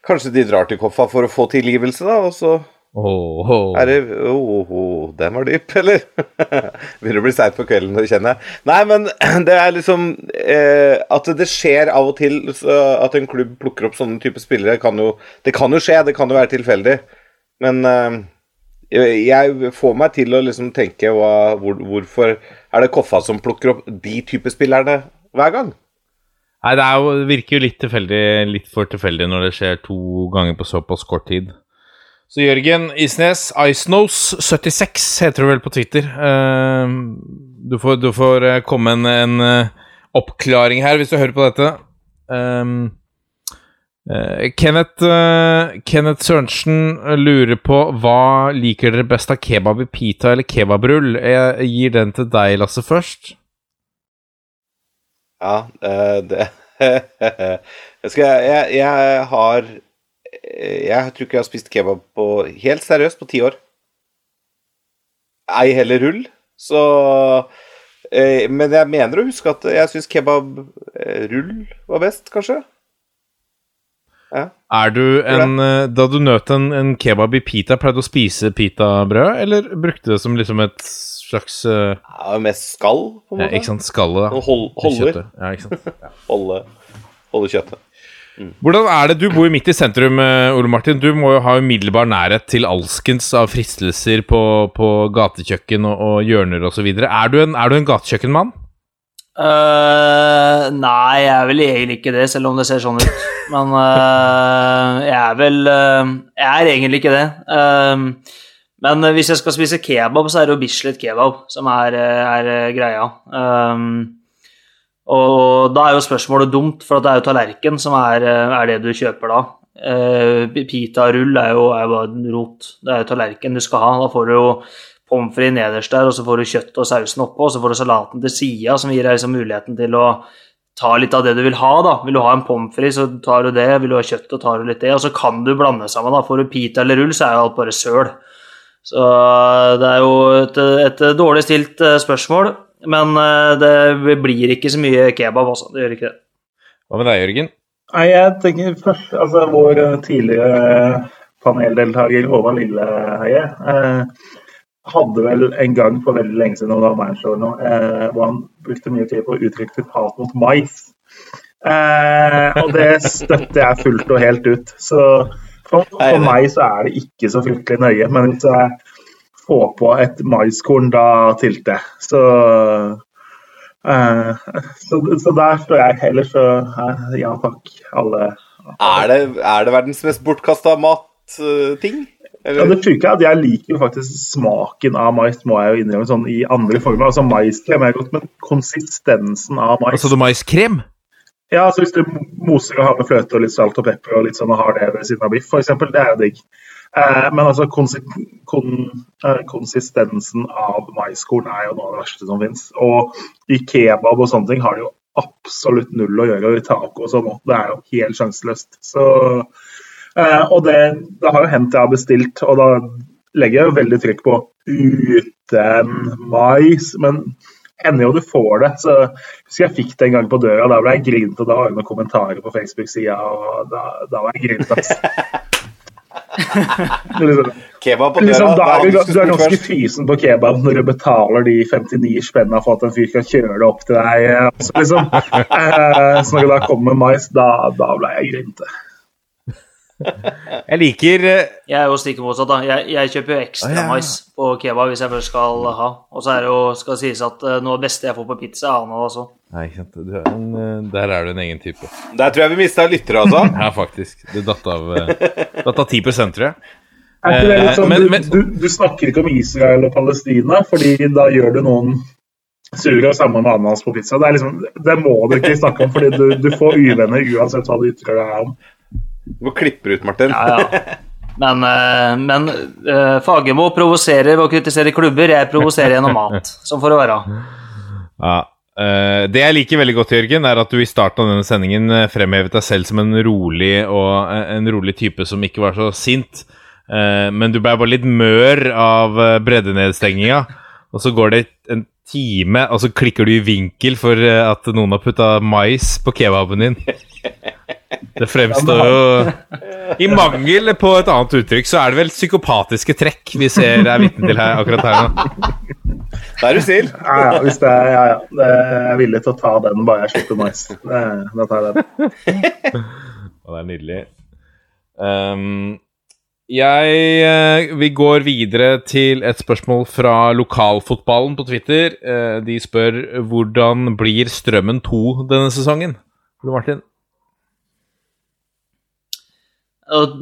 Kanskje de drar til Koffa for å få tilgivelse, da, og så oh, oh. er det oh, oh, Den var dyp, eller? Begynner å bli seint på kvelden, det kjenner jeg. Nei, men det er liksom eh, At det skjer av og til at en klubb plukker opp sånne type spillere, kan jo, det kan jo skje, det kan jo være tilfeldig. Men eh, jeg får meg til å liksom tenke hva, hvor, hvorfor er det Koffa som plukker opp de type spillerne hver gang? Nei, det, jo, det, virker jo litt, tilfeldig, litt for tilfeldig når det skjer to ganger på såpass kort tid. Så Jørgen Isnes, Icenose76 heter du vel på Twitter. Uh, du, får, du får, eh, komme en, en uh, oppklaring her hvis du hører på dette. Um, uh, Kenneth, Kenneth Sørensen lurer på hva liker dere best av kebab i pita eller kebabrull? Jeg gir den til deg, Lasse, først. Ja, eh, det jeg, skal, jeg, jeg, har Jeg tror ikke jeg har spist kebab på helt seriøst på ti år. Ei heller rull. Så Eh, men jeg mener å huske at jeg syns kebabrull var best, kanskje. Ja. Er du en Da du nøt en, en kebab i pita, pleide du å spise pitabrød, eller brukte det som liksom et slags uh... Ja, Mest skall, på en måte. Ja, ikke sant. Skallet, da. Hold, holder. Ja, ikke sant. Holde, holde kjøttet. Hvordan er det, Du bor jo midt i sentrum, eh, Ole Martin. Du må jo ha umiddelbar nærhet til alskens av fristelser på, på gatekjøkken og, og hjørner osv. Er, du er du en gatekjøkkenmann? Uh, nei, jeg er vel egentlig ikke det, selv om det ser sånn ut. Men uh, jeg er vel uh, Jeg er egentlig ikke det. men hvis jeg skal spise kebab, så er det jo Bislett kebab som er, er greia. Um, og da er jo spørsmålet dumt, for det er jo tallerken som er, er det du kjøper da. Uh, Pita-rull er er jo bare rot. Det er jo tallerken du skal ha. Da får du jo pommes frites nederst der, og så får du kjøttet og sausen oppå, og så får du salaten til sida, som gir deg liksom muligheten til å ta litt av det du vil ha. da. Vil du ha en pommes frites, så tar du det. Vil du ha kjøtt, så tar du litt det. Og så kan du blande sammen. da. Får du pita eller rull, så er jo alt bare søl. Så det er jo et, et dårlig stilt eh, spørsmål. Men eh, det blir ikke så mye kebab, altså. Det gjør ikke det. Hva med deg, Jørgen? Nei, jeg tenker først Altså, vår eh, tidligere paneldeltaker Håvard Lilleheie eh, hadde vel en gang for veldig lenge siden, da var nå, eh, hvor han brukte mye tid på å uttrykke sitt hat mot mais. Eh, og det støtter jeg fullt og helt ut. Så for, for meg så er det ikke så fryktelig nøye. Men hvis jeg få på et maiskorn, da tilte. Så, uh, så, så, der står jeg. Ellers så uh, ja takk, alle. Er det, er det verdens mest bortkasta matting? Ja, det sjuke er at jeg liker faktisk smaken av mais, må jeg jo innrømme, sånn i andre former. Altså Maiskrem er godt, men konsistensen av mais Altså du maiskrem? Ja, altså hvis du moser og har med fløte og litt salt og pepper og litt sånn og har det ved siden av biff, f.eks., det er jo digg. Eh, men altså eh, konsistensen av maiskorn er jo noe av det verste som fins. Og i kebab og sånne ting har det jo absolutt null å gjøre. Og i taco og sånn det er jo helt sjanseløst. Eh, og det, det, har jo hendt jeg har bestilt, og da legger jeg jo veldig trykk på uten mais. men ender jo du får det. så Husker jeg fikk det en gang på døra, da ble jeg grint, og Da var det noen kommentarer på Facebook-sida, og da, da var jeg grint. Altså. liksom, kebab på døra. Liksom, da er du, du er ganske fysen på kebab når du betaler de 59 spenna for at en fyr kan kjøre det opp til deg. Så, liksom, eh, så når det da kommer mais, da, da ble jeg grinte. Jeg liker uh... Jeg er jo stikk motsatt, da. Jeg, jeg, kjøper jo ekstra ah, ja. mais på kebab hvis jeg først skal ha. Og så er det jo, skal sies at uh, noe av det beste jeg får på pizza, er ananas også. Nei, ikke sant. Er en, uh, der er du en egen type. Der tror jeg vi mista lyttere, altså. ja, faktisk. Det datt av, datt av 10 tror jeg. Er ikke det litt sånn, men, men... Du, du, du, snakker ikke om Israel og Palestina, fordi da gjør du noen sure og sammen med ananas på pizza. Det, liksom, det, må du ikke snakke om, fordi du, du får uvenner uansett hva du ytrer deg om. Du må klippe ut, Martin. Ja, ja. Men, eh, men uh, Fagermo provoserer ved å kritisere klubber. Jeg provoserer gjennom mat. Sånn får det være. Ja. Uh, det jeg liker veldig godt, Jørgen, er at du i starten av denne sendingen fremhevet deg selv som en rolig og en rolig type som ikke var så sint. Men du ble bare litt mør av breddenedstenginga. Og så går det en time, og så klikker du i vinkel for at noen har putta mais på kebaben din. Det fremstår jo I mangel på et annet uttrykk, så er det vel psykopatiske trekk vi ser er vitne til her akkurat her nå. Da er du snill. Ja, ja, hvis det er, ja, ja. Jeg er villig til å ta den bare jeg slipper mais. Da tar jeg den. Og det er nydelig. Um, jeg uh, Vi går videre til et spørsmål fra lokalfotballen på Twitter. Uh, de spør hvordan blir Strømmen 2 denne sesongen? Martin? Og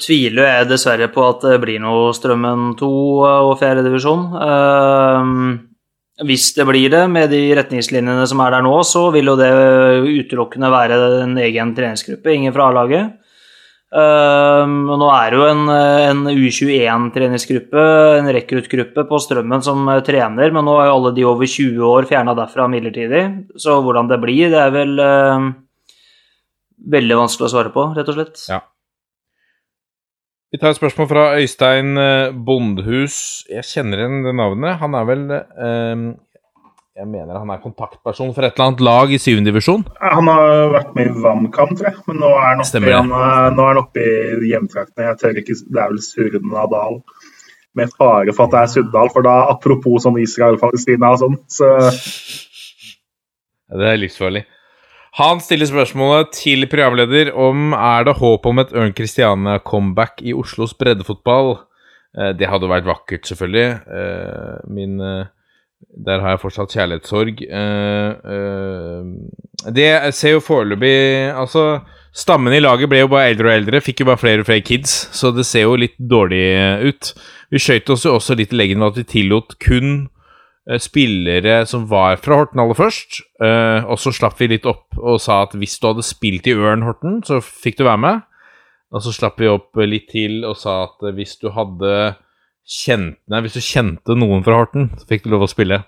tviler jeg dessverre på at det blir noe Strømmen 2 og fjerdedivisjon. Uh, hvis det blir det, med de retningslinjene som er der nå, så vil jo det utelukkende være en egen treningsgruppe, ingen fra A-laget. Uh, nå er det jo en, en U21-treningsgruppe, en rekruttgruppe på Strømmen som trener, men nå er jo alle de over 20 år fjerna derfra midlertidig. Så hvordan det blir, det er vel uh, veldig vanskelig å svare på, rett og slett. Ja. Vi tar et spørsmål fra Øystein eh, Bondhus. Jeg kjenner igjen det navnet. Han er vel eh, Jeg mener han er kontaktperson for et eller annet lag i syvende divisjon. Han har vært med i Vannkamp, tror jeg, men nå er han oppe, han, nå er han oppe i hjemtraktene. Jeg tør ikke, Det er vel Surnadal. Med fare for at det er Suddal, for da apropos sånn Israel-Palestina og sånn, så Det er livsfarlig. Han stiller spørsmålet til programleder om er det håp om et Ørn Christiania-comeback i Oslos breddefotball. Eh, det hadde vært vakkert, selvfølgelig. Eh, min eh, Der har jeg fortsatt kjærlighetssorg. Det ser jo foreløpig Altså, stammen i laget ble jo bare eldre og eldre, fikk jo bare flere og flere kids, så det ser jo litt dårlig ut. Vi skøyt oss jo også litt i leggen med at vi tillot kun spillere som var fra Horten aller først. og så slapp vi litt opp og sa at hvis du hadde spilt i Ørn Horten, så fikk du være med. Og så slapp vi opp litt til og sa at hvis du hadde kjent Nei, hvis du kjente noen fra Horten, så fikk du lov å spille.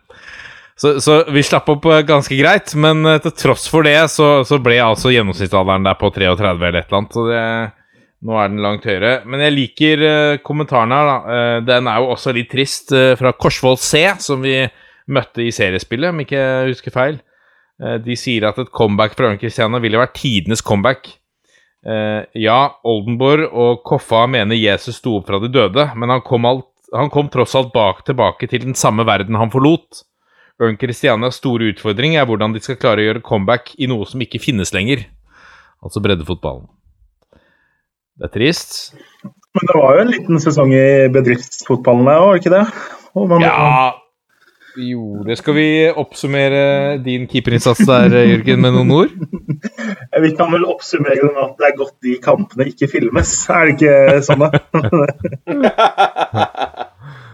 Så, så vi slapp opp eh, ganske greit, men eh, til tross for det så, så ble altså gjennomsnittsalderen der på 33 eller et eller annet. Så det, nå er den langt høyere. Men jeg liker uh, kommentaren her, da. Uh, den er jo også litt trist, uh, fra Korsvoll C, som vi møtte i seriespillet, om ikke jeg husker feil. de sier at et comeback fra Ørn Christiania ville vært tidenes comeback. Ja, Oldenborg og Koffa mener Jesus sto opp fra de døde, men han kom, alt, han kom tross alt bak, tilbake til den samme verden han forlot. Ørn Christianias store utfordring er hvordan de skal klare å gjøre comeback i noe som ikke finnes lenger. Altså breddefotballen. Det er trist. Men det var jo en liten sesong i bedriftsfotballen der, var det ikke det? Man, ja, jo, det skal vi oppsummere din keeperinnsats der, Jørgen, med noen ord? Vi kan vel oppsummere det med at det er godt de kampene ikke filmes, er det ikke sånn, da?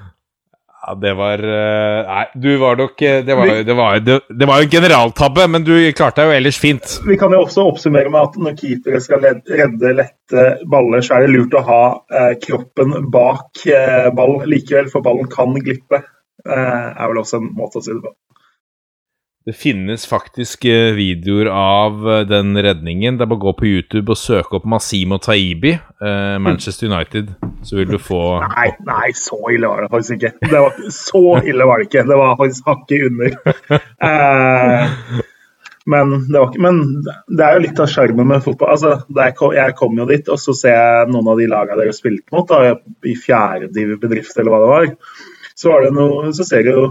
ja, det var eh, Nei, du var nok eh, Det var, det var, det, det var en generaltabbe, men du klarte deg jo ellers fint. Vi kan jo også oppsummere med at når keepere skal redde lette baller, så er det lurt å ha eh, kroppen bak eh, ball likevel, for ballen kan glippe. Eh, er vel også en måte å si det på. Det finnes faktisk eh, videoer av eh, den redningen. Det er bare å gå på YouTube og søke opp Masimo Taibi, eh, Manchester United, så vil du få Nei, nei, så ille var det faktisk ikke. Det var, så ille var det ikke. Det var faktisk hakket under. Men, det var, men, det er jo litt av sjarmen med fotball. Altså, jeg kom jo dit, og så ser jeg noen av de lagene dere spilte mot, da, i fjerde bedrift eller hva det var så, noe, så ser du jo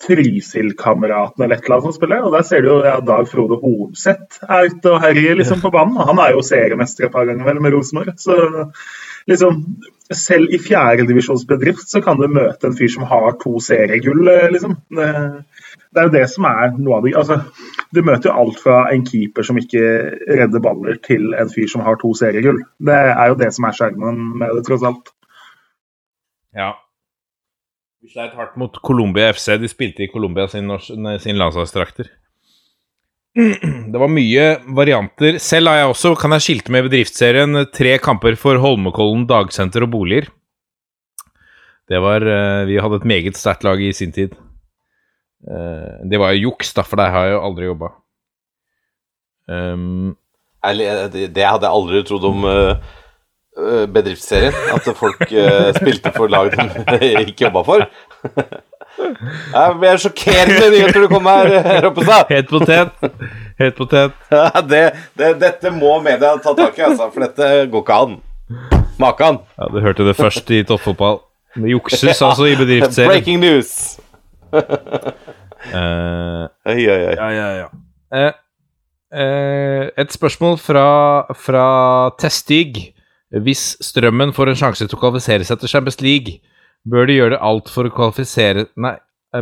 Trysil-kameraten eller et eller annet som spiller. Og der ser du jo ja, Dag Frode Holseth er ute og herjer liksom, på banen. Han er jo seriemester et par ganger vel med Rosenborg. Så liksom selv i fjerdedivisjonsbedrift så kan du møte en fyr som har to seriegull, liksom. Det, det er jo det som er noe av det altså, Du møter jo alt fra en keeper som ikke redder baller, til en fyr som har to seriegull. Det er jo det som er skjermen med det, tross alt. Ja, vi sleit hardt mot Colombia FC. De spilte i Colombia sin, sin landslagsdrakter. Det var mye varianter. Selv har jeg også, kan jeg skilte med bedriftsserien, tre kamper for Holmenkollen dagsenter og boliger. Det var eh, Vi hadde et meget sterkt lag i sin tid. Eh, det var jo juks, da, for der har jeg jo aldri jobba. Um, det hadde jeg aldri trodd om uh, Eh, bedriftsserien. At folk uh, spilte for lag de ikke jobba for. Jeg er sjokkerende nyheter du kom her, Roppestad. Helt potet. Helt potet. det, det, dette må media ta tak i, altså, for dette går ikke an. Makan. Ja, du hørte det først i toppfotball. Det jukses altså i bedriftsserien. Breaking news. uh, oi, oi, oi. Ja, ja, ja. Uh, uh, et spørsmål fra, fra Testig. Hvis Strømmen får en sjanse til å kvalifisere seg til Champions League, bør de gjøre alt for å kvalifisere Nei,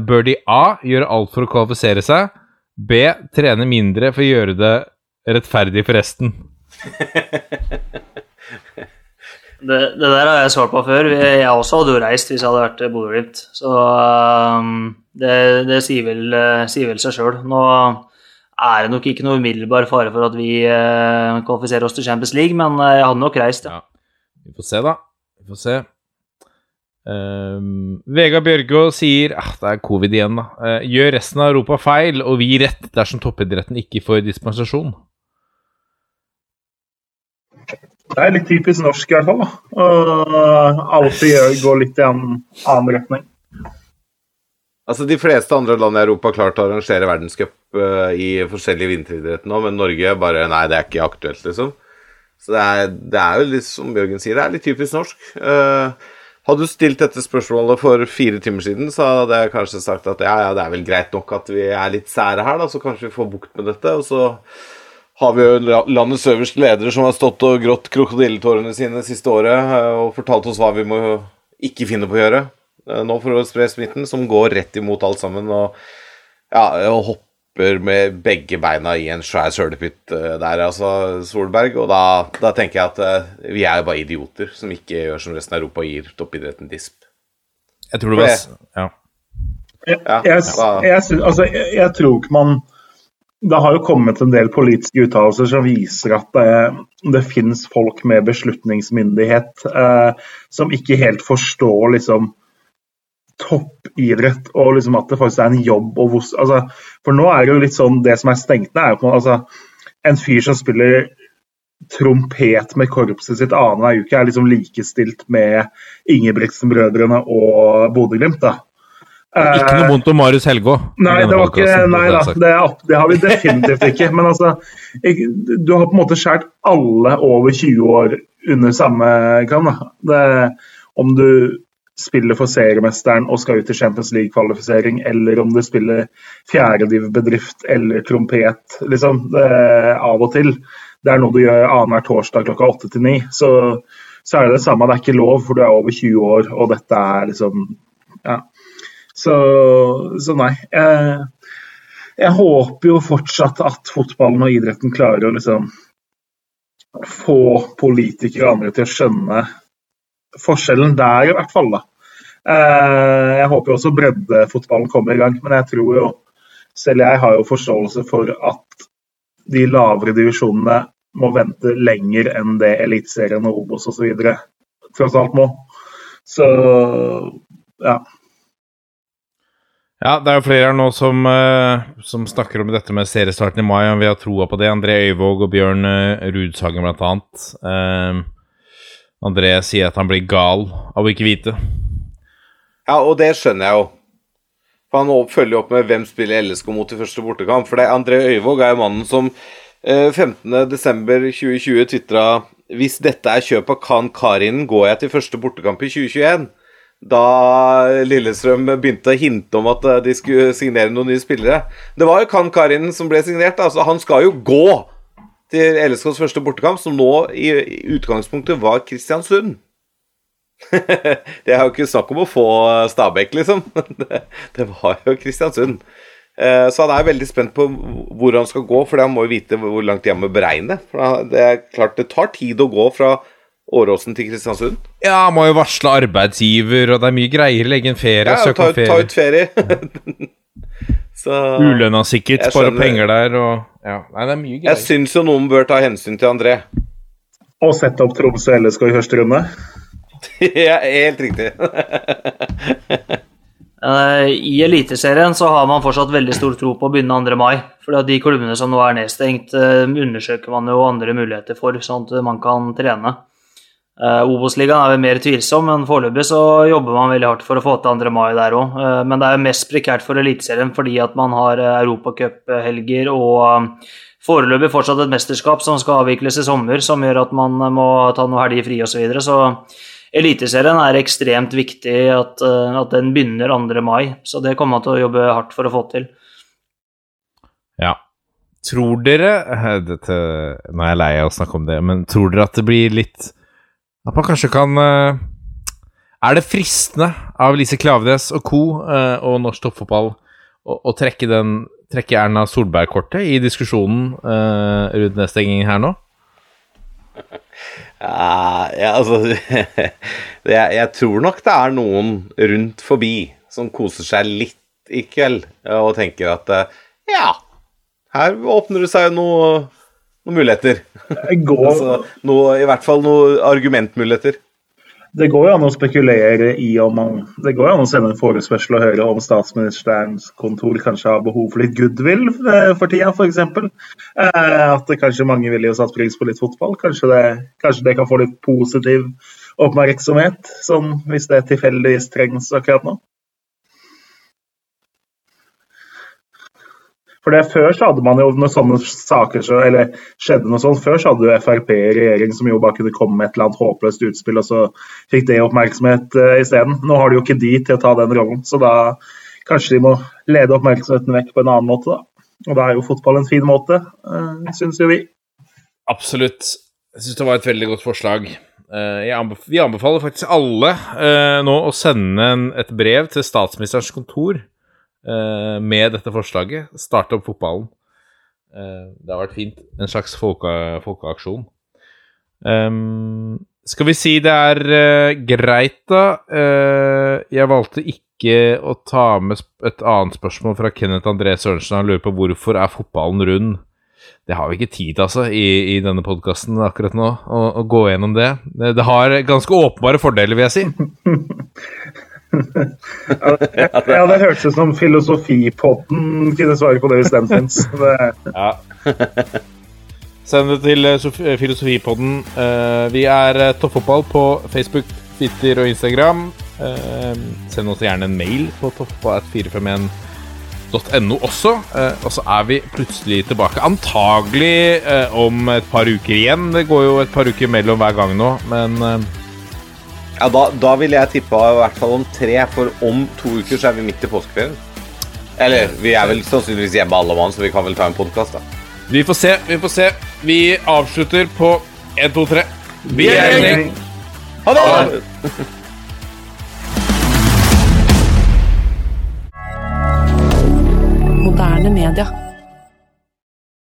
bør de A. gjøre alt for å kvalifisere seg, B. trene mindre for å gjøre det rettferdig for resten? det, det, der har jeg svart på før. Jeg også hadde jo reist hvis jeg hadde vært Bodø-Glimt. Så um, det, det, sier vel, eh, sier vel seg sjøl. Nå er det nok ikke noe umiddelbar fare for at vi eh, kvalifiserer oss til Champions League, men uh, jeg hadde nok reist, ja. ja. Vi får se, da. Vi får se. Um, Vegard Bjørgo sier ah, Det er covid igjen, da. Uh, gjør resten av Europa feil, og vi rett dersom toppidretten ikke får dispensasjon? Det er litt typisk norsk, i hvert fall. da. Uh, alltid gå litt i en annen retning. Altså, De fleste andre land i Europa har klart å arrangere verdenscup i forskjellige vinteridretter nå, men Norge bare Nei, det er ikke aktuelt, liksom. Så det er, det er jo litt som Bjørgen sier, det er litt typisk norsk. Uh, hadde du stilt dette spørsmålet for fire timer siden, så hadde jeg kanskje sagt at ja, ja, det er vel greit nok at vi er litt sære her, da, så kanskje vi får bukt med dette. Og så har vi jo landets øverste ledere som har stått og grått krokodilletårene sine siste året eh, og fortalt oss hva vi må ikke finne på å gjøre nå for å spre smitten, som går rett imot alt sammen. Og, ja, og hopper med begge beina i en svær sølepytt der, altså Solberg. Og da, da, tenker jeg at vi er jo bare idioter som ikke gjør som resten av Europa og gir toppidretten disp. Jeg tror det var Ja. Jeg, jeg, jeg, altså, jeg tror ikke man det har jo kommet en del politiske uttalelser som viser at det, det finnes folk med beslutningsmyndighet eh, som ikke helt forstår liksom, toppidrett og liksom at det faktisk er en jobb. Og, altså, for nå er det jo litt sånn Det som er stengt ned, er jo på altså, en fyr som spiller trompet med korpset sitt annenhver uke, er liksom likestilt med Ingebrigtsen-brødrene og Bodø-Glimt. da. Ikke noe vondt om Marius Helgå. Nei, det var ikke, nei da, det, det, har vi definitivt ikke. Men altså, du har på en måte skåret alle over 20 år under samme kam. om du spiller for seriemesteren og skal ut i Champions League-kvalifisering, eller om du spiller fjerdedivbedrift eller trompet, liksom. Det, av og til. Det er noe du gjør annenhver torsdag klokka åtte til ni. Så, så, er det det samme. Det er ikke lov, for du er over 20 år, og dette er liksom Ja. Så, så nei. Jeg, jeg, håper jo fortsatt at fotballen og idretten klarer å liksom få politikere og andre til å skjønne forskjellen der, i hvert fall. da. Eh, jeg håper også breddefotballen kommer i gang, men jeg tror jo selv jeg har jo forståelse for at de lavere divisjonene må vente lenger enn det Eliteserien og Obos osv. tross alt må. Så ja. Ja, det er jo flere her nå som, uh, som, snakker om dette med seriestarten i mai, og vi har troa på det. André Øyvåg og Bjørn Rudshagen Rudsagen blant annet. André sier at han blir gal av å ikke vite. Ja, og det skjønner jeg jo. For Han følger opp med hvem spiller LSK mot i første bortekamp. For det, er André Øyvåg er jo mannen som 15.12.2020 tvitra hvis dette er kjøp av Khan Karin, går jeg til første bortekamp i 2021 da Lillestrøm begynte å hinte om at eh, de skulle signere noen nye spillere. Det var jo Kan Karin som ble signert, altså han skal jo gå til LSKs første bortekamp, som nå i utgangspunktet var Kristiansund. det er jo ikke snakk om å få Stabæk, liksom. det, var jo Kristiansund. Eh, så han er veldig spent på hvor han skal gå, for han må jo vite hvor langt de å beregne. For det er klart det tar tid å gå fra Åråsen til Kristiansund? Ja, må jo varsle arbeidsgiver, og det er mye greier. Legge en ferie, ja, søke om ferie. Ta ut ferie. Ulønna sikkert, bare penger der og ja. Nei, det er mye greier. Jeg syns jo noen bør ta hensyn til André. Og sette opp Tromsø LSK i første runde? ja, helt riktig. I Eliteserien så har man fortsatt veldig stor tro på å begynne 2. mai. For de klubbene som nå er nedstengt, eh, undersøker man jo andre muligheter for, sånn at man kan trene. Uh, Obos-ligaen er vel mer tvilsom, men foreløpig så jobber man veldig hardt for å få til 2. mai der òg. Uh, eh, men det er mest prekært for Eliteserien fordi at man har uh, europacuphelger og uh, foreløpig fortsatt et mesterskap som skal avvikles i sommer, som gjør at man må ta noe helger fri osv. Så, videre. så Eliteserien er ekstremt viktig at, at den begynner 2. mai, så det kommer man til å jobbe hardt for å få til. Ja. Tror dere Nå er jeg lei av å snakke om det, men tror dere at det blir litt at man kanskje kan uh, Er det fristende av Lise Klavenes og co. Uh, og norsk toppfotball å, trekke, den, trekke Erna Solberg-kortet i diskusjonen uh, rundt nedstengingen her nå? Ja, altså jeg, jeg, tror nok det er noen rundt forbi som koser seg litt i kveld og tenker at ja, her åpner det seg noe noen muligheter. Går... altså, noe, I hvert fall noen argumentmuligheter. Det går jo an å spekulere i om man Det går jo an å sende en forespørsel og høre om statsministerens kontor kanskje har behov for litt goodwill eh, for tida, f.eks. Eh, at kanskje mange vil jo satt pris på litt fotball. Kanskje det, kanskje det, kan få litt positiv oppmerksomhet, sånn hvis det tilfeldigvis trengs akkurat nå. For det Før så hadde man jo når sånne saker så, eller skjedde noe sånt, før så hadde jo Frp i regjering som jo bare kunne komme med et eller annet håpløst utspill, og så fikk det oppmerksomhet uh, isteden. Nå har de jo ikke de til å ta den rollen, så da kanskje de må lede oppmerksomheten vekk på en annen måte, da. Og da er jo fotball en fin måte, uh, syns jo vi. Absolutt. Jeg syns det var et veldig godt forslag. Uh, anbef vi anbefaler faktisk alle uh, nå å sende en, et brev til statsministerens kontor med dette forslaget. Starte opp fotballen. det har vært fint. En slags folke, folkeaksjon. Um, skal vi si det er greit, da? jeg valgte ikke å ta med et annet spørsmål fra Kenneth André Sørensen. Han lurer på hvorfor er fotballen rund? Det har vi ikke tid altså, i, i denne podkasten akkurat nå, å, å, gå gjennom det. det. har ganske åpenbare fordeler, vil jeg si. ja, det hørtes ut som Filosofipodden kunne svare på det hvis den fins. ja. Send det til eh, eh, Filosofipodden. Uh, vi er Toppfotball på Facebook, Twitter og Instagram. Send oss gjerne en mail på toppfotball451 også. Eh, og så er vi plutselig tilbake. Antagelig eh, om et par uker igjen. Det går jo et par uker mellom hver gang nå, men eh. Ja, da, da vil jeg tippe i hvert fall om tre, for om to uker så er vi midt i påskeferien. Eller vi er vel sannsynligvis hjemme alle mann, så vi kan vel ta en podkast, da. Vi får se, vi får se. Vi avslutter på 1, 2, 3. Vi er enige. Ha det! moderne media.